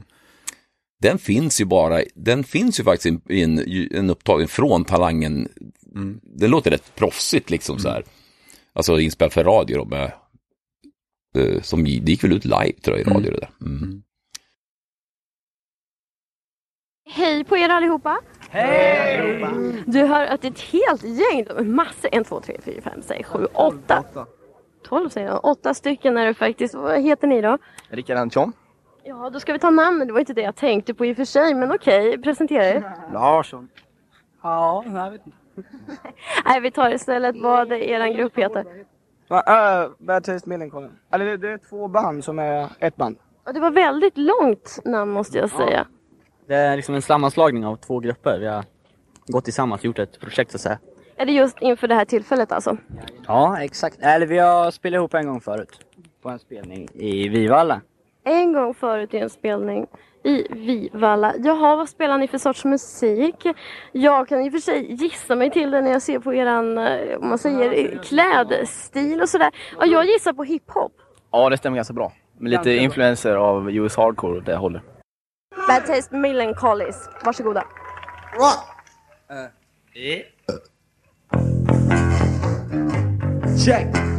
Den finns ju bara, den finns ju faktiskt i en, en upptagen från Talangen. Mm. Den låter rätt proffsigt liksom så här. Alltså inspelad för radio då med, eh, som, det gick väl ut live tror jag i radio det där. Mm. Hej på er allihopa! Hej! Du hör att det är ett helt gäng, massor, en, två, tre, fyra, fem, sex, sju, åtta. Tolv säger jag. Åtta stycken är det faktiskt. Vad heter ni då? Rickard Andersson. Ja, då ska vi ta namnen. Det var inte det jag tänkte på i och för sig, men okej, presentera er. Larsson. Ja, jag vet inte. [LAUGHS] Nej, vi tar istället vad er grupp heter. Va, uh, Bad Taste Millencolin. Eller det, det är två band som är ett band. Och det var väldigt långt namn måste jag säga. Det är liksom en sammanslagning av två grupper. Vi har gått tillsammans och gjort ett projekt så att säga. Är det just inför det här tillfället alltså? Ja, exakt. Eller vi har spelat ihop en gång förut. På en spelning i Vivalla. En gång förut i en spelning i Vivalla. Jaha, vad spelar ni för sorts musik? Jag kan i och för sig gissa mig till det när jag ser på eran, eh, om man säger, klädstil och sådär. Ja, jag gissar på hiphop. Ja, det stämmer ganska bra. Med lite influenser av US Hardcore och det hållet. Bad Taste Millencolins. Varsågoda. Check!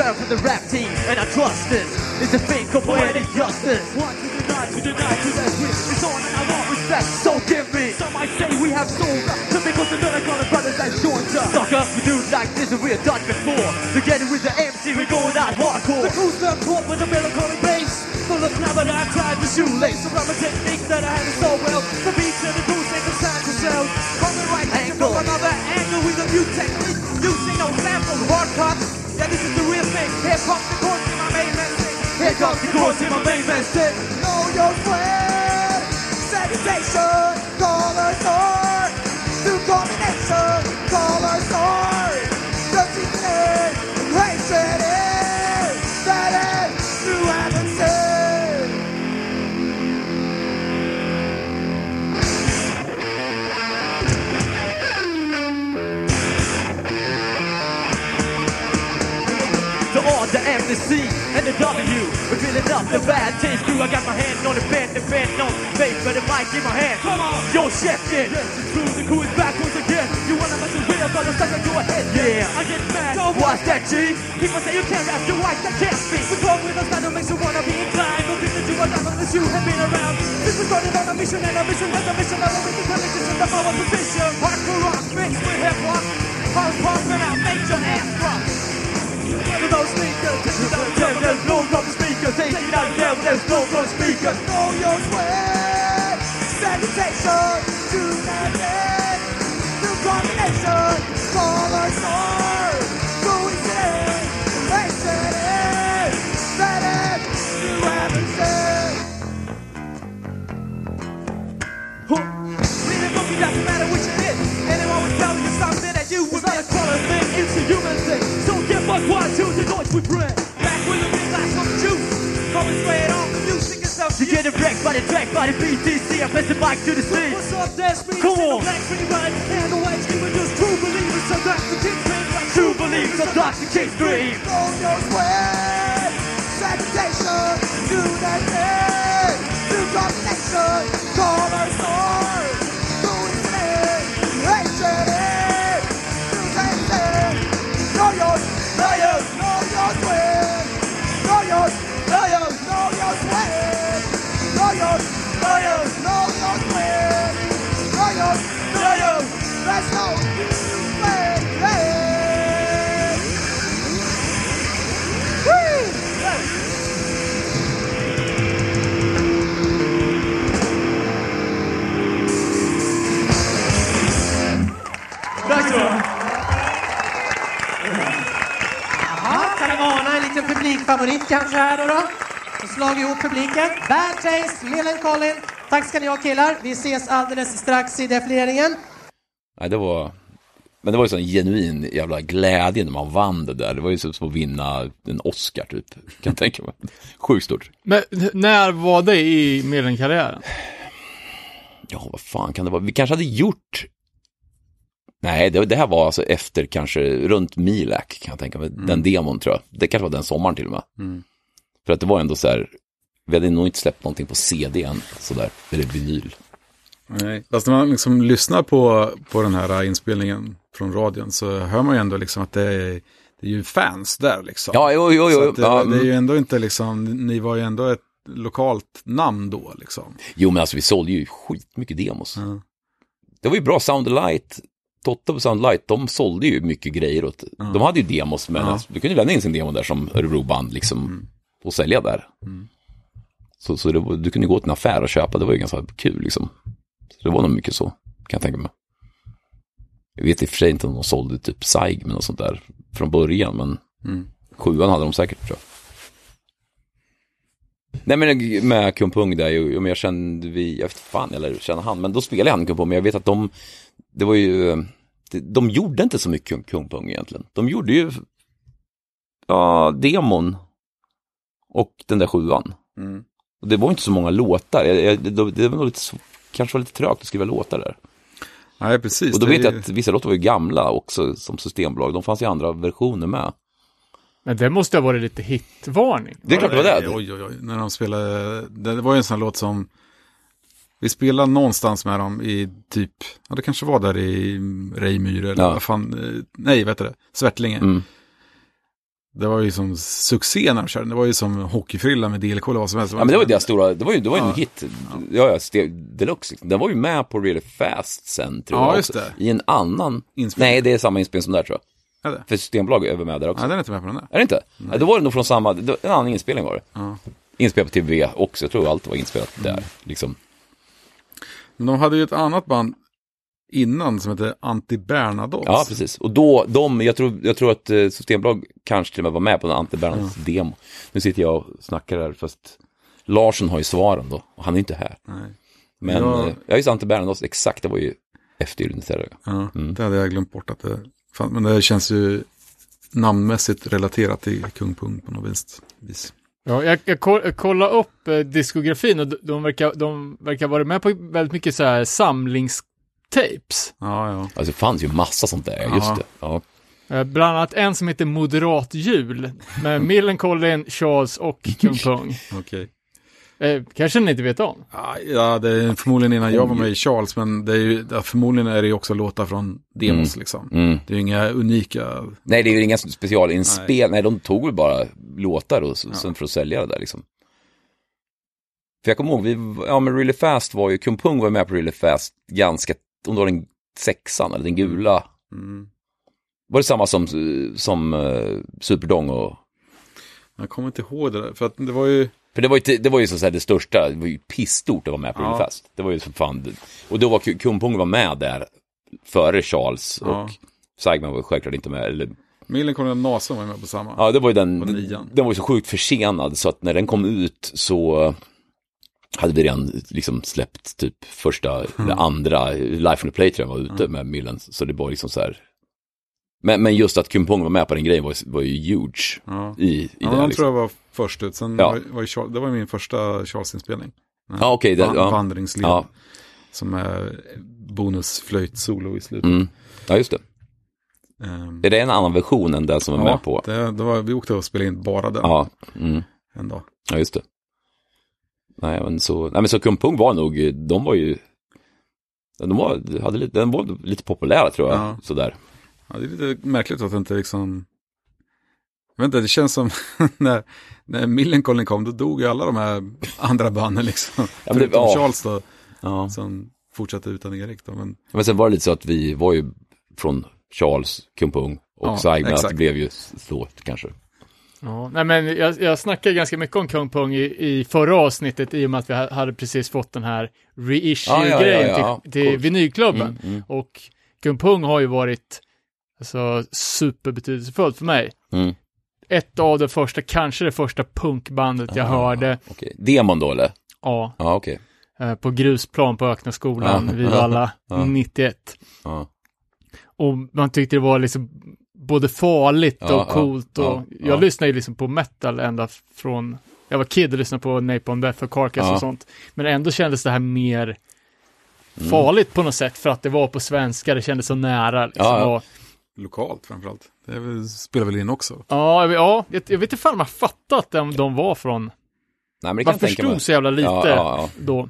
On, return from the rap team, and I trust this. It's a fake of poetic justice. One to the nine, to the to the. It's on and I want respect, so give me. Some might say we have sold up. Some because the Melancholy brothers that joined us. Sucker, we do like this and we have done before. Together with the MC, we're going out hardcore. The crew's not caught with a melancholy bass. Full of snap and I tied the shoelace. Some rubber techniques that I handle so well. The beats and the boots ain't the time to sell. From the right angle, from another angle with a new technique. Using no samples, hard cuts. Yeah, this is the. Here comes the chorus in my main message. Here comes the chorus in my main message. Know your friend. Sensation. Color sword. New combination. Color sword. Dirty W. We're feeling up the bad taste crew. I got my hand on the bend, the bend on face, but the mic in my hand. Come on, yo, chef it. Yes, it's true. The crew is back once again. You wanna mess with real, but I'm stuck into a head. Yeah, I get mad. Don't watch that, G. People say you can't rap, you white, that can't speak. We come with style that makes you wanna be inclined. But people do what unless you have been around. This was started on a mission, and a mission has a mission. I'll always intelligence in the power position. Hardcore rock mixed with hip hop. Hard pop, and I'll make your ass drop. With those speakers, take it out there, there's no from the speakers. Take it out there, there's no from the speakers. Know your way. To the dead. New combination. Call us all. One, two, the noise we bring. Back with a big glass of juice. Coming straight on the music itself. You get it wrecked by the track by the BTC. I pass the mic to the scene. What's up, that's me. Come on. Black pretty right. And the white with just true believers. So that's the kid's dream. Like true believers. So that's the kid's dream. Know your way. Salutation to the dead. New uh, combination. Call our stars. Liten publikfavorit kanske här då? då? Och slag ihop publiken. Bad Taste, Millencolin. Tack ska ni ha killar. Vi ses alldeles strax i defileringen. Nej, det var... Men det var ju sån genuin jävla glädje när man vann det där. Det var ju som att vinna en Oscar typ, kan jag tänka mig. [LAUGHS] Sjukt stort. Men när var det i medlemkarriären? Ja, vad fan kan det vara? Vi kanske hade gjort... Nej, det, det här var alltså efter kanske runt Milak kan jag tänka mig. Den demon tror jag. Det kanske var den sommaren till och med. Mm. För att det var ändå så här, vi hade nog inte släppt någonting på CD än, sådär, eller vinyl. Nej, fast när man liksom lyssnar på, på den här inspelningen från radion så hör man ju ändå liksom att det är, det är ju fans där liksom. Ja, jo, jo, jo. det, ja, det är ju mm. ändå inte liksom, ni var ju ändå ett lokalt namn då liksom. jo, men alltså vi sålde ju skitmycket demos. Ja. Det var ju bra, Soundlight, Totte på Soundlight, de sålde ju mycket grejer åt, de hade ju demos, men Ja. alltså, du kunde ju lämna in sin demo där som Örebroband liksom, och sälja där. Så, så det, du kunde gå till en affär och köpa, det var ju ganska kul liksom. Så det var nog mycket så, kan jag tänka mig. Jag vet i och för sig inte om de sålde typ Saig och sånt där från början, men Mm. sjuan hade de säkert tror jag. Nej men med Kumpung där, men jag kände vi, jag vet fan eller känner han, men då spelade han Kumpung, men jag vet att de, det var ju, de, de gjorde inte så mycket Kumpung egentligen. De gjorde ju, ja, demon och den där sjuan. Mm. Och det var inte så många låtar, jag, jag, det, det var nog lite, så- kanske var lite trögt att skriva låtar där. Nej, precis. Och då vet jag att vissa låtar var ju gamla också som systembolag, de fanns i andra versioner med. Men det måste ha varit lite hitvarning. Det är klart det var det. Oj, oj, oj. När de spelade, det var ju en sån här låt som, vi spelade någonstans med dem i typ, ja det kanske var där i Rejmyre eller Ja. vad fan, eh, nej vet du det, Svärtlinge. Mm. Det var ju som succé när de körde, det var ju som hockeyfrilla med DLK eller vad som helst. Ja men det var ju deras stora, det var ju, det var ju en Ja. hit. Ja, ja, Deluxe. liksom. Den var ju med på Really Fast sen tror Ja, jag just det. I en annan, Inspelning. nej det är samma inspelning som där tror jag. Är det? För Systembolag är väl med där också. Nej, den är inte med på den där. Är det inte? Nej. då var det nog från samma, en annan inspelning var det. Ja. Inspelat på TV också, jag tror allt var inspelat där. Liksom. Men de hade ju ett annat band innan som hette Anti Bernadotte. Ja, precis. Och då, de, jag tror, jag tror att eh, Systembolag kanske till och med var med på en Ante Bernhards demo. Nu sitter jag och snackar här, fast Larsson har ju svaren då, och han är inte här. Nej. Men, Ja. ja, ja just Ante Bernhards, exakt, det var ju efter Gyllene Ja, Mm. det hade jag glömt bort att det fan, Men det känns ju namnmässigt relaterat till Kung Pung på något vis. vis. Ja, jag, jag, koll, jag kollade upp eh, diskografin och de, de, verkar, de verkar vara med på väldigt mycket så här samlingstapes. Ja, ja. Alltså det fanns ju massa sånt där, just Ja. det. Ja. Eh, Bland annat en som heter Moderat jul med [LAUGHS] Millencolin, Charles och Kung Pung. [LAUGHS] Okej. Eh, kanske ni inte vet om? Ja, Ja, det är förmodligen innan jag var med i Charles, men det är ju, ja, förmodligen är det ju också låtar från demos liksom. Mm. Det är ju inga unika, Nej, det är ju inga specialinspel. Nej. de tog väl bara låtar och så, sen för att sälja det där liksom. För jag kommer ihåg, vi, ja men Really Fast var ju, Kung Pung var med på Really Fast ganska, om det var den sexan eller den gula. mm. Var det samma som, som uh, Superdong och, jag kommer inte ihåg det där, för att det var ju, för det var ju, det var ju så säga det största, det var ju pissstort att vara med på Ja. Fast. Det var ju så fan, och då var Ku- Kung Pung var med där före Charles Ja. och Sagman var självklart inte med, eller Millencolin Nasen var med på samma. Ja, det var ju den, nian. den var ju så sjukt försenad så att när den kom ut så hade vi redan liksom släppt typ första, eller andra, Life on the Play tror jag var ute med Millen, så det var liksom så här. Men, men just att Kung Pong var med på den grejen var, var ju huge Ja. i, i Ja, det här, liksom. tror jag var först ut, sen Ja. var, var Charles, det var min första Charles-inspelning. Ja, okej, det- Van- ja. Vandringsled. Ja. Som är bonusflöjt-solo i slutet. Mm. Ja, just det. Ehm, Är det en annan version än den som var ja, med på? Det, det var, vi åkte och spelade in bara den Ja, mm. en dag. ja, just det. Nej, men så, nej, men så Kung Pung var nog, de var ju, de var, hade lite, den var lite populära tror jag, Ja. sådär. Ja, det är lite märkligt att det inte liksom... Jag vet inte, det känns som [LAUGHS] när, när Millencolin kom, då dog ju alla de här andra banden liksom. [LAUGHS] Ja, Förutom ja. Charles då, Ja. som fortsatte utan Erik då. Men Men sen var det lite så att vi var ju från Charles, Kung Pung och Ja, Saigman, att det blev ju så kanske. Ja, nej men jag, jag snackade ganska mycket om Kung Pung i, i förra avsnittet i och med att vi ha- hade precis fått den här reissue-grejen Ja, ja, till, till vinylklubben. Mm, mm. Och Kung Pung har ju varit alltså, superbetydelsefullt för mig. Mm. Ett av de första, kanske det första punkbandet jag Ah, hörde, Okej, Demon då eller? ja, Ja, okej. eh, på grusplan på Ökna skolan Ja. vid alla Ja. 91. Ja. Och man tyckte det var liksom både farligt Ja, och ja, coolt och ja, jag ja. lyssnade ju liksom på metal ända från, jag var kid och lyssnade på Napalm Death och Carcass Ja. och sånt. Men ändå kändes det här mer Mm. farligt på något sätt för att det var på svenska, det kändes så nära. Liksom. Ja, ja. Och, lokalt framförallt. Det väl, spelar väl in också. ja, ja, jag, jag vet inte fan om jag fattat att de, de var från, Nej, men det man förstod mig. så jävla lite Ja, ja, ja. då.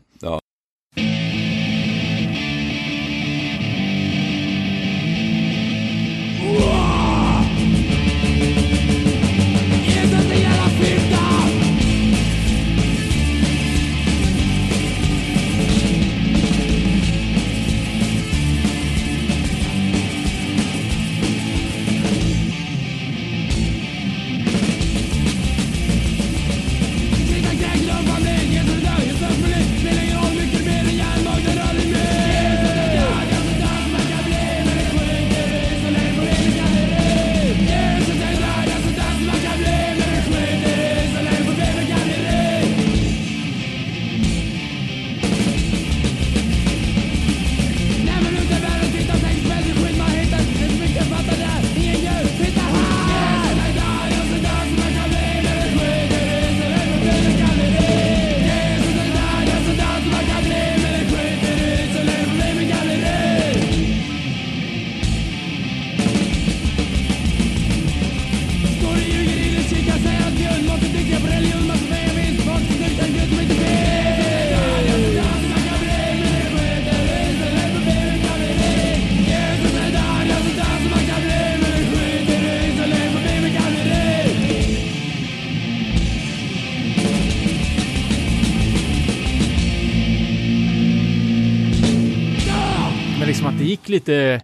Liksom att det gick lite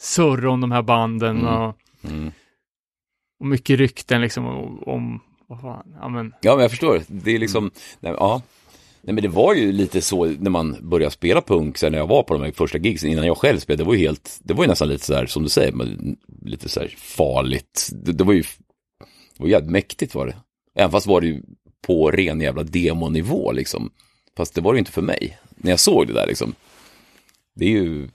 surr om de här banden Mm. och, Mm. och mycket rykten liksom om, vad fan, ja men, Ja, men jag förstår. Det är liksom, nej, ja. Nej, men det var ju lite så när man började spela punk, sen när jag var på de här första gigsen, innan jag själv spelade, det var ju helt, det var ju nästan lite så här, som du säger, men lite så här farligt. Det, det var ju, det var jävligt mäktigt var det. Även fast var det ju på ren jävla demonivå liksom. Fast det var det ju inte för mig, när jag såg det där liksom. Det är ju,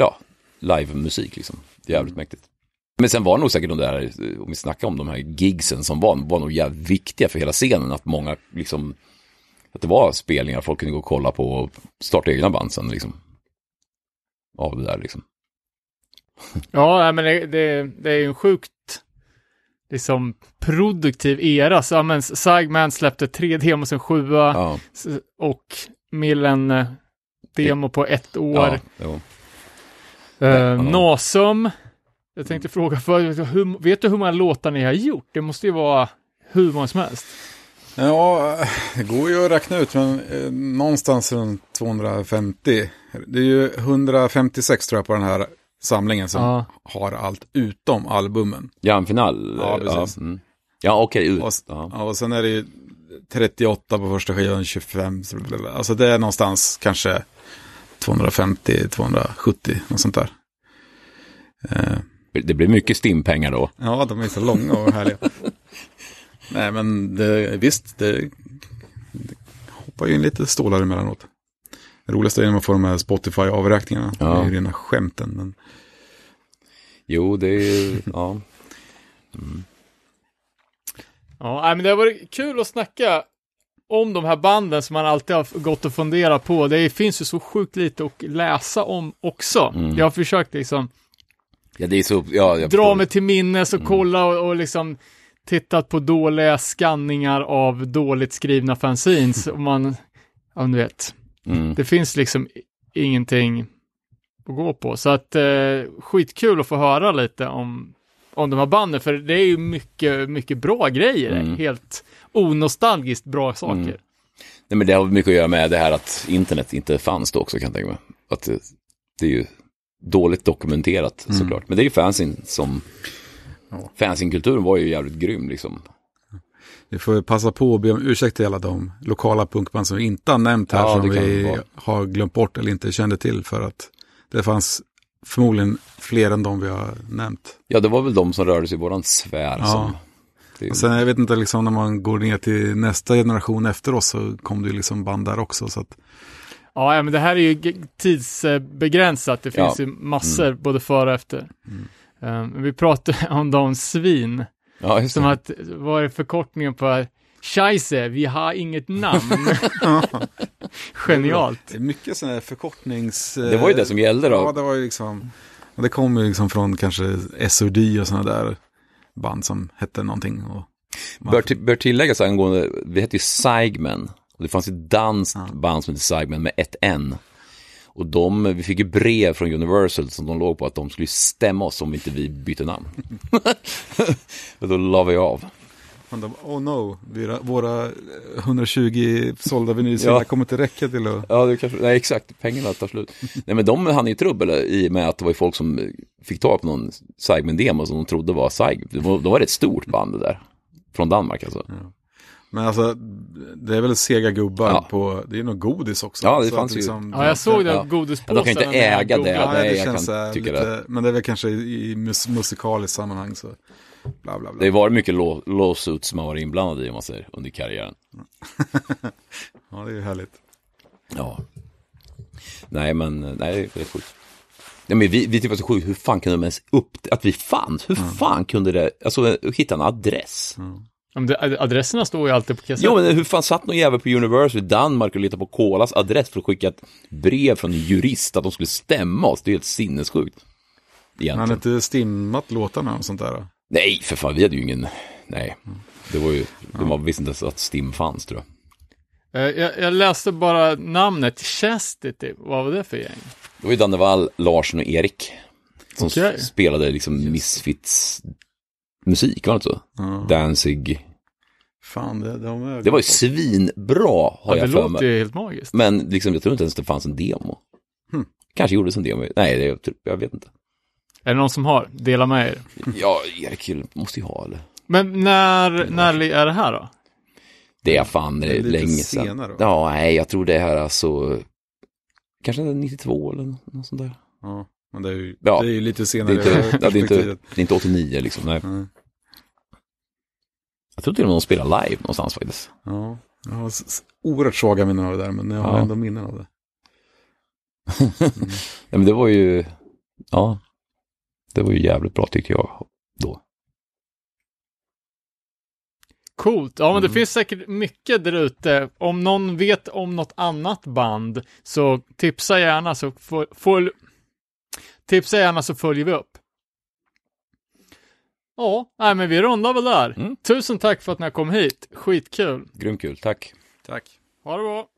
ja, live-musik liksom. Jävligt mäktigt. Men sen var nog säkert de där, om vi snackar om de här gigsen som var, var nog jävligt viktiga för hela scenen. Att många liksom, att det var spelningar folk kunde gå och kolla på och starta egna band sen liksom. Av det där liksom. [LAUGHS] Ja, men det, det, det är ju en sjukt liksom produktiv era. Så, men Sagman släppte tre demos, en sjua Ja, och Millen eh, demo på ett år. ja, Eh, Ja. Nasum, jag tänkte fråga, för, hur, vet du hur många låtar ni har gjort? Det måste ju vara hur många som helst. Ja, det går ju att räkna ut, men eh, någonstans runt 250. Det är ju 156 tror jag på den här samlingen som Ja. har allt utom albumen. Ja, eh, precis. Ja, mm. ja okej, ut. Och, Ja. ja, och sen är det ju 38 på första skivan, 25. så blablabla. Alltså det är någonstans kanske 250, 270, något sånt där. Eh, Det blir mycket stimpengar då. Ja, de är så långa och härliga. [LAUGHS] Nej, men det, visst, det, det hoppar ju in lite stålar emellanåt. Det roligaste är när man får de här Spotify-avräkningarna. Ja. Det är ju rena skämten. Men... Jo, det är ju, [LAUGHS] ja. Ja, nej, men det har varit kul att snacka om de här banden som man alltid har gått och funderat på. Det finns ju så sjukt lite att läsa om också. Mm. Jag har försökt liksom Ja, så, ja, dra mig till minnes och Mm. kolla och, och liksom tittat på dåliga skanningar av dåligt skrivna fanzines. och man, ja du vet, Mm. det finns liksom ingenting att gå på. Så att eh, skitkul att få höra lite om, om de här banden, för det är ju mycket, mycket bra grejer. Mm. Helt onostalgiskt bra saker. Mm. Nej, men det har mycket att göra med det här att internet inte fanns då också kan jag tänka mig. Att det, det är ju dåligt dokumenterat Mm. såklart. Men det är ju fansin som, Ja. fansinkulturen var ju jävligt grym liksom. Vi får passa på att be om ursäkt till alla de lokala punkband som vi inte har nämnt här. Ja, som vi vara. har glömt bort eller inte kände till. För att det fanns förmodligen fler än de vi har nämnt. Ja, det var väl de som rörde sig i våran sfär Ja. som... Det sen jag vet inte, liksom, när man går ner till nästa generation efter oss så kom det ju liksom band där också. Så att, Ja, men det här är ju tidsbegränsat. Det finns Ja. ju massor både före och efter. Eh, men vi pratade [LAUGHS] om de svin. ja, just Som det. att, vad är förkortningen på Scheisse, vi har inget namn. [LAUGHS] [LAUGHS] Genialt. det är mycket sådana här förkortnings... Det var ju det som gällde då. Ja, det var ju liksom... Det kom ju liksom från kanske SOD och sådana där band som hette någonting. Och, Bör, till, bör tilläggas angående, vi hette ju Seigmen. Och det fanns ett danskt Ja. band som hette Seigmen med ett N. Och de, vi fick ju brev från Universal som de låg på att de skulle stämma oss om inte vi bytte namn. [LAUGHS] och då la vi av. Men de, oh no, våra, våra 120 sålda vinylsidor Ja. kommer inte räcka till att... Ja, det kanske, nej exakt, pengarna tar slut. nej men de hann ju trubbel i och med att det var folk som fick tag på någon Seigmen-demo som de trodde var Seig. Det var, då var det ett stort band det där. Från Danmark alltså. Men alltså, det är väl sega gubbar Ja. på, det är nog godis också. Ja, det Så fanns att ju- Ja, jag såg det, Ja. godispåsen. Ja, de kan inte äga det. Ja, nej, det jag känns kan lite, men det är väl kanske i, i mus musikaliskt sammanhang så bla bla bla. Det har varit mycket lawsuits som har varit inblandade i, om man säger, under karriären. [LAUGHS] Ja, det är ju härligt. Ja. Nej, men nej, det är sjukt. Nej, men vi, vi tycker det var så sjukt, hur fan kunde de ens upp, att vi fanns, hur fan kunde det, alltså hitta en adress? Ja, men det, adresserna står ju alltid på kassett. Jo, men hur fan satt någon jävel på Universal i Danmark och letade på Kolas adress för att skicka ett brev från en jurist att de skulle stämma oss? Det är helt sinnessjukt. Han har Egentligen. inte stimmat låtarna och sånt där? Nej, för fan, vi hade ju ingen, nej. Det var ju, de var visste inte ens att Stim fanns tror jag. Eh, jag, jag läste bara namnet, Chastity, vad var det för gäng? Det var ju Danne Wall, Larsson och Erik. Som s- spelade liksom Misfits musik, var det inte så? Ja. Danzig. Fan, det, de är... Det var ju svinbra, har Ja, det jag för låter mig. ju helt magiskt. Men liksom, jag tror inte ens det fanns en demo. Hmm. Kanske gjordes en demo. Nej, det, jag, jag vet inte. Är det någon som har? Dela med er. Ja, Erik måste ju ha eller? Men när, när är det här då? Det är fan Det är lite länge sedan. senare? Ja, nej, jag tror det här alltså. Kanske 92 eller något sånt där. Ja, men det är ju, Ja. det är ju lite Det senare. är inte, ja, det är inte, det är inte 89 liksom. Nej. Nej. Jag tror till och med de spelar live någonstans faktiskt. Ja, jag har oerhört svaga minnen av det där, men jag har Ja. ändå minnen av det. [LAUGHS] Ja, men det var ju, ja, det var ju jävligt bra tyckte jag då. Coolt. Ja, men det Mm. finns säkert mycket där ute. Om någon vet om något annat band så tipsa gärna så får, får Tipsa gärna så följer vi upp. Ja, nej, men vi rundar väl där. Mm. Tusen tack för att ni kom hit. Skitkul. Grymt kul, tack. Tack. Ha det bra.